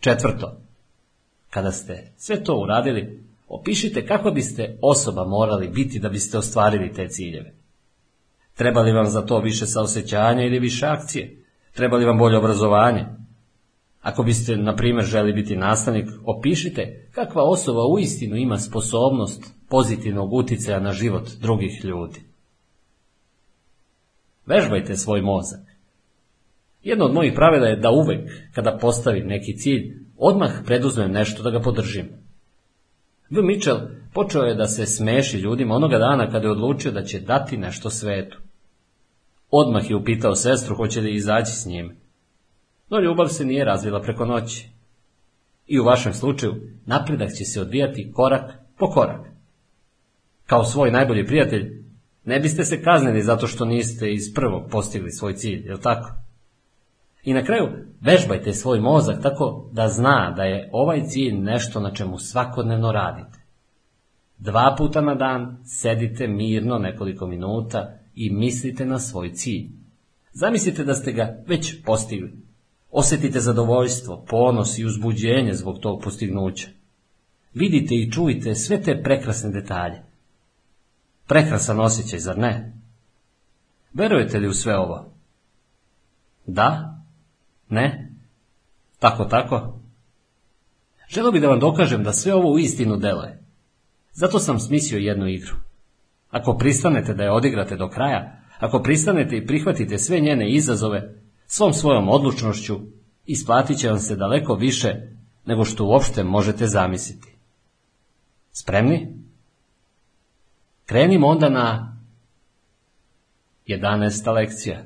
Četvrto, kada ste sve to uradili, opišite kako biste osoba morali biti da biste ostvarili te ciljeve. Treba li vam za to više saosećanja ili više akcije? Treba li vam bolje obrazovanje? Ako biste, na primjer, želi biti nastavnik, opišite kakva osoba uistinu ima sposobnost pozitivnog utjecaja na život drugih ljudi. Vežbajte svoj mozak. Jedno od mojih pravila je da uvek, kada postavim neki cilj, odmah preduzmem nešto da ga podržim. V. Mitchell počeo je da se smeši ljudima onoga dana kada je odlučio da će dati nešto svetu. Odmah je upitao sestru hoće li izaći s njim. No ljubav se nije razvila preko noći. I u vašem slučaju napredak će se odvijati korak po korak. Kao svoj najbolji prijatelj, ne biste se kaznili zato što niste iz prvog postigli svoj cilj, jel tako? I na kraju, vežbajte svoj mozak tako da zna da je ovaj cilj nešto na čemu svakodnevno radite. Dva puta na dan sedite mirno nekoliko minuta i mislite na svoj cilj. Zamislite da ste ga već postigli. Osjetite zadovoljstvo, ponos i uzbuđenje zbog tog postignuća. Vidite i čujte sve te prekrasne detalje. Prekrasan osjećaj, zar ne? Verujete li u sve ovo? Da? Ne? Tako, tako? Želo bi da vam dokažem da sve ovo u istinu deluje. Zato sam smislio jednu igru. Ako pristanete da je odigrate do kraja, ako pristanete i prihvatite sve njene izazove, svom svojom odlučnošću, isplatit će vam se daleko više nego što uopšte možete zamisliti. Spremni? Krenimo onda na 11. lekcija.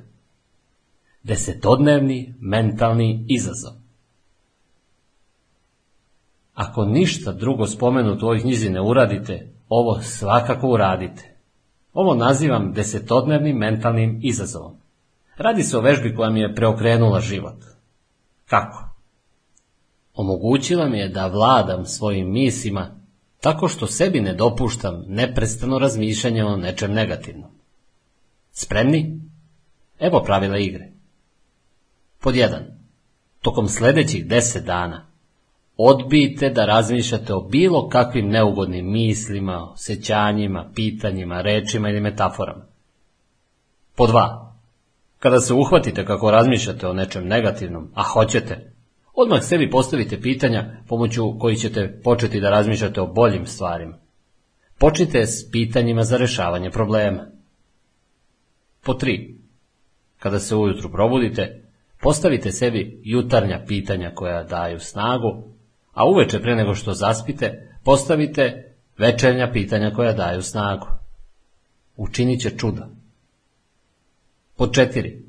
Desetodnevni mentalni izazov. Ako ništa drugo spomenuto u ovoj knjizi ne uradite, ovo svakako uradite. Ovo nazivam desetodnevnim mentalnim izazovom. Radi se o vežbi koja mi je preokrenula život. Kako? Omogućila mi je da vladam svojim mislima tako što sebi ne dopuštam neprestano razmišljanje o nečem negativnom. Spremni? Evo pravila igre. Pod jedan. Tokom sljedećih deset dana odbijte da razmišljate o bilo kakvim neugodnim mislima, osjećanjima, pitanjima, rečima ili metaforama. Po dva. Kada se uhvatite kako razmišljate o nečem negativnom, a hoćete, odmah sebi postavite pitanja pomoću kojih ćete početi da razmišljate o boljim stvarima. Počnite s pitanjima za rešavanje problema. Po tri. Kada se ujutru probudite, postavite sebi jutarnja pitanja koja daju snagu, a uveče pre nego što zaspite, postavite večernja pitanja koja daju snagu. Učinit će čuda. Pod četiri.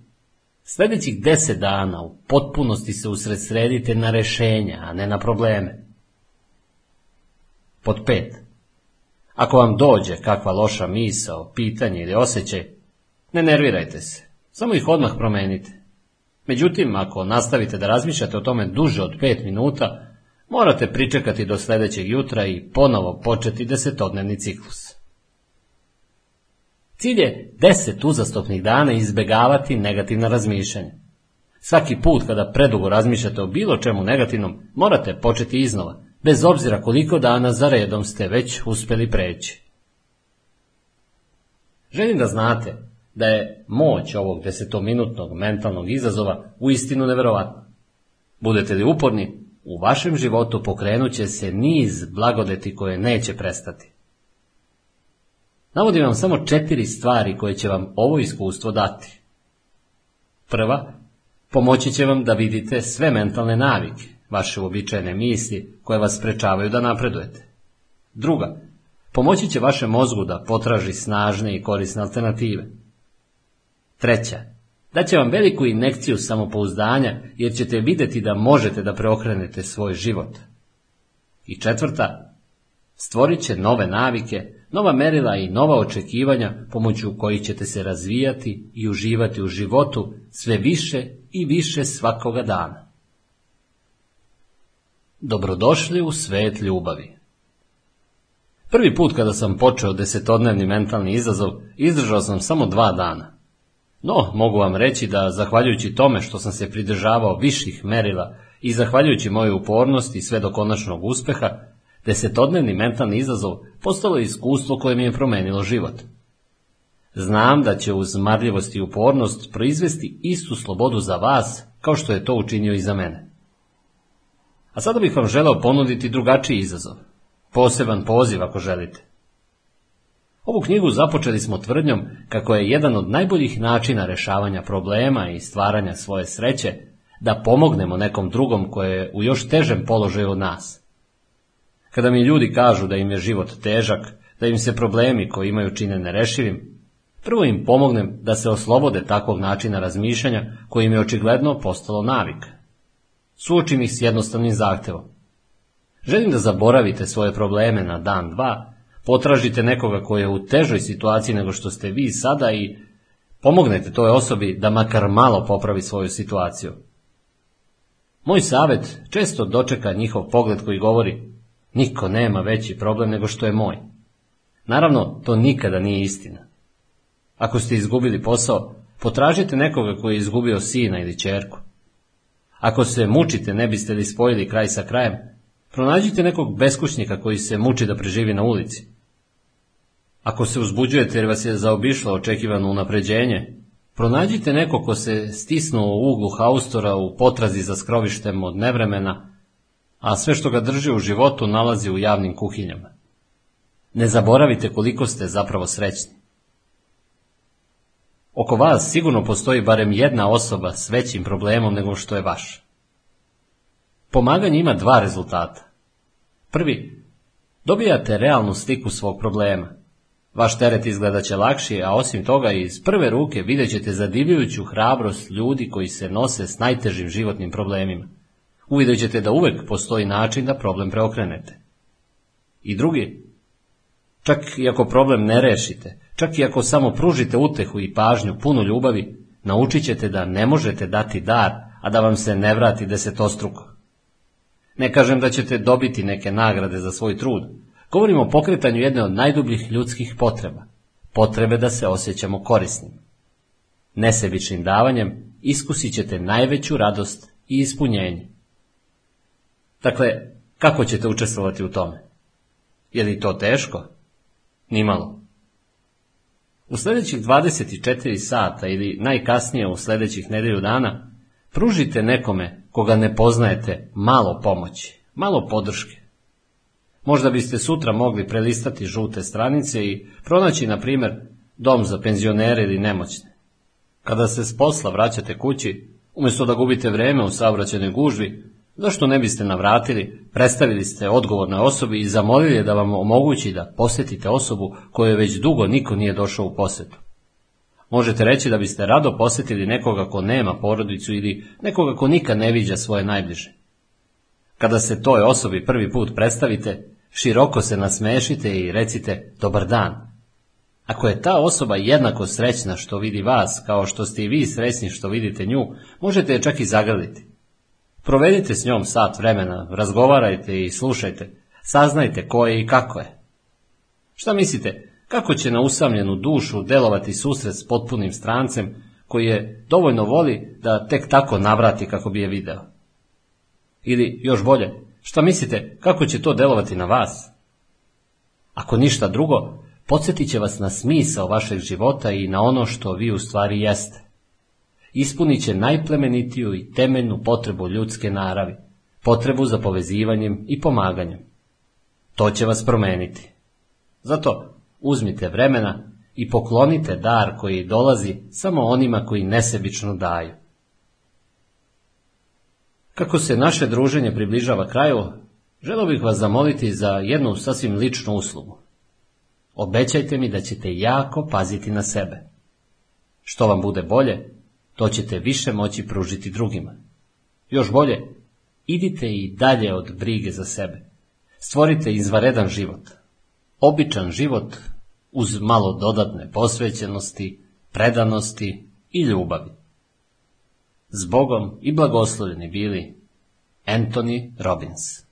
Sljedećih deset dana u potpunosti se usredsredite na rešenja, a ne na probleme. Pod pet. Ako vam dođe kakva loša misao, pitanje ili osjećaj, ne nervirajte se, samo ih odmah promenite. Međutim, ako nastavite da razmišljate o tome duže od pet minuta, morate pričekati do sljedećeg jutra i ponovo početi desetodnevni ciklus. Cilj je deset uzastopnih dana izbjegavati negativna razmišljanja. Svaki put kada predugo razmišljate o bilo čemu negativnom, morate početi iznova, bez obzira koliko dana za redom ste već uspjeli preći. Želim da znate da je moć ovog desetominutnog mentalnog izazova uistinu neverovatna. Budete li uporni, u vašem životu pokrenut će se niz blagodeti koje neće prestati. Navodim vam samo četiri stvari koje će vam ovo iskustvo dati. Prva, pomoći će vam da vidite sve mentalne navike, vaše uobičajene misli koje vas sprečavaju da napredujete. Druga, pomoći će vašem mozgu da potraži snažne i korisne alternative. Treća, daće vam veliku inekciju samopouzdanja jer ćete vidjeti da možete da preokrenete svoj život. I četvrta, stvorit će nove navike, nova merila i nova očekivanja pomoću kojih ćete se razvijati i uživati u životu sve više i više svakoga dana. Dobrodošli u svet ljubavi. Prvi put kada sam počeo desetodnevni mentalni izazov, izdržao sam samo dva dana. No, mogu vam reći da, zahvaljujući tome što sam se pridržavao viših merila i zahvaljujući mojoj upornosti sve do konačnog uspeha, desetodnevni mentalni izazov postalo je iskustvo koje mi je promenilo život. Znam da će uz marljivost i upornost proizvesti istu slobodu za vas kao što je to učinio i za mene. A sada bih vam želeo ponuditi drugačiji izazov, poseban poziv ako želite. Ovu knjigu započeli smo tvrdnjom kako je jedan od najboljih načina rešavanja problema i stvaranja svoje sreće da pomognemo nekom drugom koje je u još težem položaju od nas. Kada mi ljudi kažu da im je život težak, da im se problemi koji imaju čine nerešivim, prvo im pomognem da se oslobode takvog načina razmišljanja koji im je očigledno postalo navik. Suočim ih s jednostavnim zahtevom. Želim da zaboravite svoje probleme na dan, dva, potražite nekoga koji je u težoj situaciji nego što ste vi sada i pomognete toj osobi da makar malo popravi svoju situaciju. Moj savjet često dočeka njihov pogled koji govori niko nema veći problem nego što je moj. Naravno, to nikada nije istina. Ako ste izgubili posao, potražite nekoga koji je izgubio sina ili čerku. Ako se mučite, ne biste li spojili kraj sa krajem, pronađite nekog beskućnika koji se muči da preživi na ulici. Ako se uzbuđujete jer vas je zaobišlo očekivano unapređenje, pronađite neko ko se stisnuo u uglu haustora u potrazi za skrovištem od nevremena, a sve što ga drži u životu nalazi u javnim kuhinjama. Ne zaboravite koliko ste zapravo srećni. Oko vas sigurno postoji barem jedna osoba s većim problemom nego što je vaš. Pomaganje ima dva rezultata. Prvi, dobijate realnu sliku svog problema. Vaš teret izgleda će lakši, a osim toga iz prve ruke vidjet ćete zadivljujuću hrabrost ljudi koji se nose s najtežim životnim problemima. Uvidjet ćete da uvek postoji način da problem preokrenete. I drugi, čak i ako problem ne rešite, čak i ako samo pružite utehu i pažnju punu ljubavi, naučit ćete da ne možete dati dar, a da vam se ne vrati desetostruko. Ne kažem da ćete dobiti neke nagrade za svoj trud, Govorimo o pokretanju jedne od najdubljih ljudskih potreba, potrebe da se osjećamo korisnim. Nesebičnim davanjem iskusit ćete najveću radost i ispunjenje. Dakle, kako ćete učestvovati u tome? Je li to teško? Nimalo. U sljedećih 24 sata ili najkasnije u sljedećih nedelju dana pružite nekome koga ne poznajete malo pomoći, malo podrške. Možda biste sutra mogli prelistati žute stranice i pronaći, na primjer, dom za penzionere ili nemoćne. Kada se s posla vraćate kući, umjesto da gubite vreme u saobraćajnoj gužvi, zašto ne biste navratili, predstavili ste odgovornoj osobi i zamolili da vam omogući da posjetite osobu kojoj već dugo niko nije došao u posjetu. Možete reći da biste rado posjetili nekoga ko nema porodicu ili nekoga ko nikad ne viđa svoje najbliže. Kada se toj osobi prvi put predstavite, široko se nasmešite i recite dobar dan. Ako je ta osoba jednako srećna što vidi vas, kao što ste i vi srećni što vidite nju, možete je čak i zagrliti. Provedite s njom sat vremena, razgovarajte i slušajte, saznajte ko je i kako je. Šta mislite, kako će na usamljenu dušu delovati susret s potpunim strancem koji je dovoljno voli da tek tako navrati kako bi je video? Ili, još bolje, šta mislite, kako će to delovati na vas? Ako ništa drugo, podsjetit će vas na smisao vašeg života i na ono što vi u stvari jeste. Ispunit će najplemenitiju i temeljnu potrebu ljudske naravi, potrebu za povezivanjem i pomaganjem. To će vas promeniti. Zato uzmite vremena i poklonite dar koji dolazi samo onima koji nesebično daju. Kako se naše druženje približava kraju, želio bih vas zamoliti za jednu sasvim ličnu uslugu. Obećajte mi da ćete jako paziti na sebe. Što vam bude bolje, to ćete više moći pružiti drugima. Još bolje, idite i dalje od brige za sebe. Stvorite izvaredan život. Običan život uz malo dodatne posvećenosti, predanosti i ljubavi. Zbogom i blagoslovljeni bili Anthony Robbins.